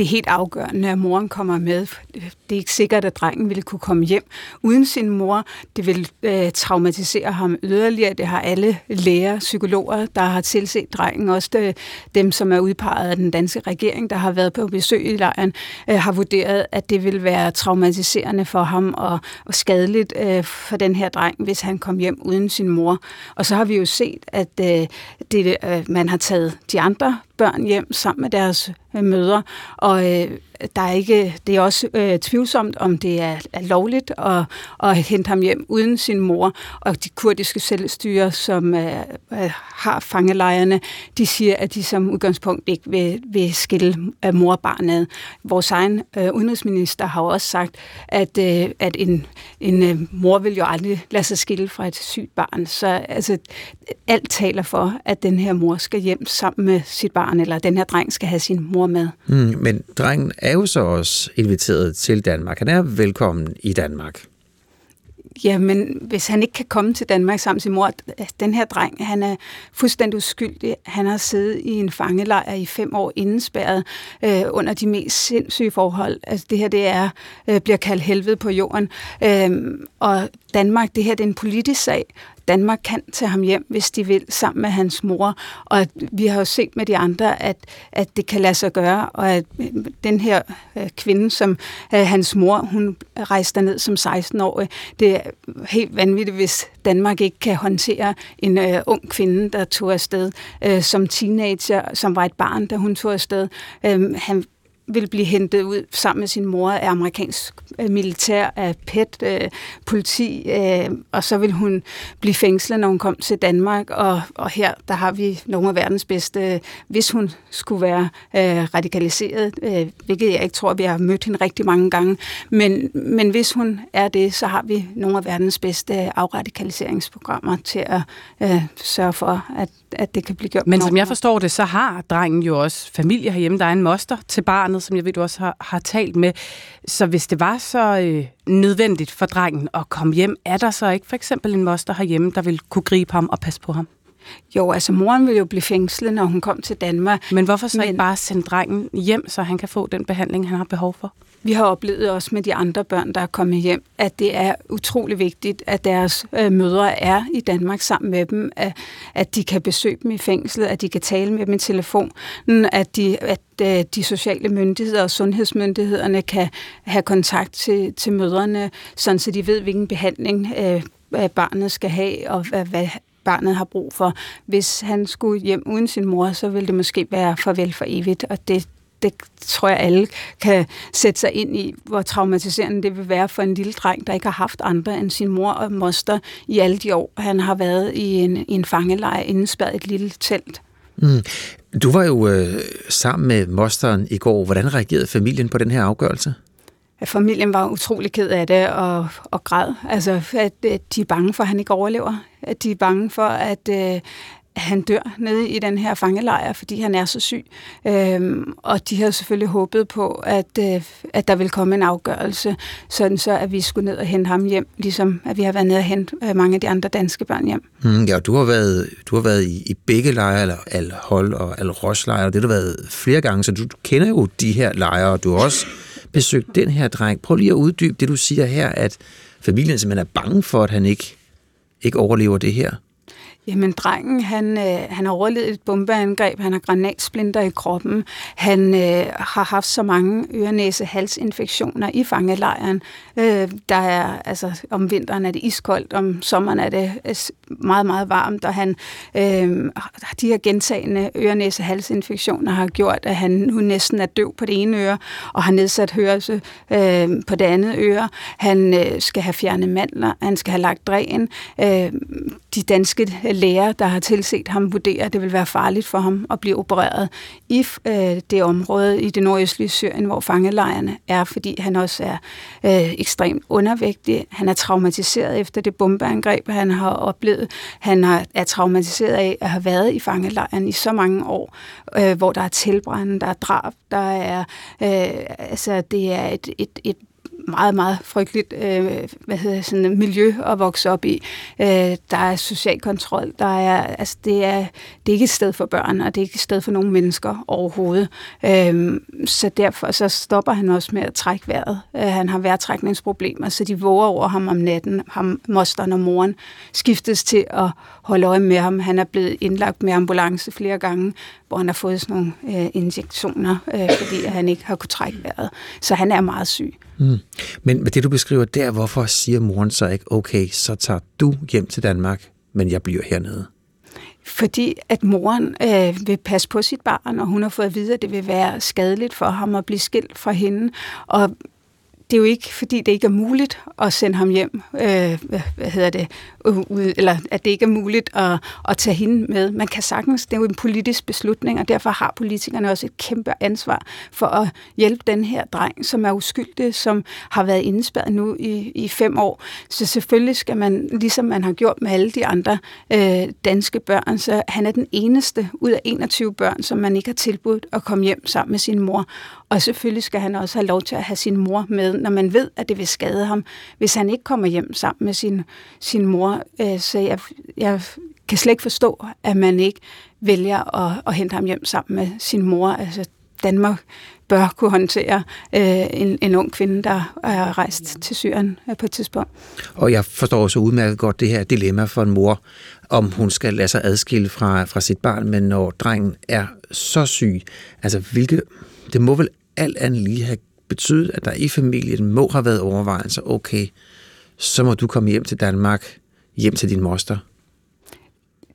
Det er helt afgørende, at moren kommer med. Det er ikke sikkert, at drengen ville kunne komme hjem uden sin mor. Det vil øh, traumatisere ham yderligere. Det har alle læger, psykologer, der har tilset drengen. Også det, dem, som er udpeget af den danske regering, der har været på besøg i lejren, øh, har vurderet, at det vil være traumatiserende for ham og, og skadeligt øh, for den her dreng, hvis han kom hjem uden sin mor. Og så har vi jo set, at øh, det, øh, man har taget de andre børn hjem sammen med deres øh, mødre, og øh, der er ikke, det er også øh, tvivlsomt, om det er, er lovligt at, at hente ham hjem uden sin mor. Og de kurdiske selvstyre, som øh, øh har fangelejrene, de siger, at de som udgangspunkt ikke vil, vil skille øh, mor og barnet. Vores egen øh, udenrigsminister har også sagt, at, øh, at en, en øh, mor vil jo aldrig lade sig skille fra et sygt barn. Så altså, alt taler for, at den her mor skal hjem sammen med sit barn, eller den her dreng skal have sin mor med. Mm, men drengen er jo så også inviteret til Danmark. Han er velkommen i Danmark. Ja, men hvis han ikke kan komme til Danmark sammen med sin mor, altså, den her dreng, han er fuldstændig uskyldig. Han har siddet i en fangelejr i fem år indespærret øh, under de mest sindssyge forhold. Altså det her, det er, øh, bliver kaldt helvede på jorden. Øh, og Danmark, det her, det er en politisk sag. Danmark kan tage ham hjem, hvis de vil, sammen med hans mor. Og vi har jo set med de andre, at, at det kan lade sig gøre, og at øh, den her øh, kvinde, som øh, hans mor, hun rejste ned som 16-årig, det er helt vanvittigt, hvis Danmark ikke kan håndtere en øh, ung kvinde, der tog afsted øh, som teenager, som var et barn, da hun tog afsted. Øh, han vil blive hentet ud sammen med sin mor af amerikansk øh, militær, af PET, øh, politi, øh, og så vil hun blive fængslet, når hun kom til Danmark, og, og her der har vi nogle af verdens bedste, hvis hun skulle være øh, radikaliseret, øh, hvilket jeg ikke tror, vi har mødt hende rigtig mange gange, men, men hvis hun er det, så har vi nogle af verdens bedste afradikaliseringsprogrammer til at øh, sørge for, at at det kan blive gjort. Men som jeg forstår det, så har drengen jo også familie herhjemme. Der er en moster til barnet, som jeg ved, du også har, har talt med. Så hvis det var så øh, nødvendigt for drengen at komme hjem, er der så ikke for eksempel en moster herhjemme, der vil kunne gribe ham og passe på ham? Jo, altså moren vil jo blive fængslet, når hun kom til Danmark. Men hvorfor så Men... ikke bare sende drengen hjem, så han kan få den behandling, han har behov for? Vi har oplevet også med de andre børn, der er kommet hjem, at det er utrolig vigtigt, at deres øh, mødre er i Danmark sammen med dem, at, at de kan besøge dem i fængslet, at de kan tale med dem i telefonen, at de, at øh, de sociale myndigheder og sundhedsmyndighederne kan have kontakt til, til mødrene, sådan så de ved, hvilken behandling øh, øh barnet skal have, og hvad, hvad barnet har brug for. Hvis han skulle hjem uden sin mor, så ville det måske være farvel for evigt, og det, det tror jeg alle kan sætte sig ind i, hvor traumatiserende det vil være for en lille dreng, der ikke har haft andre end sin mor og moster i alle de år, han har været i en, i en fangelejr indespærret et lille telt. Mm. Du var jo øh, sammen med mosteren i går. Hvordan reagerede familien på den her afgørelse? Familien var utrolig ked af det og, og græd. Altså, at, at de er bange for, at han ikke overlever. At de er bange for, at, øh, han dør nede i den her fangelejr, fordi han er så syg. Øhm, og de havde selvfølgelig håbet på, at, øh, at der ville komme en afgørelse, sådan så at vi skulle ned og hente ham hjem, ligesom at vi har været nede og hente øh, mange af de andre danske børn hjem. Mm, ja, du har været, du har været i, i begge lejre, eller Al-Hol og Al-Rosh-lejre, det har du været flere gange, så du, du kender jo de her lejre, og du har også besøgt den her dreng. Prøv lige at uddybe det, du siger her, at familien simpelthen er bange for, at han ikke, ikke overlever det her. Jamen, drengen, han, øh, han har overlevet et bombeangreb, han har granatsplinter i kroppen, han øh, har haft så mange ørenæse halsinfektioner i fangelejren. Øh, der er, altså, om vinteren er det iskoldt, om sommeren er det altså, meget, meget varmt, og han, øh, de her gentagende ørenæse halsinfektioner har gjort, at han nu næsten er døv på det ene øre, og har nedsat hørelse øh, på det andet øre. Han øh, skal have fjernet mandler, han skal have lagt dræn. Øh, de danske læger, der har tilset ham, vurderer, at det vil være farligt for ham at blive opereret i øh, det område i det nordøstlige Syrien, hvor fangelejrene er, fordi han også er øh, ekstremt undervægtig. Han er traumatiseret efter det bombeangreb, han har oplevet. Han har, er traumatiseret af at have været i fangelejren i så mange år, øh, hvor der er tilbrænde, der er drab, der er, øh, altså det er et, et, et meget, meget frygteligt øh, hvad hedder, sådan, miljø at vokse op i. Øh, der er social kontrol, der er, altså, det, er, det er ikke et sted for børn, og det er ikke et sted for nogen mennesker overhovedet. Øh, så derfor så stopper han også med at trække vejret. Øh, han har vejrtrækningsproblemer, så de våger over ham om natten. Ham, mosteren og moren skiftes til at holde øje med ham. Han er blevet indlagt med ambulance flere gange, hvor han har fået sådan nogle øh, injektioner, øh, fordi han ikke har kunne trække vejret. Så han er meget syg. Mm. Men med det, du beskriver der, hvorfor siger moren så ikke, okay, så tager du hjem til Danmark, men jeg bliver hernede? Fordi at moren øh, vil passe på sit barn, og hun har fået at vide, at det vil være skadeligt for ham at blive skilt fra hende. Og det er jo ikke, fordi det ikke er muligt at sende ham hjem, øh, hvad hedder det, Øh, ud, eller at det ikke er muligt at, at tage hende med. Man kan sagtens, det er jo en politisk beslutning, og derfor har politikerne også et kæmpe ansvar for at hjælpe den her dreng, som er uskyldig, som har været indespærret nu i, i fem år. Så selvfølgelig skal man, ligesom man har gjort med alle de andre øh, danske børn, så han er den eneste ud af 21 børn, som man ikke har tilbudt at komme hjem sammen med sin mor. Og selvfølgelig skal han også have lov til at have sin mor med, når man ved, at det vil skade ham, hvis han ikke kommer hjem sammen med sin, sin mor. Øh, så jeg, jeg kan slet ikke forstå, at man ikke vælger at, at hente ham hjem sammen med sin mor. Altså, Danmark bør kunne håndtere øh, en, en ung kvinde, der er rejst til Syrien øh, på et tidspunkt. Og jeg forstår også udmærket godt det her dilemma for en mor, om hun skal lade sig adskille fra, fra sit barn, men når drengen er så syg, altså hvilke, det må vel alt andet lige have betydet, at der i familien må have været overvejelser, okay, så må du komme hjem til Danmark, hjem til din moster.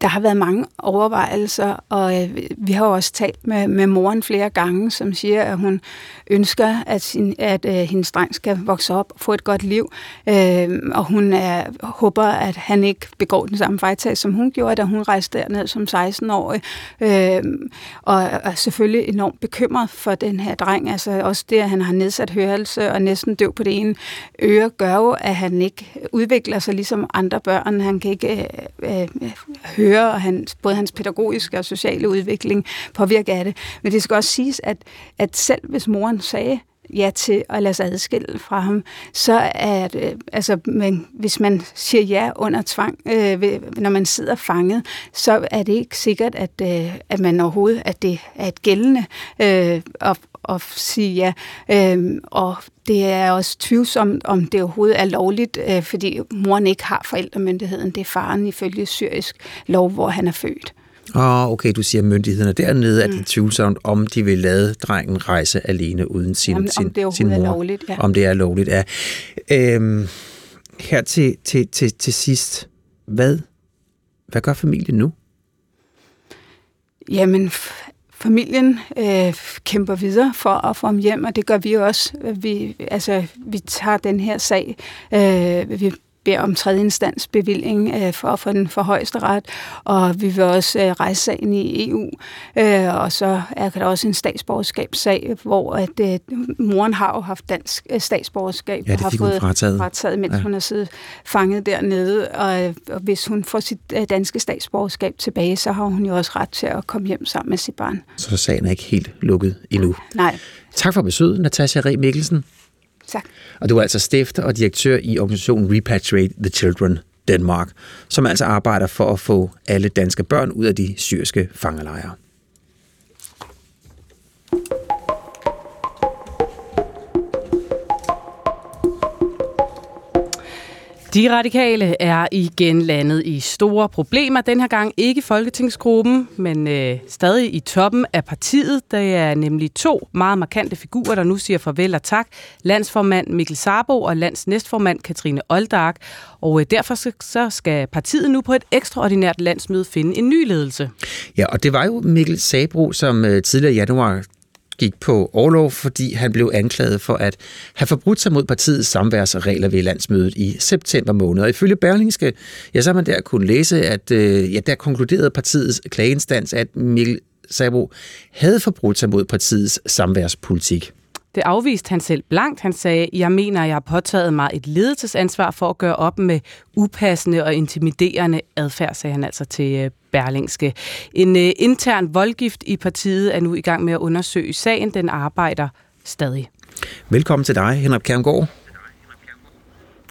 Der har været mange overvejelser, og øh, vi har også talt med, med moren flere gange, som siger, at hun ønsker, at, sin, at øh, hendes dreng skal vokse op og få et godt liv. Øh, og hun er, håber, at han ikke begår den samme fejltag, som hun gjorde, da hun rejste derned som 16-årig. Øh, og er selvfølgelig enormt bekymret for den her dreng. Altså også det, at han har nedsat hørelse og næsten døv på det ene øre, gør jo, at han ikke udvikler sig ligesom andre børn. Han kan ikke øh, øh, høre, og hans, både hans pædagogiske og sociale udvikling påvirker af det. Men det skal også siges, at, at selv hvis moren sagde ja til at lade sig adskille fra ham, så er det, øh, altså, men hvis man siger ja under tvang, øh, når man sidder fanget, så er det ikke sikkert, at, øh, at man overhovedet, at det er et gældende øh, og, at sige ja. Øh, og det er også tvivlsomt, om det overhovedet er lovligt, øh, fordi moren ikke har forældremyndigheden. Det er faren ifølge syrisk lov, hvor han er født. Oh, okay, du siger myndighederne dernede, at det er mm. tvivlsomt, om de vil lade drengen rejse alene uden sin, Jamen, sin, om det sin mor. Er lovligt, ja. Om det er lovligt, ja. Øhm, her til, til, til, til sidst, hvad, hvad gør familien nu? Jamen, familien øh, kæmper videre for at få ham hjem, og det gør vi også. Vi, altså, vi tager den her sag, øh, vi beder om tredje instans bevilling øh, for at få den for højeste ret, og vi vil også øh, rejse sagen i EU, øh, og så er der også en statsborgerskabssag, hvor at øh, moren har jo haft dansk øh, statsborgerskab, ja, det har fået frataget. frataget, mens ja. hun har siddet fanget dernede, og, og hvis hun får sit øh, danske statsborgerskab tilbage, så har hun jo også ret til at komme hjem sammen med sit barn. Så sagen er ikke helt lukket endnu. Nej. Tak for besøget, Natasha Re Mikkelsen. Tak. Og du er altså stifter og direktør i organisationen Repatriate the Children Denmark, som altså arbejder for at få alle danske børn ud af de syriske fangelejre. De radikale er igen landet i store problemer. Den her gang ikke Folketingsgruppen, men øh, stadig i toppen af partiet. Der er nemlig to meget markante figurer, der nu siger farvel og tak. Landsformand Mikkel Sarbo og landsnæstformand Katrine Oldark. Og øh, derfor så skal partiet nu på et ekstraordinært landsmøde finde en ny ledelse. Ja, og det var jo Mikkel Sabro, som øh, tidligere i januar gik på overlov, fordi han blev anklaget for at have forbrudt sig mod partiets samværsregler ved landsmødet i september måned. Og ifølge Berlingske, ja, så har man der kunne læse, at øh, ja, der konkluderede partiets klageinstans, at Mikkel Sabo havde forbrudt sig mod partiets samværspolitik. Det afviste han selv blankt. Han sagde, jeg mener, jeg har påtaget mig et ledelsesansvar for at gøre op med upassende og intimiderende adfærd, sagde han altså til øh, Berlingske. En uh, intern voldgift i partiet er nu i gang med at undersøge sagen. Den arbejder stadig. Velkommen til dig, Henrik Kærmgaard.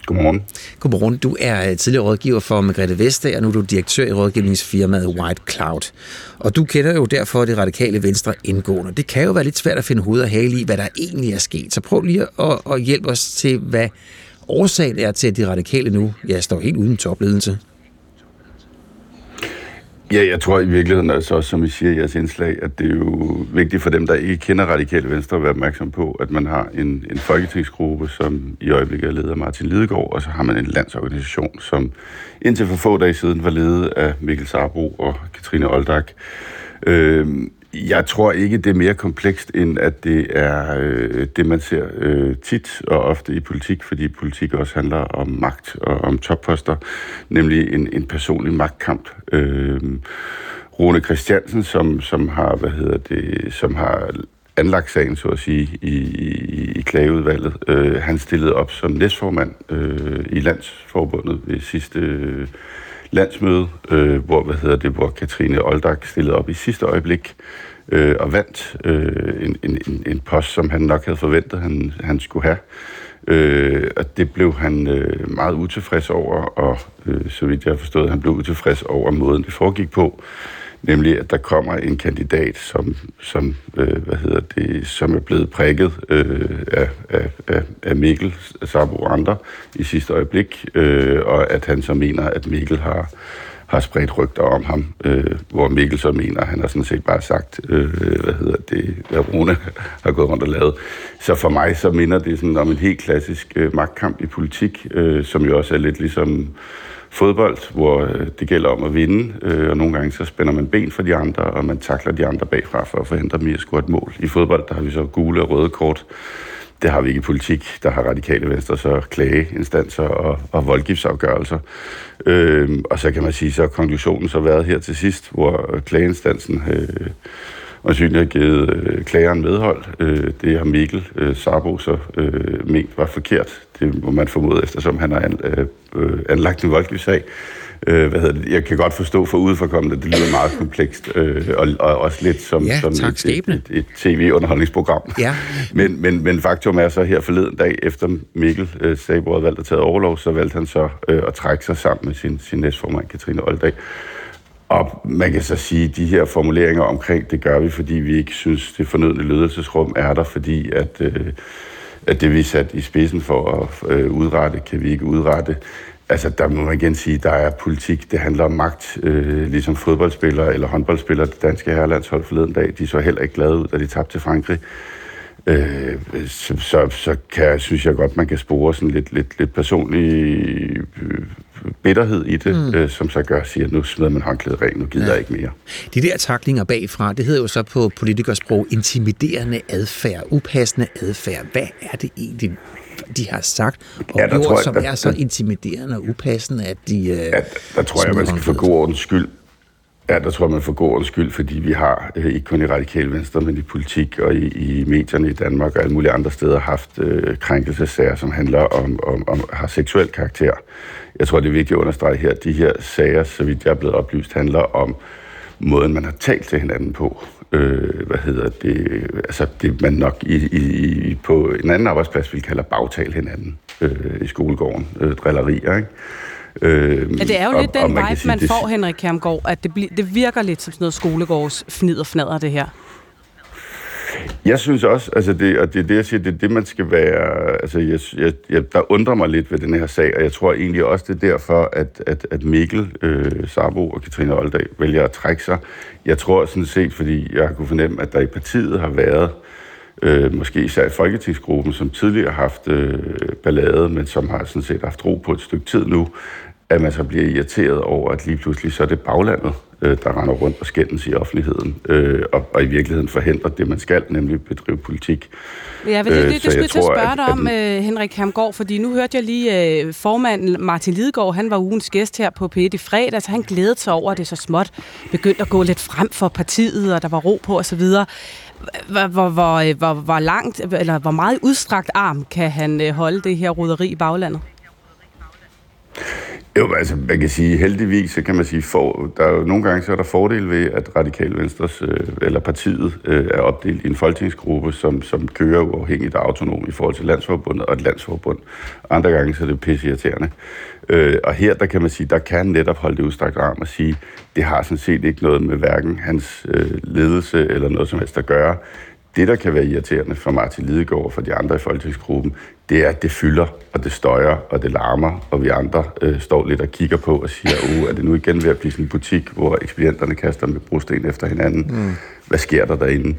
Godmorgen. Godmorgen. Du er øh, tidligere rådgiver for Margrethe Vestager, og nu er du direktør i rådgivningsfirmaet White Cloud. Og du kender jo derfor det radikale venstre indgående. Det kan jo være lidt svært at finde hoved og hale i, hvad der egentlig er sket. Så prøv lige at, at hjælpe os til, hvad årsagen er til, at de radikale nu ja, står helt uden topledelse. Ja, jeg tror i virkeligheden, altså også, som I siger i jeres indslag, at det er jo vigtigt for dem, der ikke kender Radikale Venstre, at være opmærksom på, at man har en, en folketingsgruppe, som i øjeblikket er ledet af Martin Lidegaard, og så har man en landsorganisation, som indtil for få dage siden var ledet af Mikkel Sarbo og Katrine Oldak. Øh, jeg tror ikke, det er mere komplekst, end at det er øh, det, man ser øh, tit og ofte i politik, fordi politik også handler om magt og om topposter, nemlig en, en personlig magtkamp. Øh, Rune Christiansen, som, som har, hvad hedder det, som har anlagt sagen, så at sige, i, i, i klageudvalget. Øh, han stillede op som næstformand øh, i Landsforbundet ved sidste øh, landsmøde, øh, hvor, hvad hedder det, hvor Katrine Oldak stillede op i sidste øjeblik øh, og vandt øh, en, en, en post, som han nok havde forventet, han, han skulle have. Øh, og det blev han øh, meget utilfreds over, og øh, så vidt jeg har forstået, han blev utilfreds over måden, det foregik på. Nemlig, at der kommer en kandidat, som, som, øh, hvad hedder det, som er blevet prikket øh, af, af, af, Mikkel Sabo og andre i sidste øjeblik, øh, og at han så mener, at Mikkel har har spredt rygter om ham, øh, hvor Mikkel så mener, at han har sådan set bare sagt, øh, hvad hedder det, hvad Rune har gået rundt og lavet. Så for mig så minder det sådan om en helt klassisk øh, magtkamp i politik, øh, som jo også er lidt ligesom fodbold, hvor øh, det gælder om at vinde, øh, og nogle gange så spænder man ben for de andre, og man takler de andre bagfra for at forhindre dem i at score et mål. I fodbold, der har vi så gule og røde kort, det har vi ikke i politik. Der har radikale venstre så klageinstanser og, og voldgiftsafgørelser. Øhm, og så kan man sige, så har konklusionen så været her til sidst, hvor øh, klageinstansen øh, og synligt har givet øh, klageren medhold. Øh, det har Mikkel øh, Sarbo så øh, ment var forkert. Det må man formode, eftersom han har an, øh, øh anlagt en voldgiftssag. Øh, hvad hedder det? Jeg kan godt forstå for udforkommende, at det lyder meget komplekst, øh, og, og også lidt som, ja, som tak, et, et, et, et tv-underholdningsprogram. Ja. Men, men, men faktum er så her forleden dag, efter Mikkel øh, Sabo havde valgt at tage overlov, så valgte han så øh, at trække sig sammen med sin, sin næstformand, Katrine Oldag. Og man kan så sige, at de her formuleringer omkring, det gør vi, fordi vi ikke synes, det fornødne ledelsesrum er der, fordi at, øh, at det vi er sat i spidsen for at øh, udrette, kan vi ikke udrette. Altså, der må man igen sige, der er politik, det handler om magt, øh, ligesom fodboldspillere eller håndboldspillere, det danske herrelandshold forleden dag, de så heller ikke glade ud, da de tabte til Frankrig. Øh, så, så, så kan, synes jeg godt, man kan spore sådan lidt, lidt, lidt personlige øh, bitterhed i det, mm. øh, som så gør, siger, at nu smider man håndklædet rent, nu gider ja. jeg ikke mere. De der taklinger bagfra, det hedder jo så på politikersprog intimiderende adfærd, upassende adfærd. Hvad er det egentlig, de har sagt og ja, gjort, tror jeg, som der, er så intimiderende og upassende, at de... Øh, ja, der tror jeg, man skal for god ordens skyld Ja, der tror jeg, man får god ordens skyld, fordi vi har øh, ikke kun i radikale venstre, men i politik og i, i medierne i Danmark og alle mulige andre steder haft øh, krænkelsesager, som handler om, om, om har seksuel karakter. Jeg tror, det er vigtigt at understrege her, at de her sager, så vidt jeg er blevet oplyst, handler om måden, man har talt til hinanden på. Øh, hvad hedder det? Altså, det man nok i, i, på en anden arbejdsplads vil kalde bagtale hinanden øh, i skolegården. Øh, drillerier, ikke? Øh, ja, det er jo og, lidt den man vibe, man det... får, Henrik Kjermgaard, at det, bl- det virker lidt som sådan noget skolegårds fnid og fnader, det her. Jeg synes også, altså det, og det er det, jeg siger, det er det, man skal være, altså jeg, jeg, jeg, der undrer mig lidt ved den her sag, og jeg tror egentlig også, det er derfor, at, at, at Mikkel øh, Sabo og Katrine Oldag vælger at trække sig. Jeg tror sådan set, fordi jeg har kunne fornemme, at der i partiet har været øh, måske især i Folketingsgruppen, som tidligere har haft øh, ballade, men som har sådan set haft ro på et stykke tid nu, at man så bliver irriteret over, at lige pludselig så er det baglandet, øh, der render rundt og skændes i offentligheden, øh, og, og i virkeligheden forhindrer det, man skal, nemlig bedrive politik. Ja, det, det, det, det skulle jeg til at spørge dig om, at, Henrik Hamgaard, fordi nu hørte jeg lige øh, formanden Martin Lidegaard, han var ugens gæst her på P1 i fredag, så han glædede sig over, at det så småt begyndte at gå lidt frem for partiet, og der var ro på osv. Hvor, hvor, hvor, hvor, hvor langt, eller hvor meget udstrakt arm kan han holde det her roderi i baglandet? Jo, altså man kan sige, heldigvis, så kan man sige, for, der er jo nogle gange så er der fordel ved, at Radikal Venstres, øh, eller partiet, øh, er opdelt i en folketingsgruppe, som, som kører uafhængigt og autonom i forhold til landsforbundet og et landsforbund. Andre gange så er det pisseirriterende. Øh, og her, der kan man sige, der kan netop holde det udstrakt arm og sige, det har sådan set ikke noget med hverken hans øh, ledelse eller noget som helst at gøre. Det, der kan være irriterende for Martin Lidegaard og for de andre i folketingsgruppen, det er, at det fylder, og det støjer, og det larmer, og vi andre øh, står lidt og kigger på og siger, uh, er det nu igen ved at blive sådan en butik, hvor ekspedienterne kaster med brosten efter hinanden? Mm. Hvad sker der derinde?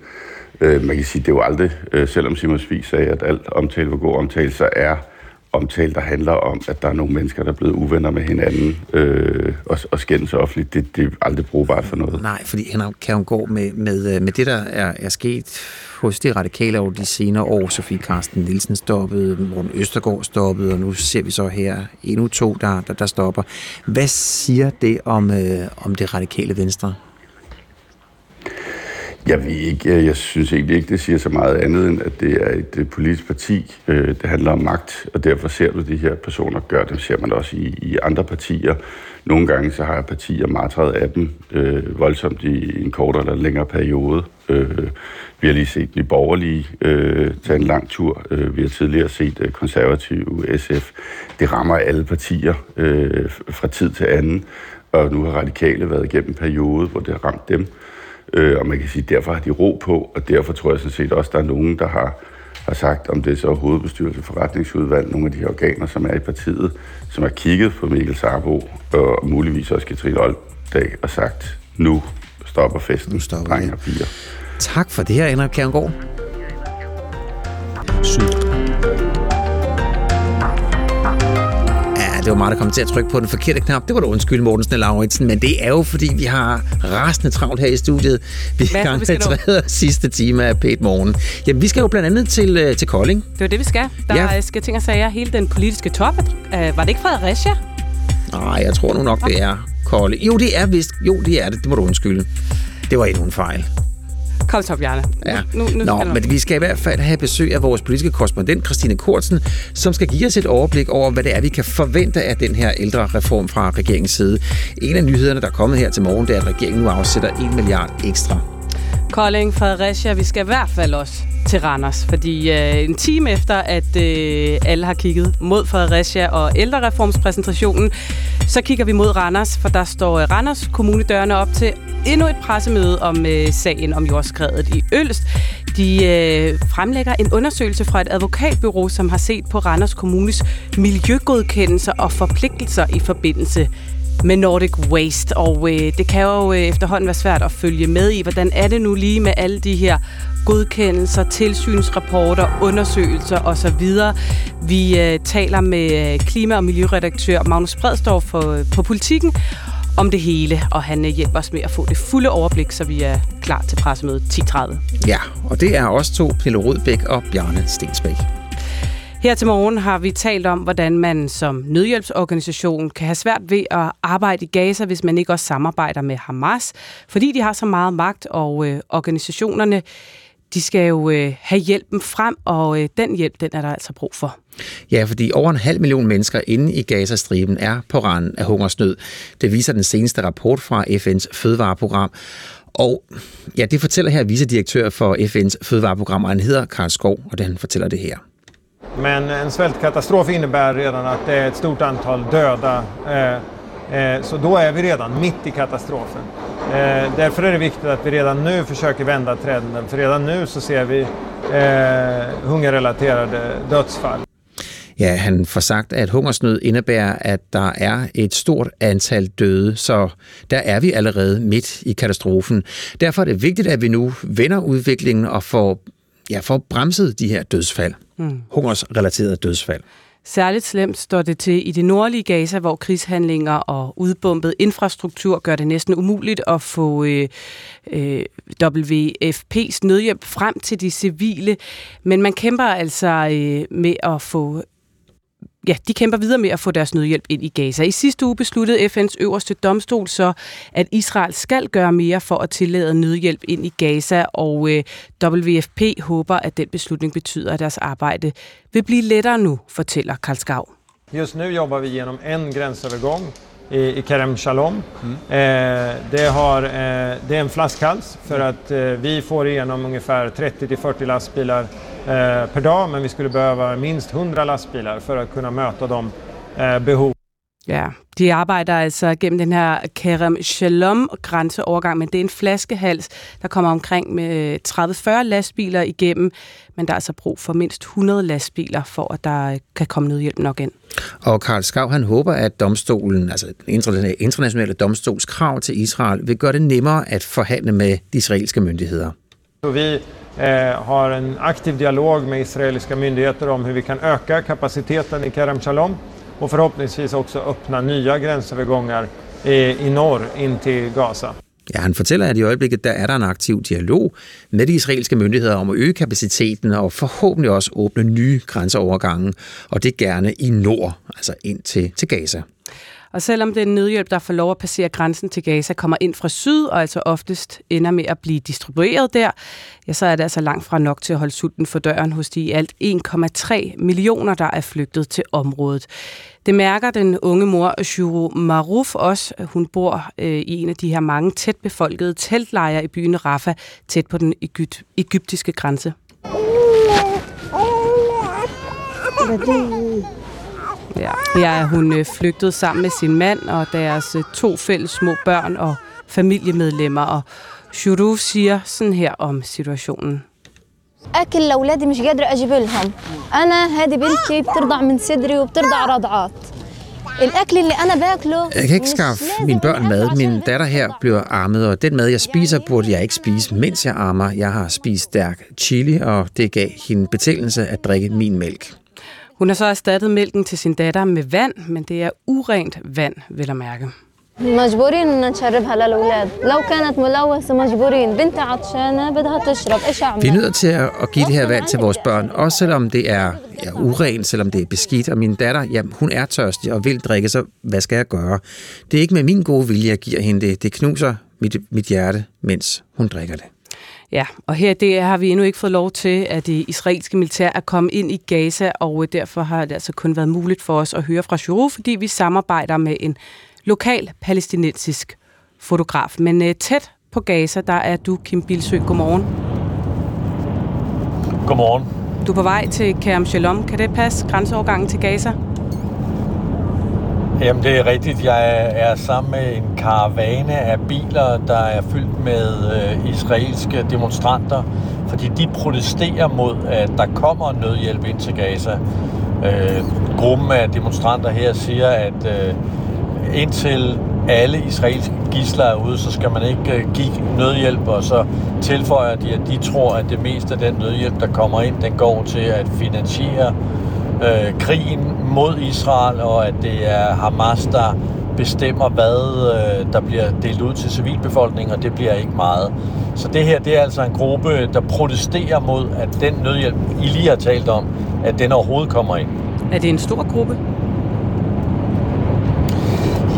Øh, man kan sige, det er jo aldrig, øh, selvom Simon Svig sagde, at alt omtale var god omtale, så er omtale, der handler om, at der er nogle mennesker, der er blevet uvenner med hinanden øh, og, og skændes offentligt, det, det er aldrig brugbart for noget. Nej, fordi han kan jo gå med, med, øh, med det, der er, er sket hos de radikale over de senere år. Sofie Karsten Nielsen stoppede, Morten Østergaard stoppede, og nu ser vi så her endnu to, der, der, der stopper. Hvad siger det om, øh, om det radikale venstre? Jeg ved ikke, jeg synes egentlig ikke, det siger så meget andet, end at det er et politisk parti. Øh, det handler om magt, og derfor ser du de her personer gøre det. ser man også i, i andre partier. Nogle gange så har partier martret af dem øh, voldsomt i en kortere eller længere periode. Øh, vi har lige set de borgerlige øh, tage en lang tur. Øh, vi har tidligere set øh, konservative SF. Det rammer alle partier øh, fra tid til anden, og nu har radikale været igennem en periode, hvor det har ramt dem. Øh, og man kan sige, derfor har de ro på, og derfor tror jeg sådan set også, der er nogen, der har, har sagt, om det er så hovedbestyrelse, forretningsudvalg, nogle af de organer, som er i partiet, som har kigget på Mikkel Sarbo, og muligvis også Katrine Olddag, og sagt, nu stopper festen, nu stopper drenge og piger. Tak for det her, Henrik Kjerngård. Det var mig, der kom til at trykke på den forkerte knap. Det var da undskyld, Mortensen og Lauritsen, men det er jo, fordi vi har rasende travlt her i studiet. Vi er i gang med tredje og sidste time af Pæt Morgen. Jamen, vi skal jo blandt andet til, uh, til Kolding. Det er det, vi skal. Der ja. skal ting og sager hele den politiske top. Uh, var det ikke Fredericia? Nej, jeg tror nu nok, okay. det er Kolding. Jo, det er vist. Jo, det er det. Det må du undskylde. Det var endnu en fejl. Kom så, Bjarne. Ja. Nu, nu Nå, men vi skal i hvert fald have besøg af vores politiske korrespondent, Christine Kortsen, som skal give os et overblik over, hvad det er, vi kan forvente af den her ældre reform fra regeringens side. En af nyhederne, der er kommet her til morgen, det er, at regeringen nu afsætter 1 milliard ekstra. Kolding, Fredericia, vi skal i hvert fald også til Randers, fordi øh, en time efter, at øh, alle har kigget mod Fredericia og ældrereformspræsentationen, så kigger vi mod Randers, for der står øh, Randers kommunedørene op til endnu et pressemøde om øh, sagen om jordskredet i Ølst. De øh, fremlægger en undersøgelse fra et advokatbyrå, som har set på Randers Kommunes miljøgodkendelser og forpligtelser i forbindelse med Nordic Waste. Og øh, det kan jo øh, efterhånden være svært at følge med i, hvordan er det nu lige med alle de her godkendelser, tilsynsrapporter, undersøgelser osv. Vi øh, taler med øh, klima- og miljøredaktør Magnus Bredstorff øh, på, på Politikken om det hele, og han øh, hjælper os med at få det fulde overblik, så vi er klar til pressemødet 10.30. Ja, og det er også to, Pelle Rødbæk og Bjarne Stensbæk. Her til morgen har vi talt om, hvordan man som nødhjælpsorganisation kan have svært ved at arbejde i Gaza, hvis man ikke også samarbejder med Hamas, fordi de har så meget magt, og øh, organisationerne de skal jo øh, have hjælpen frem, og øh, den hjælp, den er der altså brug for. Ja, fordi over en halv million mennesker inde i Gazastriben er på randen af hungersnød. Det viser den seneste rapport fra FN's fødevareprogram. Og ja, det fortæller her vicedirektør for FN's fødevareprogram, og han hedder Karl Skov, og det han fortæller det her. Men en svältkatastrof innebär redan att det är ett stort antal döda. Eh, eh, så då är vi redan mitt i katastrofen. Eh, därför är det viktigt att vi redan nu försöker vända trenden. För redan nu så ser vi eh, hungerrelaterade dödsfall. Ja, han får sagt, at hungersnød indebærer, at der er et stort antal døde, så der er vi allerede midt i katastrofen. Derfor er det vigtigt, at vi nu vender udviklingen og får, ja, får bremset de her dødsfald. Mm. Hungersrelaterede dødsfald. Særligt slemt står det til i det nordlige Gaza, hvor krigshandlinger og udbumpet infrastruktur gør det næsten umuligt at få øh, øh, WFP's nødhjælp frem til de civile. Men man kæmper altså øh, med at få ja, de kæmper videre med at få deres nødhjælp ind i Gaza. I sidste uge besluttede FN's øverste domstol så, at Israel skal gøre mere for at tillade nødhjælp ind i Gaza, og øh, WFP håber, at den beslutning betyder, at deres arbejde vil blive lettere nu, fortæller Karl Skav. Just nu jobbar vi genom en gränsövergång i, i Kerem Shalom. Mm. Eh, det, har, eh, det är en flaskhals för att eh, vi får igenom ungefär 30-40 lastbilar eh, per dag men vi skulle behöva minst 100 lastbilar för att kunna möta de eh, behov. Ja, de arbejder altså gennem den her Kerem Shalom grænseovergang, men det er en flaskehals, der kommer omkring med 30-40 lastbiler igennem, men der er altså brug for mindst 100 lastbiler, for at der kan komme nødhjælp nok ind. Og Karl Skav, han håber, at domstolen, altså den internationale domstols krav til Israel, vil gøre det nemmere at forhandle med de israelske myndigheder. Så vi eh, har en aktiv dialog med israeliska myndigheter om hur vi kan öka kapaciteten i Kerem Shalom och förhoppningsvis också öppna nya gränsövergångar i, i norr in till Gaza. Ja, han fortæller, at i øjeblikket der er der en aktiv dialog med de israelske myndigheder om at øge kapaciteten og forhåbentlig også åbne nye grænseovergange, og det gerne i nord, altså ind til, til Gaza. Og selvom den nødhjælp, der får lov at passere grænsen til Gaza, kommer ind fra syd, og altså oftest ender med at blive distribueret der, ja, så er det altså langt fra nok til at holde sulten for døren hos de i alt 1,3 millioner, der er flygtet til området. Det mærker den unge mor Shuru Maruf også. Hun bor øh, i en af de her mange tæt befolkede teltlejre i byen Rafah, tæt på den egypt- egyptiske grænse. Ja, her er hun øh, flygtet sammen med sin mand og deres øh, to fælles små børn og familiemedlemmer. Og Shuru siger sådan her om situationen. اكل لاولادي مش قادره اجيب لهم انا هذه بنتي بترضع من صدري وبترضع رضعات الاكل اللي انا باكله Jeg kan ikke skaffe mine børn mad. Min datter her bliver armet, og den mad, jeg spiser, burde jeg ikke spise, mens jeg armer. Jeg har spist stærk chili, og det gav hende betændelse at drikke min mælk. Hun har så erstattet mælken til sin datter med vand, men det er urent vand, vil jeg mærke. مجبورين ان نشربها للاولاد لو كانت ملوثه مجبورين بنتي عطشانه بدها تشرب ايش اعمل Vi er nødt til at at give det her vand til vores børn, også selvom det er ja, urent, selvom det er beskidt. Og min datter, ja, hun er tørstig og vil drikke, så hvad skal jeg gøre? Det er ikke med min gode vilje, jeg giver hende det. Det knuser mit, mit hjerte, mens hun drikker det. Ja, og her det har vi endnu ikke fået lov til, at det israelske militær er kommet ind i Gaza, og øh, derfor har det altså kun været muligt for os at høre fra Shuru, fordi vi samarbejder med en lokal palæstinensisk fotograf. Men uh, tæt på Gaza, der er du, Kim Bilsø. Godmorgen. Godmorgen. Du er på vej til Kerem Shalom. Kan det passe grænseovergangen til Gaza? Jamen, det er rigtigt. Jeg er sammen med en karavane af biler, der er fyldt med øh, israelske demonstranter, fordi de protesterer mod, at der kommer nødhjælp ind til Gaza. Øh, gruppen af demonstranter her siger, at øh, indtil alle israelske gisler er ude, så skal man ikke øh, give nødhjælp, og så tilføjer de, at de tror, at det meste af den nødhjælp, der kommer ind, den går til at finansiere øh, krigen mod Israel, og at det er Hamas, der bestemmer, hvad øh, der bliver delt ud til civilbefolkningen, og det bliver ikke meget. Så det her, det er altså en gruppe, der protesterer mod, at den nødhjælp, I lige har talt om, at den overhovedet kommer ind. Er det en stor gruppe?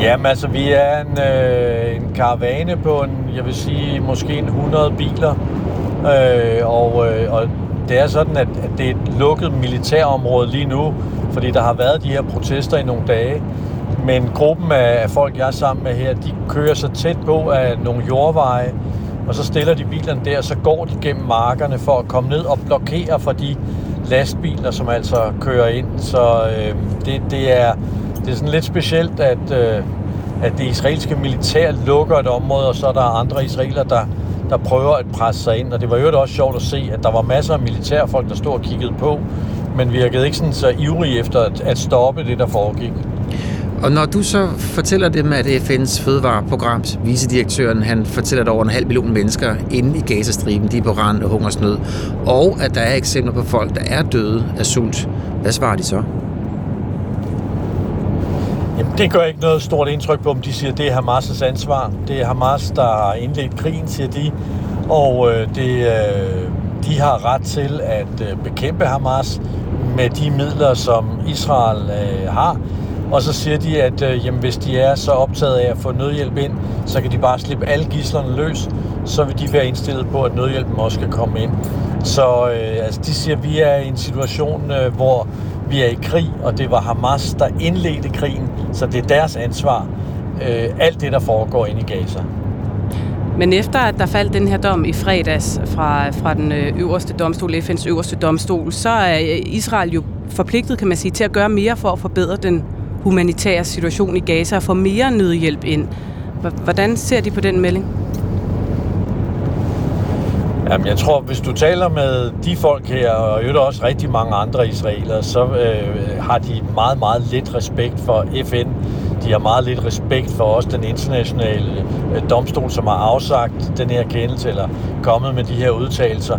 Jamen altså, vi er en, øh, en karavane på en, jeg vil sige, måske en 100 biler. Øh, og, øh, og det er sådan, at, at det er et lukket militærområde lige nu, fordi der har været de her protester i nogle dage. Men gruppen af, af folk, jeg er sammen med her, de kører så tæt på af nogle jordveje, og så stiller de bilerne der, og så går de gennem markerne for at komme ned og blokere for de lastbiler, som altså kører ind. Så øh, det, det er det er sådan lidt specielt, at, øh, at det israelske militær lukker et område, og så er der andre israeler, der, der prøver at presse sig ind. Og det var jo også sjovt at se, at der var masser af militærfolk, der stod og kiggede på, men virkede ikke sådan så ivrige efter at, at stoppe det, der foregik. Og når du så fortæller dem, at FN's fødevareprograms vicedirektøren, han fortæller, at over en halv million mennesker inde i Gazastriben, de er på rand og hungersnød, og at der er eksempler på folk, der er døde af sult, hvad svarer de så? Jamen, det gør ikke noget stort indtryk på dem. De siger, at det er Hamas' ansvar. Det er Hamas, der har indledt krigen, siger de. Og øh, det, øh, de har ret til at øh, bekæmpe Hamas med de midler, som Israel øh, har. Og så siger de, at øh, jamen, hvis de er så optaget af at få nødhjælp ind, så kan de bare slippe alle gislerne løs. Så vil de være indstillet på, at nødhjælpen også skal komme ind. Så øh, altså, de siger, at vi er i en situation, øh, hvor vi er i krig, og det var Hamas, der indledte krigen, så det er deres ansvar, øh, alt det, der foregår inde i Gaza. Men efter at der faldt den her dom i fredags fra, fra den øh, øverste domstol, FN's øverste domstol, så er øh, Israel jo forpligtet, kan man sige, til at gøre mere for at forbedre den humanitære situation i Gaza og få mere nødhjælp ind. Hvordan ser de på den melding? Jamen, jeg tror, hvis du taler med de folk her, og jo også rigtig mange andre israelere, så øh, har de meget, meget lidt respekt for FN. De har meget lidt respekt for også den internationale øh, domstol, som har afsagt den her kendelse, eller kommet med de her udtalelser.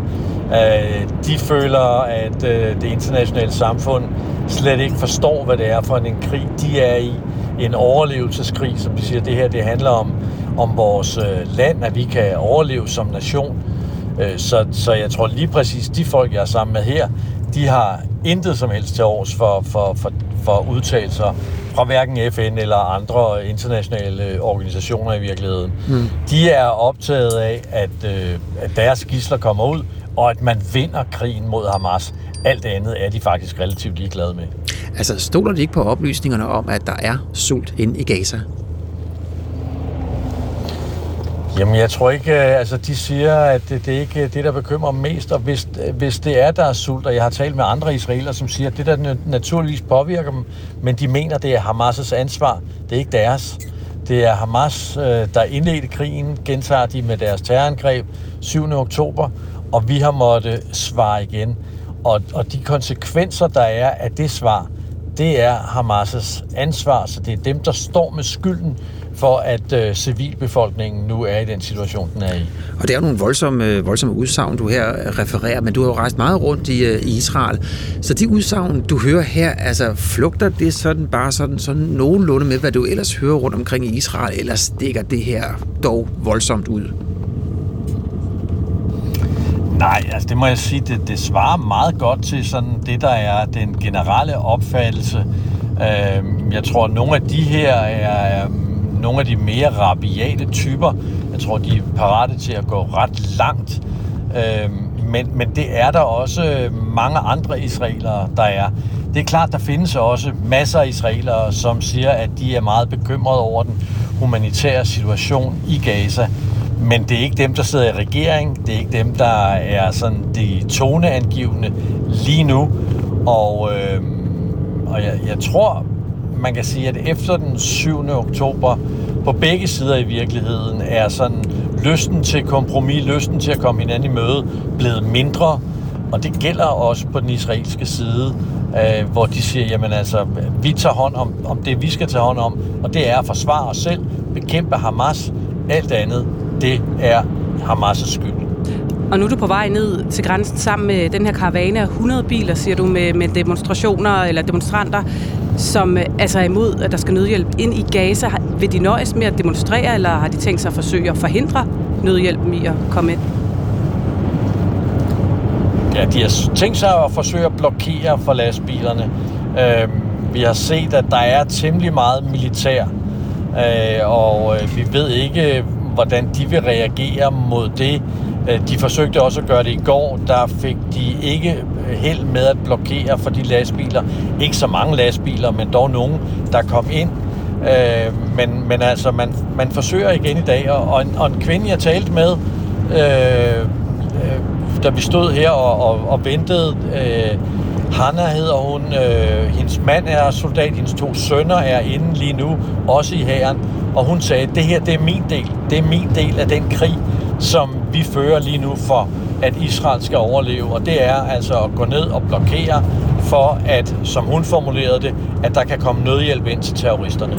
Øh, de føler, at øh, det internationale samfund slet ikke forstår, hvad det er for en krig, de er i. En overlevelseskrig, som de siger, det her det handler om, om vores øh, land, at vi kan overleve som nation. Øh, så, så jeg tror lige præcis, de folk, jeg er sammen med her, de har intet som helst til års for, for, for, for udtalelser fra hverken FN eller andre internationale organisationer i virkeligheden. Mm. De er optaget af, at, øh, at deres gisler kommer ud, og at man vinder krigen mod Hamas. Alt andet er de faktisk relativt ligeglade med. Altså, stoler de ikke på oplysningerne om, at der er sult inde i Gaza? Jamen, jeg tror ikke, øh, altså de siger, at det, det er ikke øh, det, der bekymrer mest, og hvis, øh, hvis det er, der er sult, og jeg har talt med andre israeler, som siger, at det der naturligvis påvirker dem, men de mener, det er Hamas' ansvar, det er ikke deres. Det er Hamas, der indledte krigen, gentager de med deres terrorangreb 7. oktober, og vi har måttet svare igen. Og, og de konsekvenser, der er af det svar, det er Hamas' ansvar, så det er dem, der står med skylden for, at øh, civilbefolkningen nu er i den situation, den er i. Og det er jo nogle voldsomme, øh, voldsomme udsagn, du her refererer, men du har jo rejst meget rundt i, øh, i Israel. Så de udsagn, du hører her, altså flugter det sådan bare sådan, sådan nogenlunde med, hvad du ellers hører rundt omkring i Israel, eller stikker det her dog voldsomt ud? Nej, altså det må jeg sige, det, det svarer meget godt til sådan det, der er den generelle opfattelse. Øh, jeg tror, at nogle af de her er, nogle af de mere rabiate typer. Jeg tror, de er parate til at gå ret langt. Øh, men, men det er der også øh, mange andre israelere, der er. Det er klart, der findes også masser af israelere, som siger, at de er meget bekymrede over den humanitære situation i Gaza. Men det er ikke dem, der sidder i regering. Det er ikke dem, der er sådan de toneangivende lige nu. Og, øh, og jeg, jeg tror, man kan sige, at efter den 7. oktober, på begge sider i virkeligheden, er sådan lysten til kompromis, lysten til at komme hinanden i møde, blevet mindre. Og det gælder også på den israelske side, øh, hvor de siger, jamen altså, vi tager hånd om, om det, vi skal tage hånd om, og det er at forsvare os selv, bekæmpe Hamas, alt andet, det er Hamas' skyld. Og nu er du på vej ned til grænsen sammen med den her karavane af 100 biler, siger du, med, med demonstrationer eller demonstranter, som øh, altså er imod, at der skal nødhjælp ind i Gaza. Vil de nøjes med at demonstrere, eller har de tænkt sig at forsøge at forhindre nødhjælpen i at komme ind? Ja, de har tænkt sig at forsøge at blokere for lastbilerne. Øh, vi har set, at der er temmelig meget militær, øh, og øh, vi ved ikke, hvordan de vil reagere mod det. Øh, de forsøgte også at gøre det i går. Der fik de ikke Øh, held med at blokere for de lastbiler. Ikke så mange lastbiler, men dog nogen, der kom ind. Øh, men, men altså, man, man forsøger igen i dag, og en, og en kvinde, jeg talte med, øh, øh, da vi stod her og, og, og ventede, øh, Hanna hedder hun, øh, hendes mand er soldat, hendes to sønner er inde lige nu, også i hæren, og hun sagde, det her det er min del, det er min del af den krig, som vi fører lige nu for, at Israel skal overleve, og det er altså at gå ned og blokere for, at, som hun formulerede det, at der kan komme nødhjælp ind til terroristerne.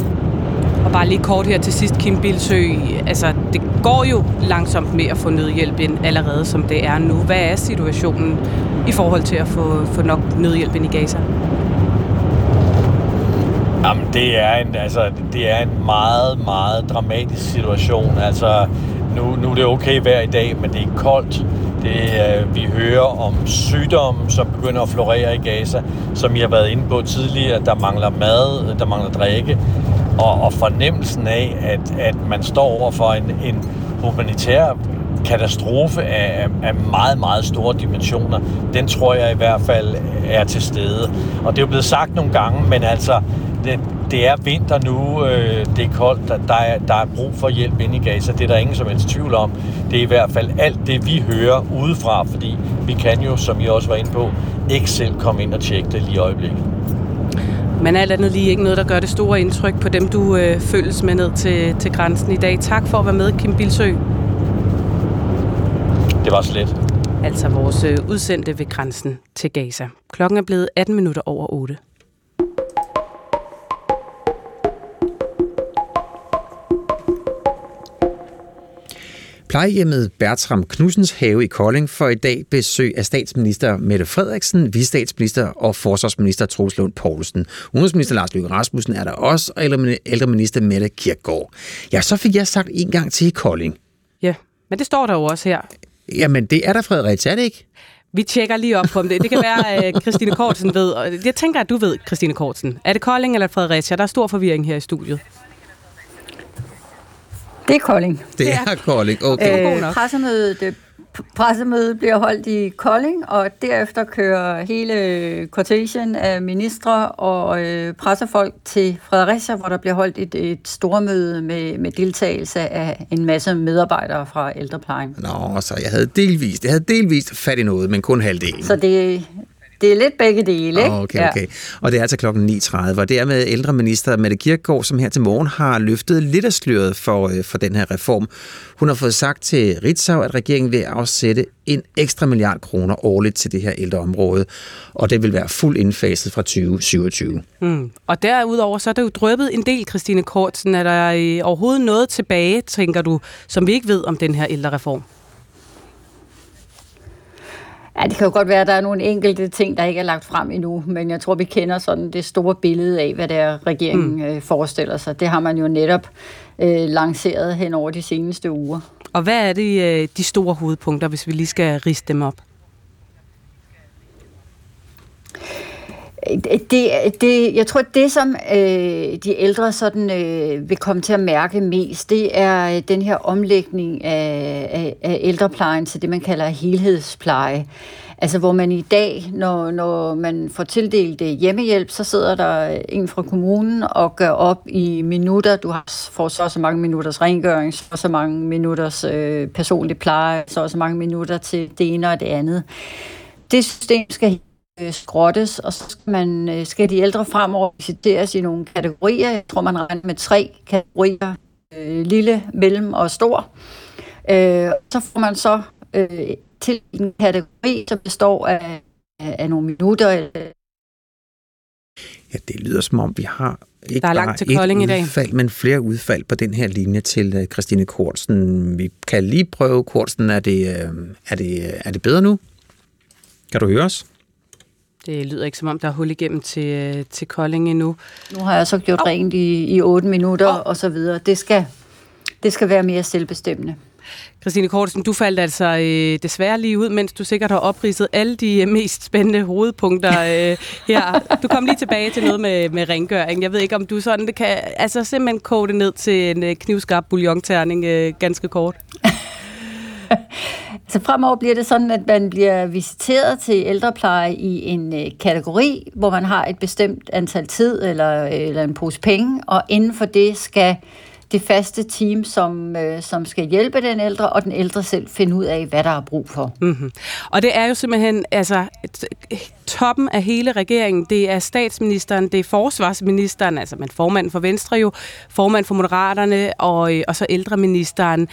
Og bare lige kort her til sidst, Kim Bilsø. Altså, det går jo langsomt med at få nødhjælp ind allerede, som det er nu. Hvad er situationen i forhold til at få, få nok nødhjælp ind i Gaza? Jamen, det er en, altså, det er en meget, meget dramatisk situation. Altså, nu, nu er det okay vejr i dag, men det er koldt. Det, øh, vi hører om sygdomme, som begynder at florere i Gaza, som jeg har været inde på tidligere. Der mangler mad, øh, der mangler drikke. Og, og fornemmelsen af, at, at man står over for en, en humanitær katastrofe af, af meget, meget store dimensioner, den tror jeg i hvert fald er til stede. Og det er jo blevet sagt nogle gange, men altså, det, det er vinter nu, øh, det er koldt, der, der, er, der er brug for hjælp inde i Gaza, det er der ingen som helst tvivl om. Det er i hvert fald alt det, vi hører udefra, fordi vi kan jo, som I også var inde på, ikke selv komme ind og tjekke det lige i øjeblikket. Men alt andet lige ikke noget, der gør det store indtryk på dem, du øh, følges med ned til, til grænsen i dag. Tak for at være med, Kim Bilsø. Det var slet. Altså vores øh, udsendte ved grænsen til Gaza. Klokken er blevet 18 minutter over 8. Plejehjemmet Bertram Knudsens have i Kolding får i dag besøg af statsminister Mette Frederiksen, vistatsminister og forsvarsminister Troels Lund Poulsen. Udenrigsminister Lars Løkke Rasmussen er der også, og ældreminister Mette Kirkegaard. Ja, så fik jeg sagt en gang til i Kolding. Ja, men det står der jo også her. Jamen, det er der Fredericia, er det ikke? Vi tjekker lige op på det. Det kan være, at Christine Kortsen ved. Jeg tænker, at du ved, Christine Kortsen. Er det Kolding eller Fredericia? Der er stor forvirring her i studiet. Det er Kolding. Det er Kolding, okay. Øh, pressemødet, pressemødet bliver holdt i Kolding, og derefter kører hele kortegen af ministre og øh, pressefolk til Fredericia, hvor der bliver holdt et, et stormøde med, med deltagelse af en masse medarbejdere fra ældreplejen. Nå, så jeg havde delvist, jeg havde delvist fat i noget, men kun halvdelen. Så det, det er lidt begge dele, ikke? Okay, okay. Ja. Og det er altså klokken 9.30, og det er med ældreminister Mette Kirkegaard, som her til morgen har løftet lidt af sløret for, øh, for den her reform. Hun har fået sagt til Ritzau, at regeringen vil afsætte en ekstra milliard kroner årligt til det her ældreområde, og det vil være fuldt indfaset fra 2027. Mm. Og derudover så er der jo drøbet en del, Christine Kortsen. Er der øh, overhovedet noget tilbage, tænker du, som vi ikke ved om den her ældrereform? Ja, det kan jo godt være, at der er nogle enkelte ting, der ikke er lagt frem endnu, men jeg tror, vi kender sådan det store billede af, hvad det er, regeringen mm. øh, forestiller sig. Det har man jo netop øh, lanceret hen over de seneste uger. Og hvad er det, øh, de store hovedpunkter, hvis vi lige skal riste dem op? Det, det, jeg tror, det som øh, de ældre sådan, øh, vil komme til at mærke mest, det er øh, den her omlægning af, af, af ældreplejen til det, man kalder helhedspleje. Altså hvor man i dag, når, når man får tildelt øh, hjemmehjælp, så sidder der en fra kommunen og gør op i minutter. Du har, får så så mange minutters rengøring, så så mange minutters øh, personlig pleje, så så mange minutter til det ene og det andet. Det system skal øh, skrottes, og så skal, man, øh, skal de ældre fremover visiteres i nogle kategorier. Jeg tror, man regner med tre kategorier. Øh, lille, mellem og stor. Øh, så får man så øh, til en kategori, som består af, af, nogle minutter. Ja, det lyder som om, vi har ikke der er langt til Kolding et i dag. udfald, men flere udfald på den her linje til uh, Christine Kortsen. Vi kan lige prøve, Kortsen, er det, er, det, er det bedre nu? Kan du høre os? Det lyder ikke som om, der er hul igennem til, til Kolding endnu. Nu har jeg så gjort oh. rent i, i 8 minutter oh. og så videre. Det skal, det skal være mere selvbestemmende. Christine Kortsen, du faldt altså øh, desværre lige ud, mens du sikkert har opridset alle de øh, mest spændende hovedpunkter øh, her. Du kom lige tilbage til noget med, med rengøring. Jeg ved ikke, om du sådan det kan altså simpelthen koge det ned til en øh, knivskarp bouillonterning øh, ganske kort. Så fremover bliver det sådan, at man bliver visiteret til ældrepleje i en øh, kategori, hvor man har et bestemt antal tid eller, eller en pose penge, og inden for det skal det faste team, som, øh, som skal hjælpe den ældre, og den ældre selv finde ud af, hvad der er brug for. Mm-hmm. Og det er jo simpelthen altså, toppen af hele regeringen. Det er statsministeren, det er forsvarsministeren, altså man formanden for Venstre jo, formand for Moderaterne, og, øh, og så ældreministeren,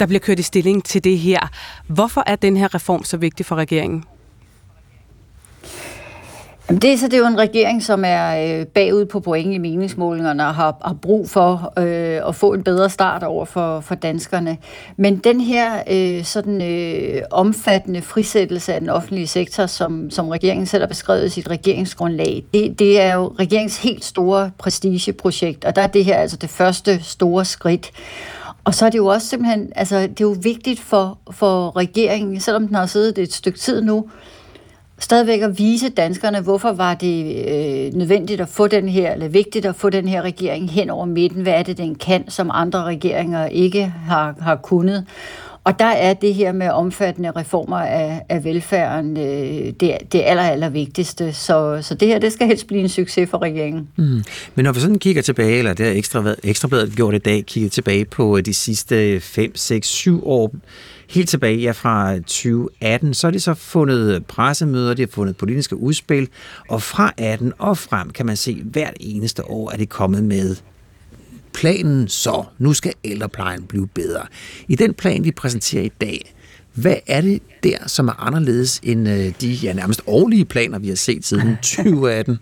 der bliver kørt i stilling til det her. Hvorfor er den her reform så vigtig for regeringen? Jamen det, så det er jo en regering, som er øh, bagud på point i meningsmålingerne og har, har brug for øh, at få en bedre start over for, for danskerne. Men den her øh, sådan øh, omfattende frisættelse af den offentlige sektor, som, som regeringen selv har beskrevet i sit regeringsgrundlag, det, det er jo regeringens helt store prestigeprojekt, og der er det her altså det første store skridt. Og så er det jo også simpelthen, altså det er jo vigtigt for, for regeringen, selvom den har siddet et stykke tid nu, stadigvæk at vise danskerne, hvorfor var det øh, nødvendigt at få den her, eller vigtigt at få den her regering hen over midten. Hvad er det, den kan, som andre regeringer ikke har, har kunnet. Og der er det her med omfattende reformer af, af velfærden øh, det, det aller, aller vigtigste. Så, så det her, det skal helst blive en succes for regeringen. Mm. Men når vi sådan kigger tilbage, eller det har ekstra, ekstrabladet gjort i dag, kigger tilbage på øh, de sidste 5, 6, 7 år, helt tilbage ja, fra 2018, så har de så fundet pressemøder, de har fundet politiske udspil, og fra 18 og frem kan man se, hvert eneste år er det kommet med planen så, nu skal ældreplejen blive bedre. I den plan, vi præsenterer i dag, hvad er det der, som er anderledes end øh, de ja, nærmest årlige planer, vi har set siden [laughs] 2018?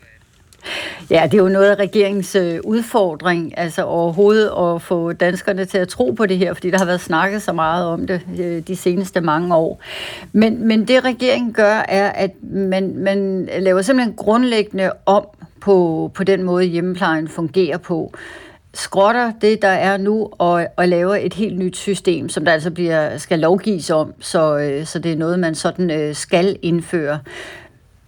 Ja, det er jo noget af regeringens øh, udfordring, altså overhovedet at få danskerne til at tro på det her, fordi der har været snakket så meget om det øh, de seneste mange år. Men, men det regeringen gør, er, at man, man laver simpelthen grundlæggende om på, på den måde, hjemmeplejen fungerer på skrotter det, der er nu, og, og laver et helt nyt system, som der altså bliver, skal lovgives om, så, øh, så det er noget, man sådan øh, skal indføre.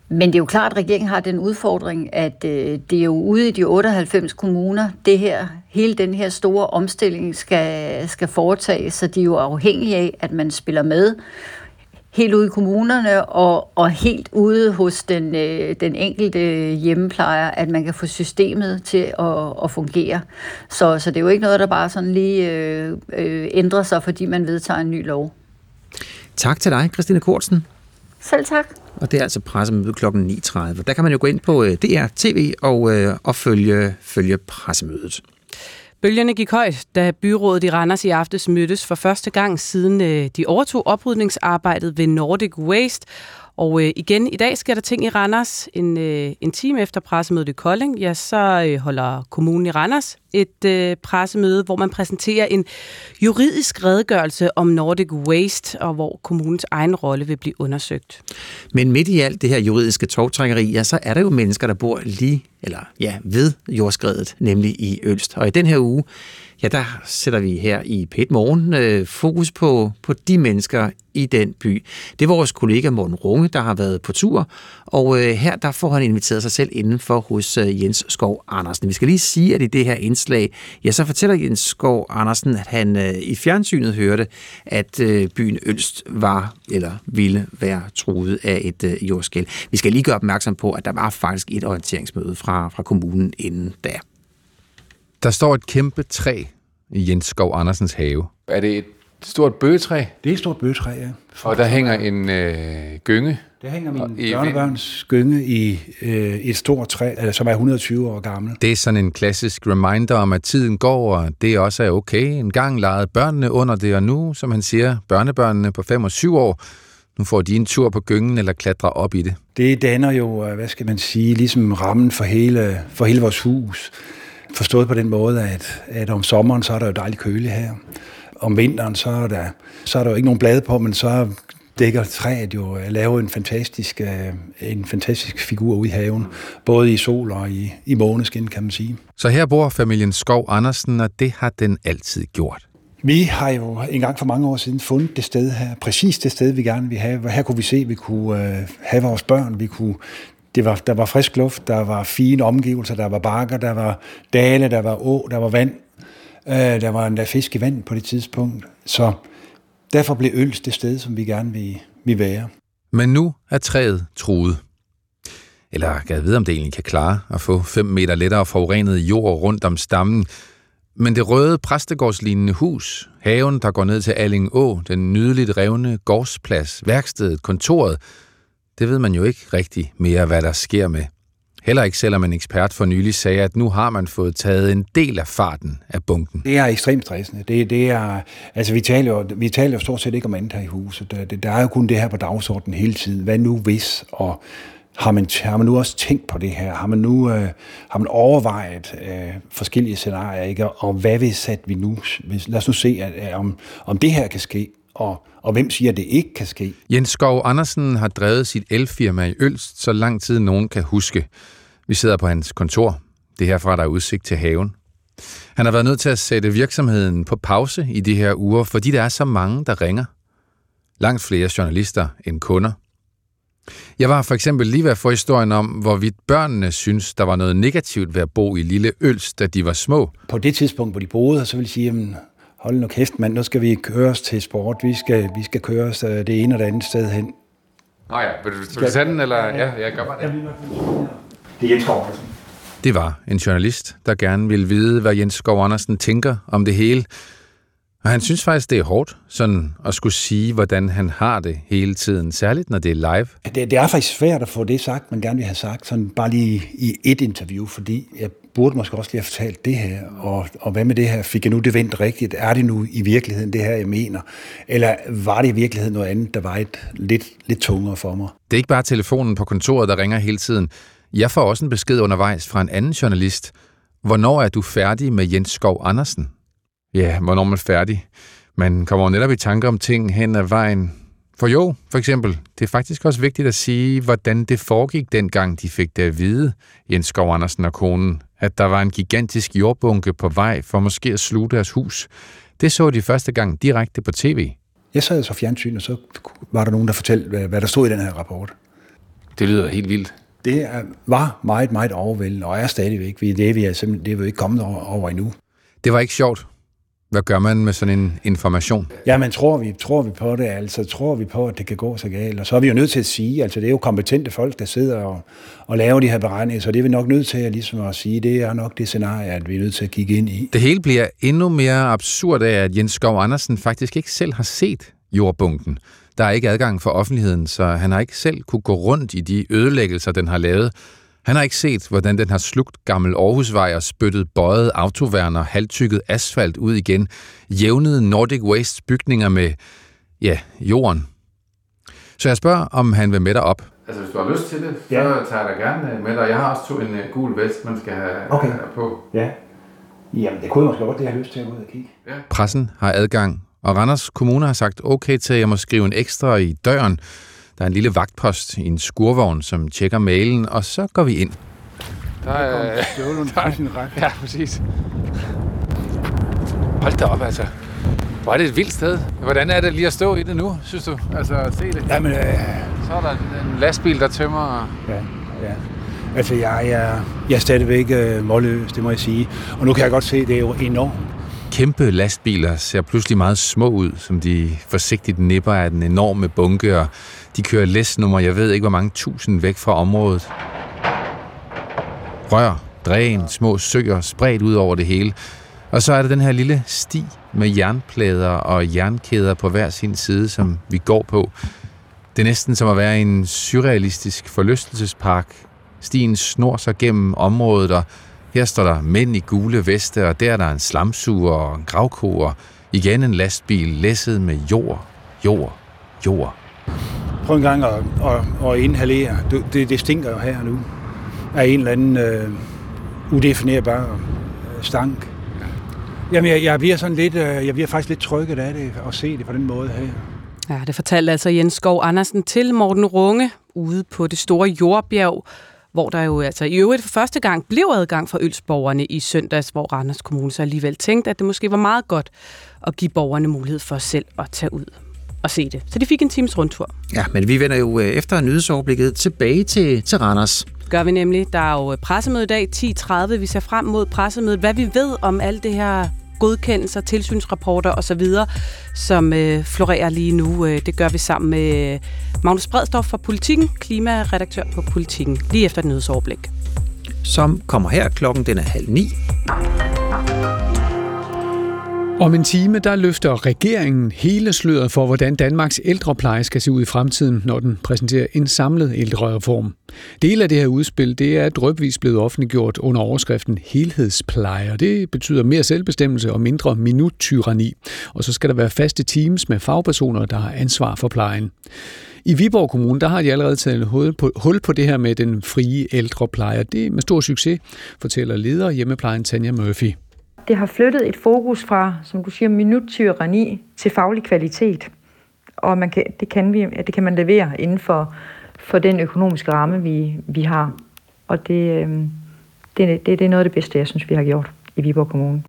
Men det er jo klart, at regeringen har den udfordring, at øh, det er jo ude i de 98 kommuner, det her, hele den her store omstilling skal, skal foretages, så de er jo afhængige af, at man spiller med helt ude i kommunerne og, og helt ude hos den, øh, den enkelte hjemmeplejer, at man kan få systemet til at, at fungere. Så, så det er jo ikke noget, der bare sådan lige øh, øh, ændrer sig, fordi man vedtager en ny lov. Tak til dig, Christine Kortsen. Selv tak. Og det er altså pressemøde kl. 9.30. Der kan man jo gå ind på øh, DR TV og, øh, og følge, følge pressemødet. Bølgerne gik højt, da byrådet i Randers i aftes mødtes for første gang siden øh, de overtog oprydningsarbejdet ved Nordic Waste, og øh, igen, i dag sker der ting i Randers. En, øh, en time efter pressemødet i Kolding, ja, så øh, holder kommunen i Randers et øh, pressemøde, hvor man præsenterer en juridisk redegørelse om Nordic Waste, og hvor kommunens egen rolle vil blive undersøgt. Men midt i alt det her juridiske togtrækkeri, ja, så er der jo mennesker, der bor lige, eller ja, ved jordskredet, nemlig i Ølst. Og i den her uge, ja, der sætter vi her i Pet Morgen øh, fokus på, på de mennesker i den by. Det er vores kollega Morten Runge, der har været på tur, og øh, her der får han inviteret sig selv indenfor hos øh, Jens Skov Andersen. Vi skal lige sige, at i det her indslag, ja, så fortæller Jens Skov Andersen, at han øh, i fjernsynet hørte, at øh, byen Ølst var eller ville være truet af et øh, jordskæld. Vi skal lige gøre opmærksom på, at der var faktisk et orienteringsmøde fra, fra kommunen inden da. Der står et kæmpe træ i Jens Skov Andersens have. Er det et stort bøgetræ? Det er et stort bøgetræ, ja. Og der hænger en øh, gynge? Der hænger min børnebørns gynge i øh, et stort træ, altså, som er 120 år gammel. Det er sådan en klassisk reminder om, at tiden går, og det også er okay. En gang legede børnene under det, og nu, som han siger, børnebørnene på 5 og 7 år, nu får de en tur på gyngen eller klatrer op i det. Det danner jo, øh, hvad skal man sige, ligesom rammen for hele, for hele vores hus. Forstået på den måde, at, at om sommeren, så er der jo dejligt køligt her. Om vinteren, så er der, så er der jo ikke nogen blade på, men så dækker træet jo at lave en fantastisk, øh, en fantastisk figur ude i haven. Både i sol og i, i måneskin, kan man sige. Så her bor familien Skov Andersen, og det har den altid gjort. Vi har jo en gang for mange år siden fundet det sted her, præcis det sted, vi gerne vil have. Her kunne vi se, at vi kunne øh, have vores børn, vi kunne det var, der var frisk luft, der var fine omgivelser, der var bakker, der var dale, der var å, der var vand. Øh, der var endda fisk i vand på det tidspunkt. Så derfor blev Øls det sted, som vi gerne vil, vil være. Men nu er træet truet. Eller kan jeg vide, om det egentlig kan klare at få 5 meter lettere forurenet jord rundt om stammen. Men det røde præstegårdslignende hus, haven, der går ned til Alling Å, den nydeligt revne gårdsplads, værkstedet, kontoret, det ved man jo ikke rigtig mere, hvad der sker med. Heller ikke selvom en ekspert for nylig sagde, at nu har man fået taget en del af farten af bunken. Det er ekstremt stressende. Det, det er, altså vi taler, jo, vi taler jo stort set ikke om andet her i huset. Der, der er jo kun det her på dagsordenen hele tiden. Hvad nu hvis? Og har man, har man nu også tænkt på det her? Har man nu øh, har man overvejet øh, forskellige scenarier, ikke? Og hvad hvis at vi nu, hvis, lad os nu se, at, at, om, om det her kan ske, og, og hvem siger, at det ikke kan ske? Jens Skov Andersen har drevet sit elfirma i Ølst, så lang tid nogen kan huske. Vi sidder på hans kontor. Det er herfra, der er udsigt til haven. Han har været nødt til at sætte virksomheden på pause i de her uger, fordi der er så mange, der ringer. Langt flere journalister end kunder. Jeg var for eksempel lige ved at få historien om, hvorvidt børnene synes, der var noget negativt ved at bo i Lille Øls, da de var små. På det tidspunkt, hvor de boede, så ville de sige, jamen, hold nu kæft, mand, nu skal vi køre os til sport. Vi skal, vi skal køre os øh, det ene og det andet sted hen. Nå ja, vil du, vil du den, eller? Ja, jeg gør bare det. Det er Jens Skov Det var en journalist, der gerne ville vide, hvad Jens Skov Andersen tænker om det hele. Og han synes faktisk, det er hårdt sådan at skulle sige, hvordan han har det hele tiden, særligt når det er live. Det, det er faktisk svært at få det sagt, man gerne vil have sagt, sådan bare lige i et interview, fordi jeg burde måske også lige have fortalt det her, og, og hvad med det her? Fik jeg nu det vendt rigtigt? Er det nu i virkeligheden det her, jeg mener? Eller var det i virkeligheden noget andet, der var et lidt, lidt tungere for mig? Det er ikke bare telefonen på kontoret, der ringer hele tiden. Jeg får også en besked undervejs fra en anden journalist. Hvornår er du færdig med Jens Skov Andersen? Ja, hvornår er man færdig? Man kommer netop i tanker om ting hen ad vejen. For jo, for eksempel, det er faktisk også vigtigt at sige, hvordan det foregik dengang, de fik det at vide, Jens Skov Andersen og konen, at der var en gigantisk jordbunke på vej for måske at sluge deres hus. Det så de første gang direkte på tv. Jeg sad så fjernsyn, og så var der nogen, der fortalte, hvad, der stod i den her rapport. Det lyder helt vildt. Det er, var meget, meget overvældende, og er stadigvæk. Vi, det, er vi er simpelthen, det er vi ikke kommet over, over endnu. Det var ikke sjovt. Hvad gør man med sådan en information? Ja, men tror vi, tror vi på det, altså tror vi på, at det kan gå så galt. Og så er vi jo nødt til at sige, altså det er jo kompetente folk, der sidder og, og laver de her beregninger, så det er vi nok nødt til at, ligesom at sige, det er nok det scenarie, at vi er nødt til at kigge ind i. Det hele bliver endnu mere absurd af, at Jens Skov Andersen faktisk ikke selv har set jordbunken. Der er ikke adgang for offentligheden, så han har ikke selv kunne gå rundt i de ødelæggelser, den har lavet. Han har ikke set, hvordan den har slugt gammel Aarhusvej og spyttet bøjet autoværner, halvtykket asfalt ud igen, jævnet Nordic Waste bygninger med, ja, jorden. Så jeg spørger, om han vil med dig op. Altså, hvis du har lyst til det, så ja. tager jeg dig gerne med dig. Jeg har også to en uh, gul vest, man skal have okay. på. Ja. Jamen, det kunne jeg måske godt, det jeg har lyst til at gå ud og kigge. Ja. Pressen har adgang, og Randers Kommune har sagt okay til, at jeg må skrive en ekstra i døren, der er en lille vagtpost i en skurvogn, som tjekker mailen, og så går vi ind. Der er, der er sin ret. Ja, præcis. Hold da op, altså. Hvor er det et vildt sted. Hvordan er det lige at stå i det nu, synes du? Altså, se det. Jamen, øh... Så er der en, en lastbil, der tømmer... Ja, ja. Altså, jeg, jeg, jeg er stadigvæk øh, målløs, det må jeg sige. Og nu kan jeg godt se, det er jo enormt. Kæmpe lastbiler ser pludselig meget små ud, som de forsigtigt nipper af den enorme bunke, og de kører læsnummer, jeg ved ikke hvor mange tusind væk fra området. Rør, dræn, små søer spredt ud over det hele. Og så er der den her lille sti med jernplader og jernkæder på hver sin side, som vi går på. Det er næsten som at være i en surrealistisk forlystelsespark. Stien snor sig gennem området, og her står der mænd i gule veste, og der er der en slamsuger og en gravko, og igen en lastbil læsset med jord, jord, jord. Prøv en gang at, at, at inhalere. Det, det stinker jo her nu af en eller anden øh, udefinerbar øh, stank. Jamen, jeg, jeg bliver sådan lidt, øh, jeg bliver faktisk lidt trykket af det, at se det på den måde her. Ja, det fortalte altså Jens Skov Andersen til Morten Runge ude på det store jordbjerg, hvor der jo altså i øvrigt for første gang blev adgang for ølsborgerne i søndags, hvor Randers Kommune så alligevel tænkte, at det måske var meget godt at give borgerne mulighed for selv at tage ud og se det. Så de fik en times rundtur. Ja, men vi vender jo efter nyhedsoverblikket tilbage til, til Randers. Gør vi nemlig. Der er jo pressemøde i dag 10.30. Vi ser frem mod pressemødet. Hvad vi ved om alt det her godkendelser, tilsynsrapporter osv., som øh, florerer lige nu. Øh, det gør vi sammen med Magnus Bredstorff fra Politikken, klimaredaktør på Politikken, lige efter et nyhedsoverblik. Som kommer her klokken, den er halv ni. Om en time, der løfter regeringen hele sløret for, hvordan Danmarks ældrepleje skal se ud i fremtiden, når den præsenterer en samlet ældrereform. Del af det her udspil, det er drøbvis blevet offentliggjort under overskriften helhedspleje, og det betyder mere selvbestemmelse og mindre minuttyranni. Og så skal der være faste teams med fagpersoner, der har ansvar for plejen. I Viborg Kommune, der har de allerede taget hul på, hul på det her med den frie ældrepleje, det er med stor succes, fortæller leder hjemmeplejen Tanja Murphy. Det har flyttet et fokus fra, som du siger, minuttyranni til faglig kvalitet. Og man kan, det, kan vi, det kan man levere inden for, for den økonomiske ramme, vi, vi har. Og det, øh, det, det, det er noget af det bedste, jeg synes, vi har gjort i Viborg Kommune.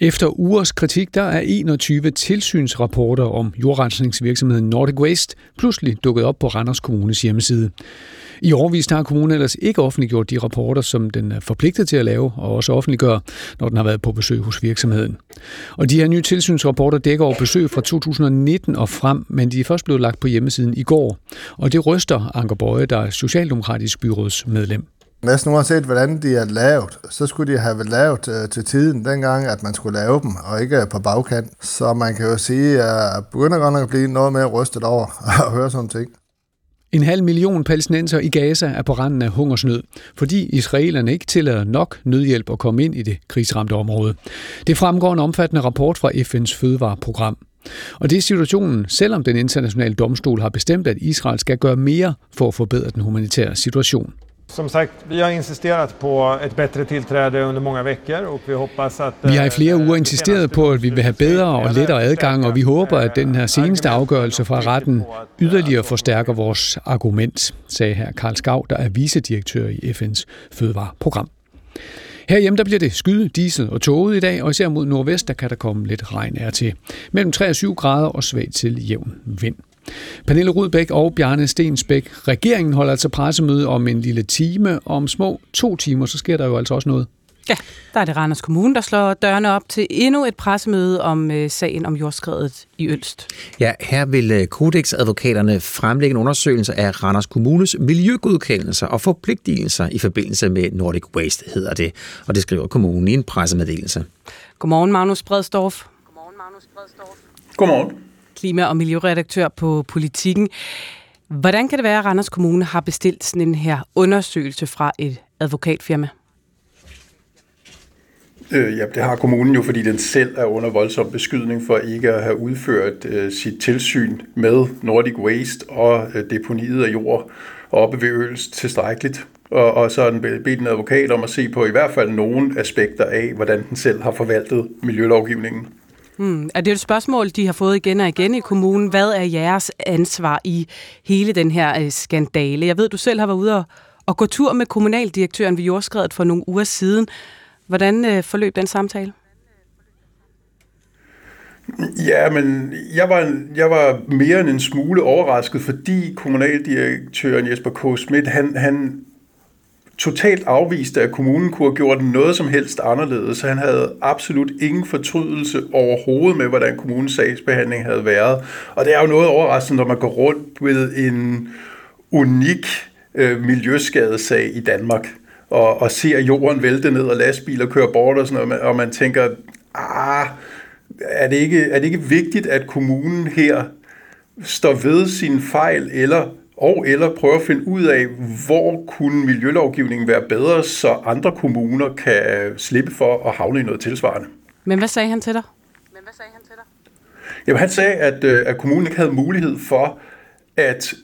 Efter ugers kritik, der er 21 tilsynsrapporter om jordrensningsvirksomheden Nordic Waste pludselig dukket op på Randers Kommunes hjemmeside. I årvis har kommunen ellers ikke offentliggjort de rapporter, som den er forpligtet til at lave og også offentliggøre, når den har været på besøg hos virksomheden. Og de her nye tilsynsrapporter dækker over besøg fra 2019 og frem, men de er først blevet lagt på hjemmesiden i går. Og det ryster Anker Bøje, der er Socialdemokratisk byrådsmedlem. Næsten uanset hvordan de er lavet, så skulle de have lavet øh, til tiden dengang, at man skulle lave dem, og ikke på bagkant. Så man kan jo sige, at jeg begynder godt nok at blive noget mere rystet over [laughs] at høre sådan ting. En halv million palæstinenser i Gaza er på randen af hungersnød, fordi israelerne ikke tillader nok nødhjælp at komme ind i det krigsramte område. Det fremgår en omfattende rapport fra FN's fødevareprogram. Og det er situationen, selvom den internationale domstol har bestemt, at Israel skal gøre mere for at forbedre den humanitære situation. Som sagt, vi har insisterat på ett bättre tillträde under många veckor och vi hoppas att... Vi har i flere uger insisteret på, at vi vil have bedre og lettere adgang, og vi håber, at den her seneste afgørelse fra retten yderligere forstærker vores argument, sagde her Karl Skav, der er vicedirektør i FN's fødevareprogram. Herhjemme der bliver det skyde, diesel og tåget i dag, og især mod nordvest der kan der komme lidt regn er til. Mellem 3 og 7 grader og svag til jævn vind. Pernille Rudbæk og Bjarne Stensbæk. Regeringen holder altså pressemøde om en lille time. Om små to timer, så sker der jo altså også noget. Ja, der er det Randers Kommune, der slår dørene op til endnu et pressemøde om øh, sagen om jordskredet i Ølst. Ja, her vil Codex-advokaterne fremlægge en undersøgelse af Randers Kommunes miljøgodkendelser og forpligtelser i forbindelse med Nordic Waste, hedder det. Og det skriver kommunen i en pressemeddelelse. Godmorgen, Magnus Bredstorff. Godmorgen, Magnus Bredstorff. Godmorgen. Klima- og miljøredaktør på Politikken. Hvordan kan det være, at Randers Kommune har bestilt sådan en her undersøgelse fra et advokatfirma? Øh, ja, det har kommunen jo, fordi den selv er under voldsom beskydning for ikke at have udført øh, sit tilsyn med Nordic Waste og øh, deponiet af jord oppe ved Øls tilstrækkeligt. Og, og så har den bedt en advokat om at se på i hvert fald nogle aspekter af, hvordan den selv har forvaltet miljølovgivningen. Mm. Er det et spørgsmål, de har fået igen og igen i kommunen? Hvad er jeres ansvar i hele den her øh, skandale? Jeg ved, du selv har været ude og, og gå tur med kommunaldirektøren ved jordskredet for nogle uger siden. Hvordan øh, forløb den samtale? Ja, men jeg var, jeg var mere end en smule overrasket, fordi kommunaldirektøren Jesper K. Schmidt, han, han totalt afviste, at kommunen kunne have gjort noget som helst anderledes. Han havde absolut ingen fortrydelse overhovedet med, hvordan kommunens sagsbehandling havde været. Og det er jo noget overraskende, når man går rundt med en unik øh, miljøskadesag i Danmark og, og ser jorden vælte ned og lastbiler kører bort og sådan noget, og man tænker, ah, er det, ikke, er det ikke vigtigt, at kommunen her står ved sin fejl, eller og eller prøve at finde ud af, hvor kunne miljølovgivningen være bedre, så andre kommuner kan slippe for at havne i noget tilsvarende. Men hvad sagde han til dig? Men hvad sagde han til dig? Jamen, han sagde, at, øh, at kommunen ikke havde mulighed for at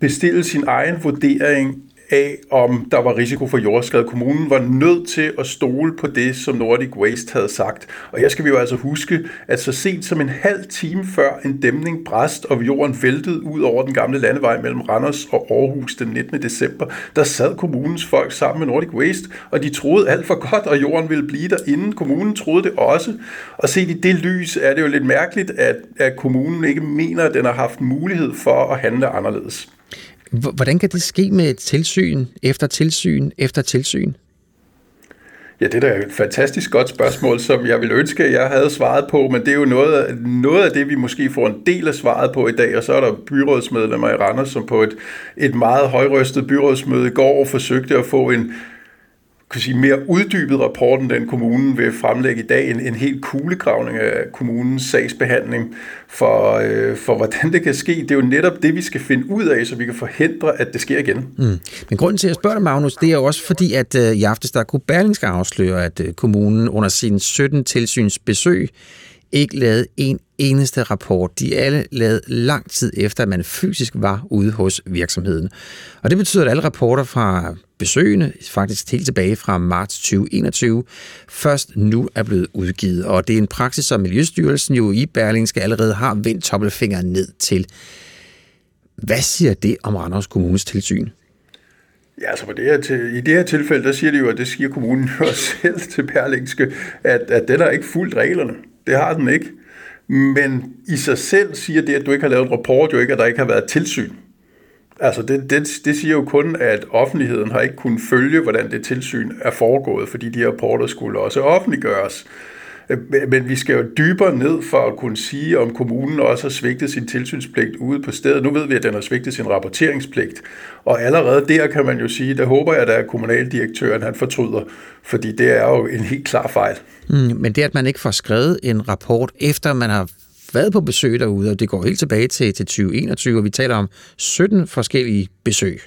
bestille sin egen vurdering af, om der var risiko for jordskred. Kommunen var nødt til at stole på det, som Nordic Waste havde sagt. Og her skal vi jo altså huske, at så sent som en halv time før en dæmning bræst og jorden væltede ud over den gamle landevej mellem Randers og Aarhus den 19. december, der sad kommunens folk sammen med Nordic Waste, og de troede alt for godt, og jorden ville blive der inden. Kommunen troede det også. Og set i det lys er det jo lidt mærkeligt, at, at kommunen ikke mener, at den har haft mulighed for at handle anderledes. Hvordan kan det ske med et tilsyn efter tilsyn efter tilsyn? Ja, det er da et fantastisk godt spørgsmål, som jeg ville ønske, at jeg havde svaret på, men det er jo noget noget af det, vi måske får en del af svaret på i dag, og så er der byrådsmedlemmer i Randers, som på et, et meget højrøstet byrådsmøde i går forsøgte at få en kan sige, mere uddybet rapport, end den kommunen vil fremlægge i dag, en, en helt kuglegravning af kommunens sagsbehandling for, øh, for, hvordan det kan ske. Det er jo netop det, vi skal finde ud af, så vi kan forhindre, at det sker igen. Mm. Men grunden til, at jeg spørger dig, Magnus, det er jo også fordi, at øh, i aftes der kunne Berlingske afsløre, at øh, kommunen under sin 17 tilsynsbesøg ikke lavet en eneste rapport. De alle lavet lang tid efter, at man fysisk var ude hos virksomheden. Og det betyder, at alle rapporter fra besøgende, faktisk helt tilbage fra marts 2021, først nu er blevet udgivet. Og det er en praksis, som Miljøstyrelsen jo i Berlingske allerede har vendt tommelfingeren ned til. Hvad siger det om Randers Kommunes tilsyn? Ja, altså på det her, til, i det her tilfælde, der siger de jo, at det siger kommunen [laughs] jo selv til Berlingske, at, at den har ikke fulgt reglerne. Det har den ikke. Men i sig selv siger det, at du ikke har lavet en rapport, jo ikke, at der ikke har været tilsyn. Altså det, det, det siger jo kun, at offentligheden har ikke kunnet følge, hvordan det tilsyn er foregået, fordi de rapporter skulle også offentliggøres. Øh, men vi skal jo dybere ned for at kunne sige, om kommunen også har svigtet sin tilsynspligt ude på stedet. Nu ved vi, at den har svigtet sin rapporteringspligt. Og allerede der kan man jo sige, der håber jeg, at kommunaldirektøren han fortryder, fordi det er jo en helt klar fejl. Mm, men det, at man ikke får skrevet en rapport, efter man har været på besøg derude, og det går helt tilbage til, til 2021, og vi taler om 17 forskellige besøg.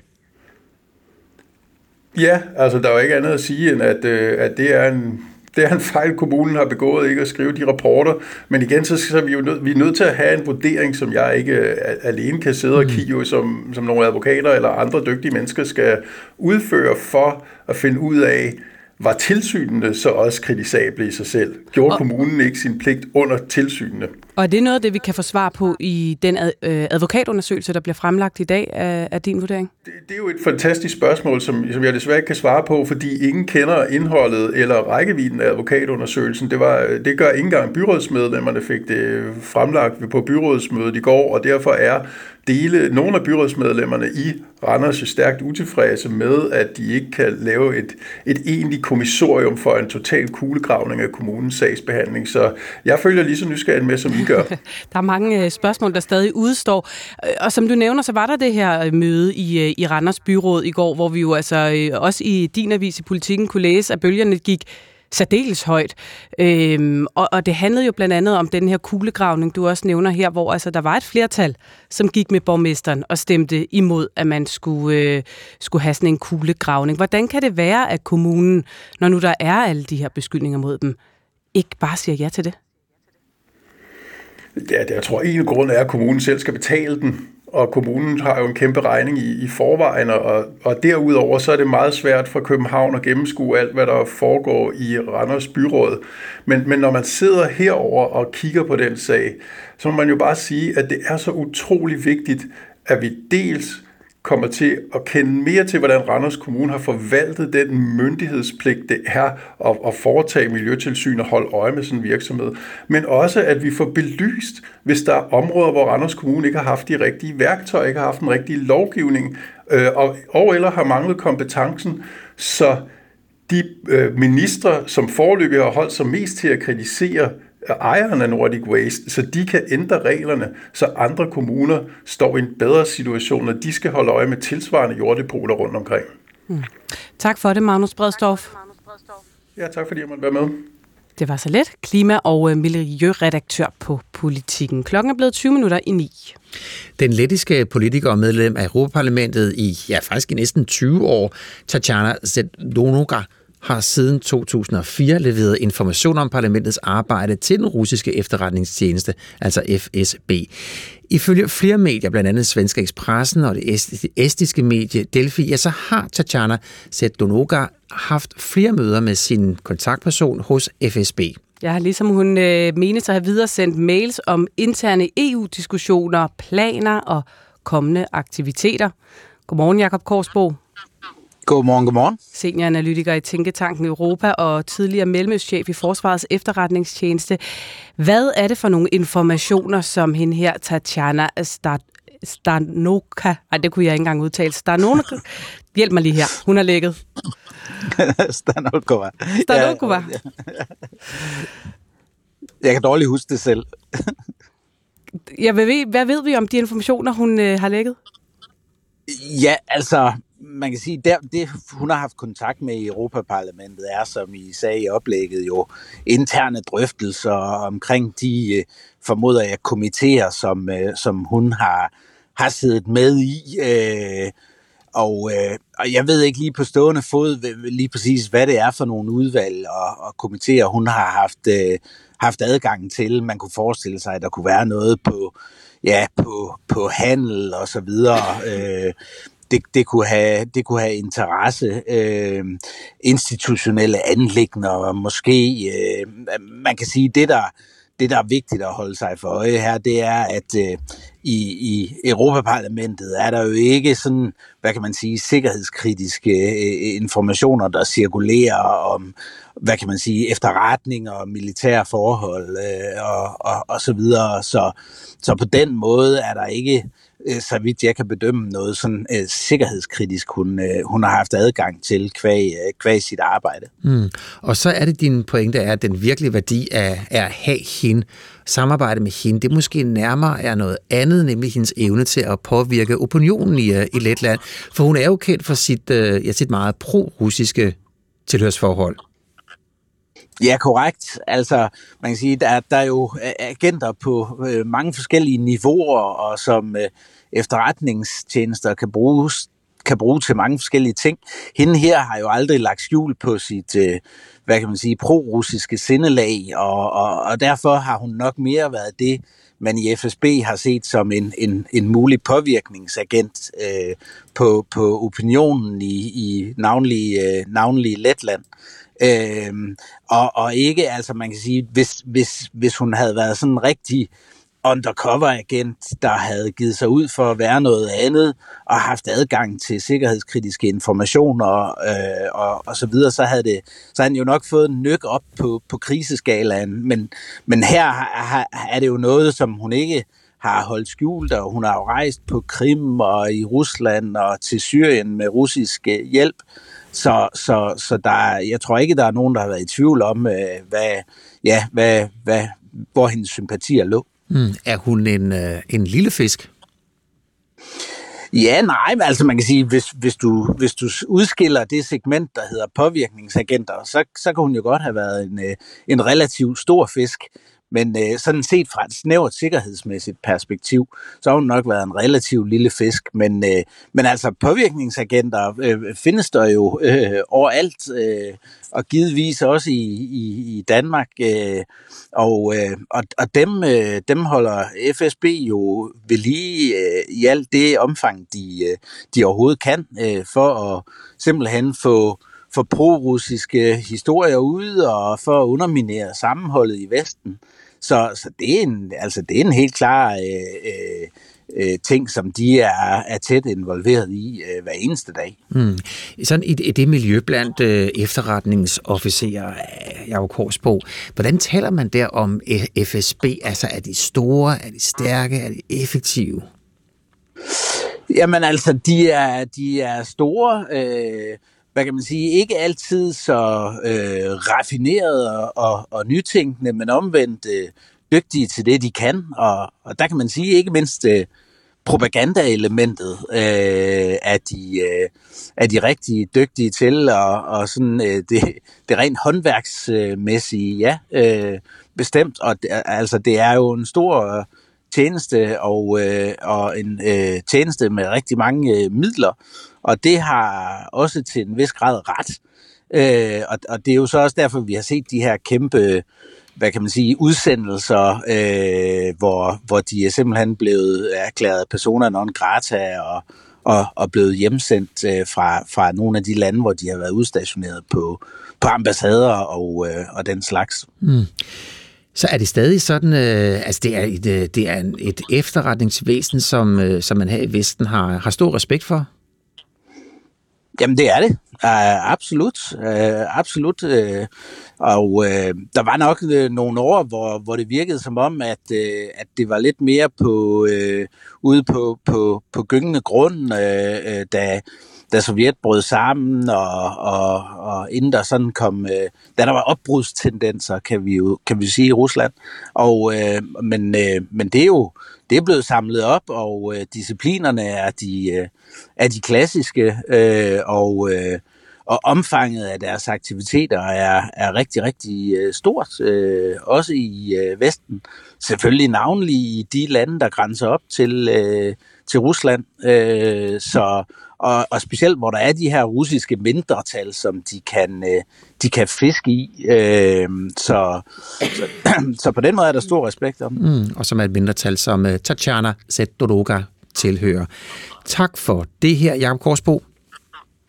Ja, altså der er jo ikke andet at sige, end at, øh, at det er en det er en fejl, kommunen har begået, ikke at skrive de rapporter. Men igen, så, så er vi jo nød, vi er nødt til at have en vurdering, som jeg ikke øh, alene kan sidde og mm. kigge, som, som nogle advokater eller andre dygtige mennesker skal udføre for at finde ud af, var tilsynene så også kritisable i sig selv? Gjorde og, kommunen ikke sin pligt under tilsynene? Og er det noget af det, vi kan få svar på i den ad, øh, advokatundersøgelse, der bliver fremlagt i dag af, af din vurdering? Det, det er jo et fantastisk spørgsmål, som, som jeg desværre ikke kan svare på, fordi ingen kender indholdet eller rækkevidden af advokatundersøgelsen. Det, var, det gør ikke engang byrådsmedlemmerne fik det fremlagt på byrådsmødet i går, og derfor er dele, nogle af byrådsmedlemmerne i Randers er stærkt utilfredse med, at de ikke kan lave et, et egentligt kommissorium for en total kuglegravning af kommunens sagsbehandling. Så jeg følger lige så nysgerrig med, som I gør. [laughs] der er mange øh, spørgsmål, der stadig udstår. Øh, og som du nævner, så var der det her øh, møde i, i Randers Byråd i går, hvor vi jo altså også i din avis i politikken kunne læse, at bølgerne gik særdeles højt. Øhm, og, og det handlede jo blandt andet om den her kuglegravning, du også nævner her, hvor altså, der var et flertal, som gik med borgmesteren og stemte imod, at man skulle, øh, skulle have sådan en kuglegravning. Hvordan kan det være, at kommunen, når nu der er alle de her beskyldninger mod dem, ikke bare siger ja til det? Ja, jeg tror, en grund er, at kommunen selv skal betale den og kommunen har jo en kæmpe regning i, i forvejen, og, og derudover så er det meget svært for København at gennemskue alt, hvad der foregår i Randers byråd. Men, men når man sidder herover og kigger på den sag, så må man jo bare sige, at det er så utrolig vigtigt, at vi dels kommer til at kende mere til, hvordan Randers Kommune har forvaltet den myndighedspligt, det er at, at foretage miljøtilsyn og holde øje med sådan en virksomhed. Men også, at vi får belyst, hvis der er områder, hvor Randers Kommune ikke har haft de rigtige værktøjer, ikke har haft den rigtige lovgivning, øh, og, og eller har manglet kompetencen, så de øh, ministre, som forløbig har holdt sig mest til at kritisere ejeren af Nordic Waste, så de kan ændre reglerne, så andre kommuner står i en bedre situation, når de skal holde øje med tilsvarende jorddepoter rundt omkring. Hmm. Tak for det, Magnus Bredstorff. Ja, tak fordi jeg måtte være med. Det var så let. Klima- og øh, miljøredaktør på Politikken. Klokken er blevet 20 minutter i 9. Den lettiske politiker og medlem af Europaparlamentet i, ja, faktisk i næsten 20 år, Tatjana Zednoga, har siden 2004 leveret information om parlamentets arbejde til den russiske efterretningstjeneste, altså FSB. Ifølge flere medier, blandt andet Svenska Expressen og det estiske medie Delphi, ja, så har Tatjana Zednoga haft flere møder med sin kontaktperson hos FSB. Jeg har ligesom hun øh, menes at have videresendt mails om interne EU-diskussioner, planer og kommende aktiviteter. Godmorgen, Jakob Korsbo. Godmorgen, godmorgen. Senioranalytiker i Tænketanken Europa og tidligere mellemøstchef i Forsvarets efterretningstjeneste. Hvad er det for nogle informationer, som hende her, Tatjana Stanoka, ej, det kunne jeg ikke engang udtale, Stanoka, hjælp mig lige her, hun har lægget. [laughs] Stanokova. Stanokova. Ja, jeg kan dårligt huske det selv. ja, hvad, ved, hvad ved vi om de informationer, hun øh, har lægget? Ja, altså, man kan sige, der, det hun har haft kontakt med i Europaparlamentet er, som I sagde i oplægget, jo interne drøftelser omkring de, øh, formoder jeg, komiteer, som, øh, som hun har, har siddet med i. Øh, og, øh, og jeg ved ikke lige på stående fod lige præcis, hvad det er for nogle udvalg og, og komiteer, hun har haft, øh, haft adgang til. Man kunne forestille sig, at der kunne være noget på, ja, på, på handel og så videre. Øh, det, det, kunne have, det kunne have interesse, øh, institutionelle anlægner, og måske, øh, man kan sige, det der, det, der er vigtigt at holde sig for øje her, det er, at øh, i, i Europaparlamentet er der jo ikke sådan, hvad kan man sige, sikkerhedskritiske øh, informationer, der cirkulerer om, hvad kan man sige, efterretning og militære forhold øh, og, og, og så videre. Så, så på den måde er der ikke øh, så vidt jeg kan bedømme noget sådan øh, sikkerhedskritisk, hun, øh, hun har haft adgang til kvæg, øh, kvæg sit arbejde. Mm. Og så er det din pointe er, at den virkelige værdi er, er at have hende, samarbejde med hende, det måske nærmere er noget andet, nemlig hendes evne til at påvirke opinionen i, øh, i Letland. For hun er jo kendt for sit, øh, ja, sit meget pro-russiske tilhørsforhold. Ja, korrekt. Altså, man kan sige, der, der er jo agenter på øh, mange forskellige niveauer, og som øh, efterretningstjenester kan bruges kan bruge til mange forskellige ting. Hende her har jo aldrig lagt skjul på sit, øh, hvad kan man sige, pro-russiske sindelag, og, og, og derfor har hun nok mere været det, man i FSB har set som en, en, en mulig påvirkningsagent øh, på, på opinionen i, i navnlig, øh, navnlig Letland. Øh, og, og ikke, altså man kan sige, hvis, hvis, hvis hun havde været sådan en undercover-agent, der havde givet sig ud for at være noget andet, og haft adgang til sikkerhedskritiske informationer øh, og, og så videre, så havde, det, så havde han jo nok fået en nyk op på, på kriseskalaen. Men, men her har, er det jo noget, som hun ikke har holdt skjult, og hun har jo rejst på Krim og i Rusland og til Syrien med russisk øh, hjælp. Så, så, så der, jeg tror ikke, der er nogen, der har været i tvivl om, øh, hvad, ja, hvad, hvad, hvor hendes sympatier lå. Mm. Er hun en, øh, en lille fisk? Ja, nej, men altså man kan sige, hvis, hvis, du, hvis du udskiller det segment, der hedder påvirkningsagenter, så, så kan hun jo godt have været en, øh, en relativt stor fisk. Men øh, sådan set fra et snævert sikkerhedsmæssigt perspektiv, så har hun nok været en relativt lille fisk. Men, øh, men altså påvirkningsagenter øh, findes der jo øh, overalt, øh, og givetvis også i, i, i Danmark. Øh, og, øh, og, og dem, øh, dem holder FSB jo ved lige øh, i alt det omfang, de, øh, de overhovedet kan, øh, for at simpelthen få for pro-russiske historier ud og for at underminere sammenholdet i Vesten. Så, så det, er en, altså, det er en helt klar øh, øh, ting, som de er, er tæt involveret i øh, hver eneste dag. Mm. Sådan i, i det miljø blandt øh, efterretningsofficerer, jeg jo kors på, hvordan taler man der om FSB? Altså er de store, er de stærke, er de effektive? Jamen altså, de er, de er store, øh, hvad kan man sige, ikke altid så øh, raffinerede og, og nytænkende, men omvendt øh, dygtige til det, de kan. Og, og der kan man sige ikke mindst øh, propagandaelementet øh, er, de, øh, er de rigtig dygtige til, og, og sådan øh, det, det rent håndværksmæssige, ja, øh, bestemt. Og det, altså, det er jo en stor øh, tjeneste, og, øh, og en øh, tjeneste med rigtig mange øh, midler, og det har også til en vis grad ret. Øh, og, og det er jo så også derfor, vi har set de her kæmpe hvad kan man sige, udsendelser, øh, hvor, hvor de er simpelthen blevet erklæret personer non grata og, og, og blevet hjemsendt øh, fra, fra nogle af de lande, hvor de har været udstationeret på, på ambassader og, øh, og den slags. Mm. Så er det stadig sådan, øh, altså det er et, øh, det er et efterretningsvæsen, som, øh, som man her i Vesten har, har stor respekt for? Jamen det er det, uh, absolut, uh, absolut. Uh, og uh, der var nok uh, nogle år, hvor, hvor det virkede som om, at, uh, at det var lidt mere på uh, ude på, på, på gyngende grund, uh, uh, da, da Sovjet brød sammen, og, og, og inden der sådan kom, øh, da der var opbrudstendenser, kan vi jo kan vi sige i Rusland. Og, øh, men, øh, men det er jo det er blevet samlet op, og øh, disciplinerne er de, øh, er de klassiske, øh, og, øh, og omfanget af deres aktiviteter er, er rigtig, rigtig øh, stort, øh, også i øh, Vesten. Selvfølgelig navnlig i de lande, der grænser op til, øh, til Rusland. Øh, så, og, og specielt hvor der er de her russiske mindretal, som de kan, øh, de kan fiske i. Øh, så, så, [clears throat] så på den måde er der stor respekt om. Mm, og som er et mindretal, som uh, Tatjana Zetdoroga tilhører. Tak for det her, Jacob Korsbo.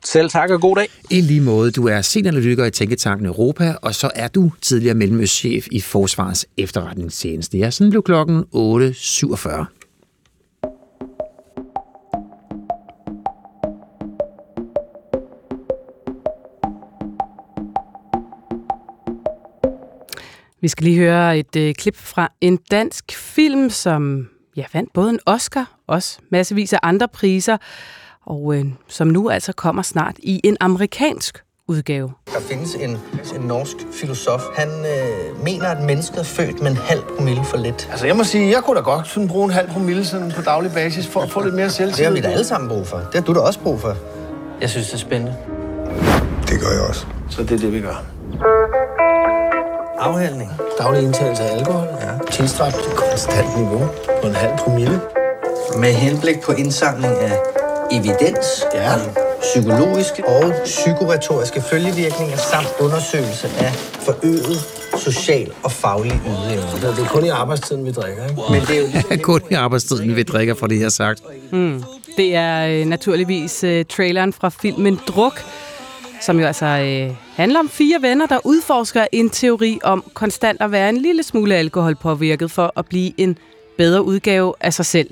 Selv tak og god dag. I lige måde, du er senioranalytiker i Tænketanken Europa, og så er du tidligere mellemøstchef i Forsvarets efterretningstjeneste. Ja, sådan blev klokken 8.47. Vi skal lige høre et øh, klip fra en dansk film, som ja, vandt både en Oscar, også massevis af andre priser, og øh, som nu altså kommer snart i en amerikansk udgave. Der findes en, en norsk filosof. Han øh, mener, at mennesket er født med en halv promille for lidt. Altså, jeg må sige, jeg kunne da godt sådan bruge en halv promille sådan på daglig basis for at få lidt mere selvtillid. Det har vi da alle sammen brug for. Det har du da også brug for. Jeg synes, det er spændende. Det gør jeg også. Så det er det, vi gør. Afhældning. Daglig indtagelse af alkohol. Ja. Tilstræbt til konstant niveau på en halv promille. Med henblik på indsamling af evidens ja. psykologiske og psykoretoriske følgevirkninger samt undersøgelse af forøget social og faglig ydeevne. Det er kun i arbejdstiden, vi drikker, ikke? Men det er jo [laughs] Kun i arbejdstiden, vi drikker, for det her sagt. Mm. Det er øh, naturligvis øh, traileren fra filmen Druk, som jo altså øh, handler om fire venner, der udforsker en teori om konstant at være en lille smule alkoholpåvirket for at blive en bedre udgave af sig selv.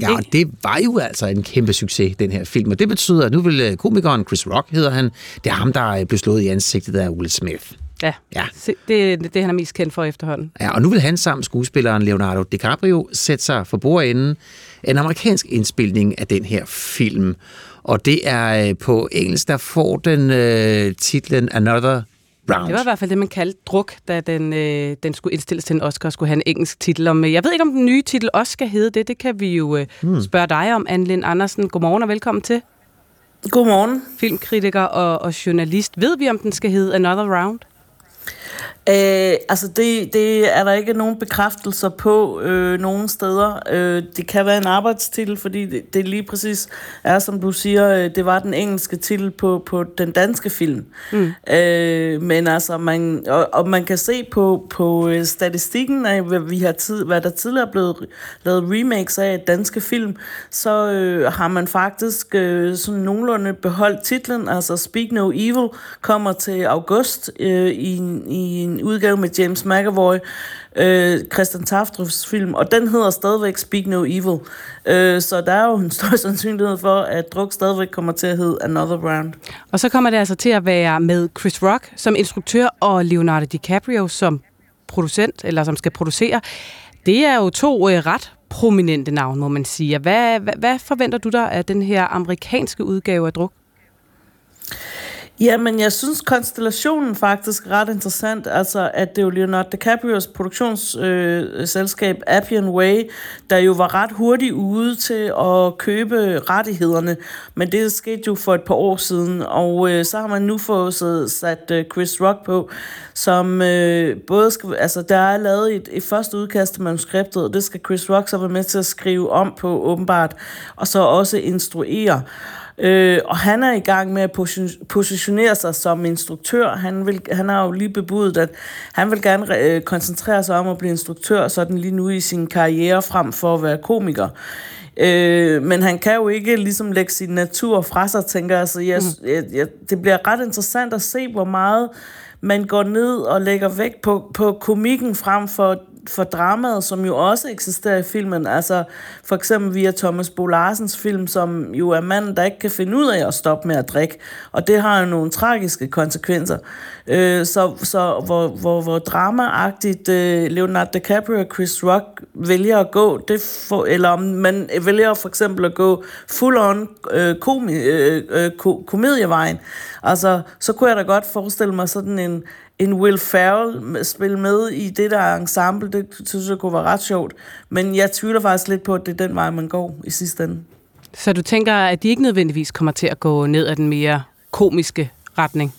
Ja, og det var jo altså en kæmpe succes, den her film. Og det betyder, at nu vil øh, komikeren Chris Rock, hedder han, det er ham, der øh, blev slået i ansigtet af Will Smith. Ja, Ja. Det er det, han er mest kendt for efterhånden. Ja, og nu vil han sammen skuespilleren Leonardo DiCaprio sætte sig for bordenden en amerikansk indspilning af den her film. Og det er øh, på engelsk, der får den øh, titlen Another Round. Det var i hvert fald det, man kaldte druk, da den, øh, den skulle indstilles til en Oscar og skulle have en engelsk titel. Om, jeg ved ikke, om den nye titel også skal hedde det. Det kan vi jo øh, Hmm. spørge dig om, Anne Lind Andersen. Godmorgen og velkommen til. Godmorgen. Filmkritiker og, og journalist. Ved vi, om den skal hedde Another Round? Øh, altså det, det er der ikke nogen bekræftelser på øh, nogen steder. Øh, det kan være en arbejdstitel, fordi det, det lige præcis er, som du siger, øh, det var den engelske titel på, på den danske film. Mm. Øh, men altså, man, og, og man kan se på, på øh, statistikken af, hvad, vi har tid, hvad der tidligere er blevet lavet remakes af danske film, så øh, har man faktisk øh, sådan nogenlunde beholdt titlen. Altså Speak No Evil kommer til august øh, i, en- i en udgave med James McAvoy, øh, Christian Taftrufs film, og den hedder stadigvæk Speak No Evil. Øh, så der er jo en stor [laughs] sandsynlighed for, at druk stadigvæk kommer til at hedde Another Round. Og så kommer det altså til at være med Chris Rock som instruktør og Leonardo DiCaprio som producent, eller som skal producere. Det er jo to øh, ret prominente navne, må man sige. Hvad, hvad, hvad forventer du dig af den her amerikanske udgave af druk? Jamen, jeg synes konstellationen faktisk er ret interessant. Altså, at det er jo Leonardo DiCaprios produktionsselskab øh, Appian Way, der jo var ret hurtigt ude til at købe rettighederne. Men det skete jo for et par år siden, og øh, så har man nu fået sat øh, Chris Rock på, som øh, både skal... Altså, der er lavet et, et første udkast til manuskriptet, og det skal Chris Rock så være med til at skrive om på, åbenbart, og så også instruere. Øh, og han er i gang med at posi- positionere sig som instruktør. Han, vil, han har jo lige bebudet, at han vil gerne øh, koncentrere sig om at blive instruktør, sådan lige nu i sin karriere frem for at være komiker. Øh, men han kan jo ikke ligesom lægge sin natur fra sig, tænker jeg. Så jeg, jeg, jeg, det bliver ret interessant at se, hvor meget man går ned og lægger vægt på, på komikken frem for for dramaet, som jo også eksisterer i filmen. Altså for eksempel via Thomas Bo Larsens film, som jo er manden, der ikke kan finde ud af at stoppe med at drikke. Og det har jo nogle tragiske konsekvenser. Øh, så så hvor, hvor, hvor dramaagtigt øh, Leonardo DiCaprio og Chris Rock vælger at gå, det for, eller om man vælger for eksempel at gå full on øh, komi, øh, øh, ko, komedievejen, altså så kunne jeg da godt forestille mig sådan en en Will Ferrell spille med i det der ensemble, det synes jeg kunne være ret sjovt. Men jeg tvivler faktisk lidt på, at det er den vej, man går i sidste ende. Så du tænker, at de ikke nødvendigvis kommer til at gå ned ad den mere komiske retning?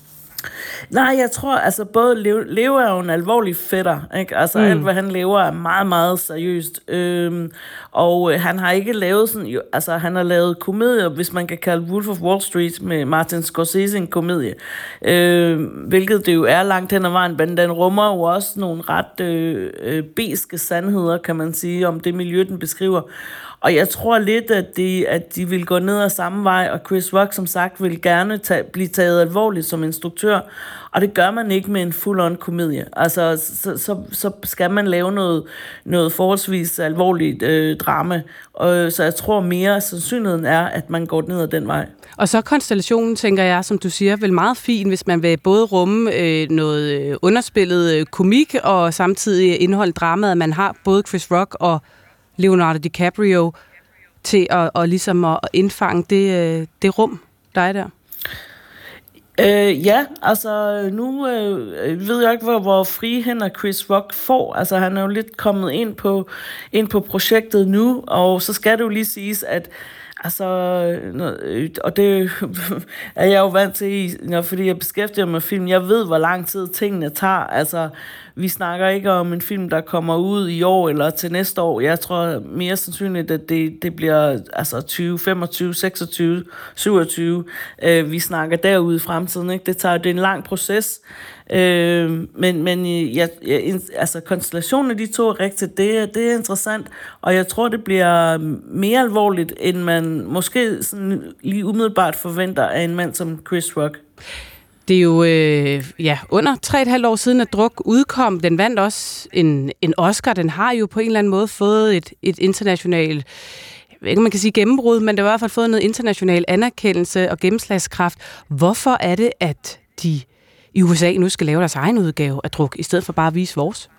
Nej, jeg tror, altså både Leo, Leo er jo en alvorlig fætter, ikke? Altså mm. alt, hvad han lever, er meget, meget seriøst. Øhm, og øh, han har ikke lavet sådan, jo, altså han har lavet komedier, hvis man kan kalde Wolf of Wall Street med Martin Scorsese en komedie. Øhm, hvilket det jo er langt hen ad vejen, men den rummer jo også nogle ret øh, øh, beske sandheder, kan man sige, om det miljø, den beskriver. Og jeg tror lidt, at de, at de vil gå ned ad samme vej, og Chris Rock som sagt vil gerne tage, blive taget alvorligt som instruktør, og det gør man ikke med en full-on komedie. Altså, så, så, så skal man lave noget, noget forholdsvis alvorligt øh, drama, og, så jeg tror mere, at sandsynligheden er, at man går ned ad den vej. Og så konstellationen, tænker jeg, som du siger, vel meget fin, hvis man vil både rumme øh, noget øh, underspillet øh, komik, og samtidig indholde dramaet, man har både Chris Rock og Leonardo DiCaprio til at, og ligesom at indfange det, øh, det rum, der er der? Øh, ja, altså nu øh, ved jeg ikke, hvor, hvor frie hænder Chris Rock får. Altså han er jo lidt kommet ind på, ind på projektet nu, og så skal det jo lige siges, at Altså, øh, og det [laughs] er jeg jo vant til, fordi jeg beskæftiger mig med film. Jeg ved, hvor lang tid tingene tager. Altså, vi snakker ikke om en film, der kommer ud i år eller til næste år. Jeg tror mere sandsynligt, at det, det bliver altså 20, 25, 26, 27. Øh, vi snakker derude i fremtiden. Ikke? Det tager det er en lang proces. Øh, men men øh, ja, ja, altså, konstellationen af de to er rigtigt. Det, det er interessant, og jeg tror, det bliver mere alvorligt, end man måske sådan lige umiddelbart forventer af en mand som Chris Rock. Det er jo øh, ja, under 3,5 år siden, at Druk udkom. Den vandt også en, en Oscar. Den har jo på en eller anden måde fået et, et internationalt ikke man kan sige gennembrud, men det har i hvert fald fået noget international anerkendelse og gennemslagskraft. Hvorfor er det, at de i USA nu skal lave deres egen udgave af druk, i stedet for bare at vise vores?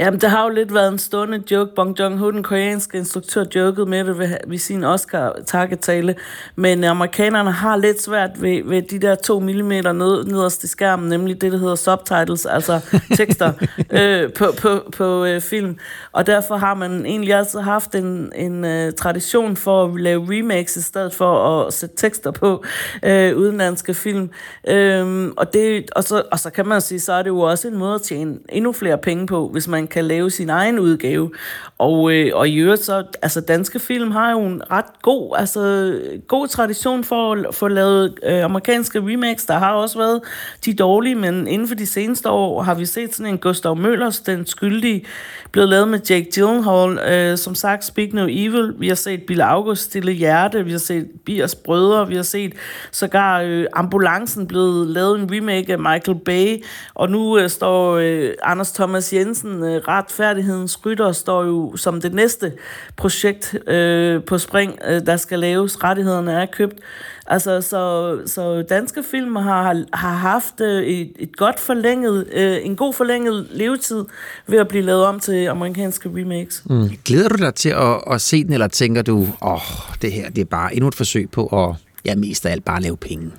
Jamen, det har jo lidt været en stående joke. Bong Joon-ho, den koreanske instruktør, jokede med det ved, ved sin Oscar-takketale. Men amerikanerne har lidt svært ved, ved de der to millimeter ned, nederst i skærmen, nemlig det, der hedder subtitles, altså [laughs] tekster øh, på, på, på øh, film. Og derfor har man egentlig altid haft en, en uh, tradition for at lave remakes, i stedet for at sætte tekster på øh, udenlandske film. Øhm, og, det, og, så, og så kan man sige, så er det jo også en måde at tjene endnu flere penge på, hvis man kan lave sin egen udgave. Og, øh, og i øvrigt så, altså danske film har jo en ret god, altså god tradition for at få lavet øh, amerikanske remakes. Der har også været de dårlige, men inden for de seneste år har vi set sådan en Gustav Møllers, den skyldige, blev lavet med Jake Gyllenhaal, øh, som sagt Speak No Evil. Vi har set Bill August Stille Hjerte, vi har set Biers Brødre, vi har set sågar øh, Ambulancen blevet lavet en remake af Michael Bay, og nu øh, står øh, Anders Thomas Jensen, øh, Retfærdighedens Rytter, står jo som det næste projekt øh, på spring, øh, der skal laves. Rettighederne er købt. Altså, så, så danske film har, har haft øh, et, et godt forlænget, øh, en god forlænget levetid ved at blive lavet om til amerikanske remakes. Mm. Glæder du dig til at, at se den, eller tænker du, åh, oh, det her det er bare endnu et forsøg på at, ja, mest af alt bare lave penge?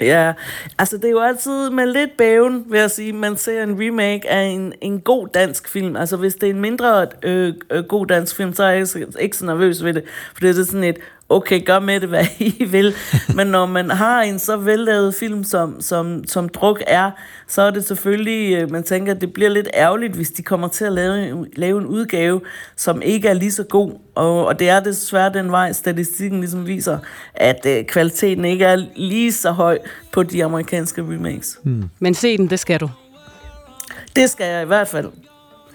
Ja, altså det er jo altid med lidt bæven, vil jeg sige, man ser en remake af en, en god dansk film. Altså hvis det er en mindre øh, øh, god dansk film, så er jeg ikke, ikke så nervøs ved det. For det er sådan et, okay, gør med det, [laughs] hvad I vil. Men når man har en så vellavet film, som, som, som Druk er, så er det selvfølgelig, øh, man tænker, at det bliver lidt ærgerligt, hvis de kommer til at lave, lave en udgave, som ikke er lige så god. Og, og det er desværre den vej, statistikken ligesom viser, at øh, kvaliteten ikke er lige så høj på de amerikanske remakes. Hmm. Men se den, det skal du. Det skal jeg i hvert fald.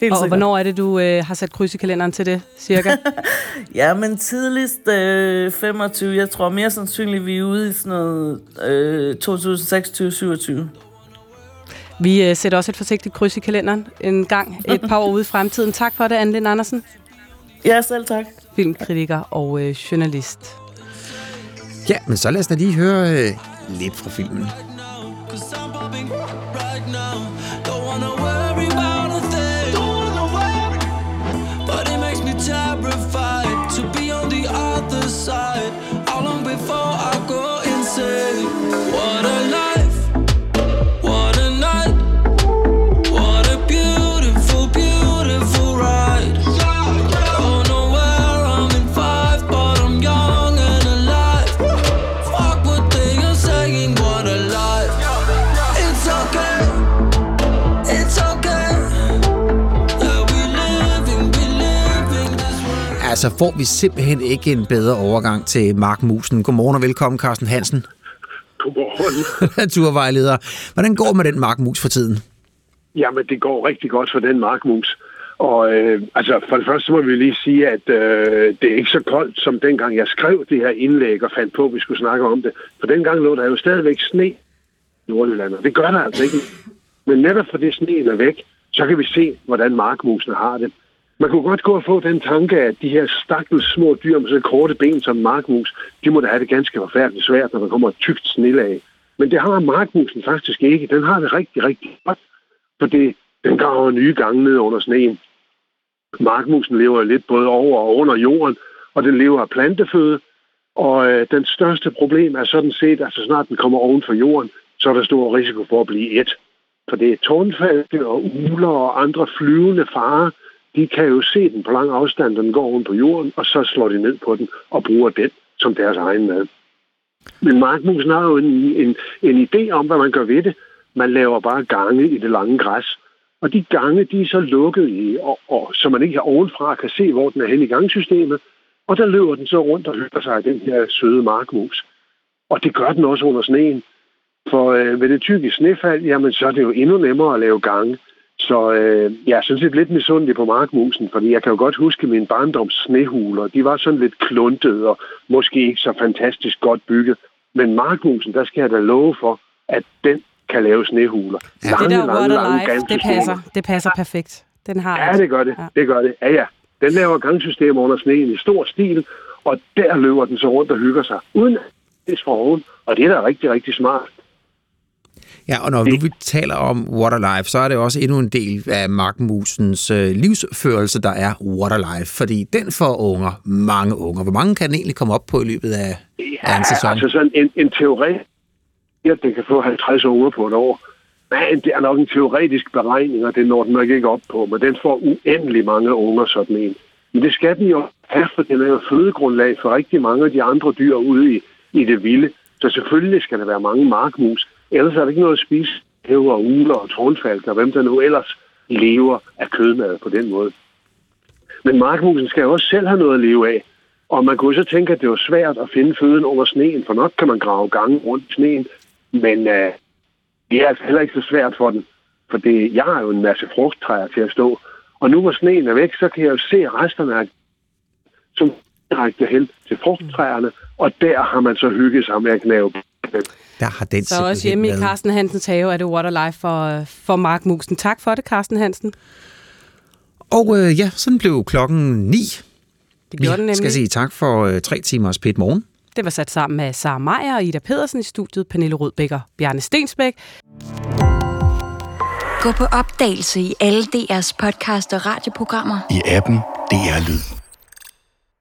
Helt og sikkert. hvornår er det, du øh, har sat kryds i kalenderen til det, cirka? [laughs] ja, men tidligst øh, 25. Jeg tror mere sandsynligt, vi er ude i sådan noget øh, 2026-27. Vi øh, sætter også et forsigtigt kryds i kalenderen en gang et par år ude i fremtiden. Tak for det, Anne Lind Andersen. Ja, selv tak. Filmkritiker og øh, journalist. Ja, men så lad os da lige høre øh, lidt fra filmen. Don't wanna worry terrified to be on the other side. How long before I go insane? What a life. Altså får vi simpelthen ikke en bedre overgang til Mark Musen. Godmorgen og velkommen, Carsten Hansen. Godmorgen. [laughs] Naturvejleder. Hvordan går med den Mark Mus for tiden? Jamen, det går rigtig godt for den markmus. Og øh, altså, for det første så må vi lige sige, at øh, det er ikke så koldt, som dengang jeg skrev det her indlæg og fandt på, at vi skulle snakke om det. For dengang lå der jo stadigvæk sne i Nordjylland, og det gør der altså ikke. Men netop fordi sneen er væk, så kan vi se, hvordan markmusene har det. Man kunne godt gå og få den tanke, at de her stakkels små dyr med så korte ben som markmus, de må da have det ganske forfærdeligt svært, når der kommer et tykt snelag. Men det har markmusen faktisk ikke. Den har det rigtig, rigtig godt, fordi den graver nye gange ned under sneen. Markmusen lever lidt både over og under jorden, og den lever af planteføde. Og øh, den største problem er sådan set, at så snart den kommer oven for jorden, så er der stor risiko for at blive et. For det er tårnfalke og uler og andre flyvende farer, de kan jo se den på lang afstand, den går rundt på jorden, og så slår de ned på den og bruger den som deres egen mad. Men markmusen har jo en, en, en idé om, hvad man gør ved det. Man laver bare gange i det lange græs. Og de gange, de er så lukket i, og, og, så man ikke ovenfra kan se, hvor den er hen i gangsystemet. Og der løber den så rundt og hygger sig i den her søde markmus. Og det gør den også under sneen. For øh, ved det tykke snefald, jamen så er det jo endnu nemmere at lave gange. Så øh, jeg er sådan set lidt misundelig på markmusen, fordi jeg kan jo godt huske min barndoms snehuler. De var sådan lidt kluntede og måske ikke så fantastisk godt bygget. Men markmusen, der skal jeg da love for, at den kan lave snehuler. Ja, det der Waterlife, det passer, det passer perfekt. Den har Ja, det gør det. Ja. Det gør det. Ja, ja. Den laver gangsystemer under sneen i stor stil, og der løber den så rundt og hygger sig, uden fra oven. Og det er da rigtig, rigtig smart. Ja, og når nu vi taler om Waterlife, så er det også endnu en del af Mark Musens øh, livsførelse, der er Waterlife, fordi den får unger, mange unger. Hvor mange kan den egentlig komme op på i løbet af, Ja, af en sæson? altså sådan en, en teori, at den kan få 50 unger på et år. Men det er nok en teoretisk beregning, og det når den nok ikke op på, men den får uendelig mange unger, sådan en. Men det skal den jo have, for den er jo fødegrundlag for rigtig mange af de andre dyr ude i, i det vilde. Så selvfølgelig skal der være mange markmus. Ellers er der ikke noget at spise hæver, uler og tårnfalker, hvem der nu ellers lever af kødmad på den måde. Men markmusen skal jo også selv have noget at leve af. Og man kunne så tænke, at det var svært at finde føden under sneen, for nok kan man grave gange rundt i sneen. Men øh, det er altså heller ikke så svært for den. For det, jeg har jo en masse frugttræer til at stå. Og nu hvor sneen er væk, så kan jeg jo se resterne af som direkte hen til frugttræerne. Og der har man så hygget sig med at knave der har den Så også hjemme i Carsten Hansens have er det Waterlife for, for Mark Musen. Tak for det, Carsten Hansen. Og øh, ja, sådan blev klokken 9. Det gjorde den Vi skal nemlig. sige tak for øh, tre timers pæt morgen. Det var sat sammen med Sara Meier og Ida Pedersen i studiet, Pernille Rødbæk og Bjarne Stensbæk. Gå på opdagelse i alle DR's podcast og radioprogrammer. I appen DR Lyd.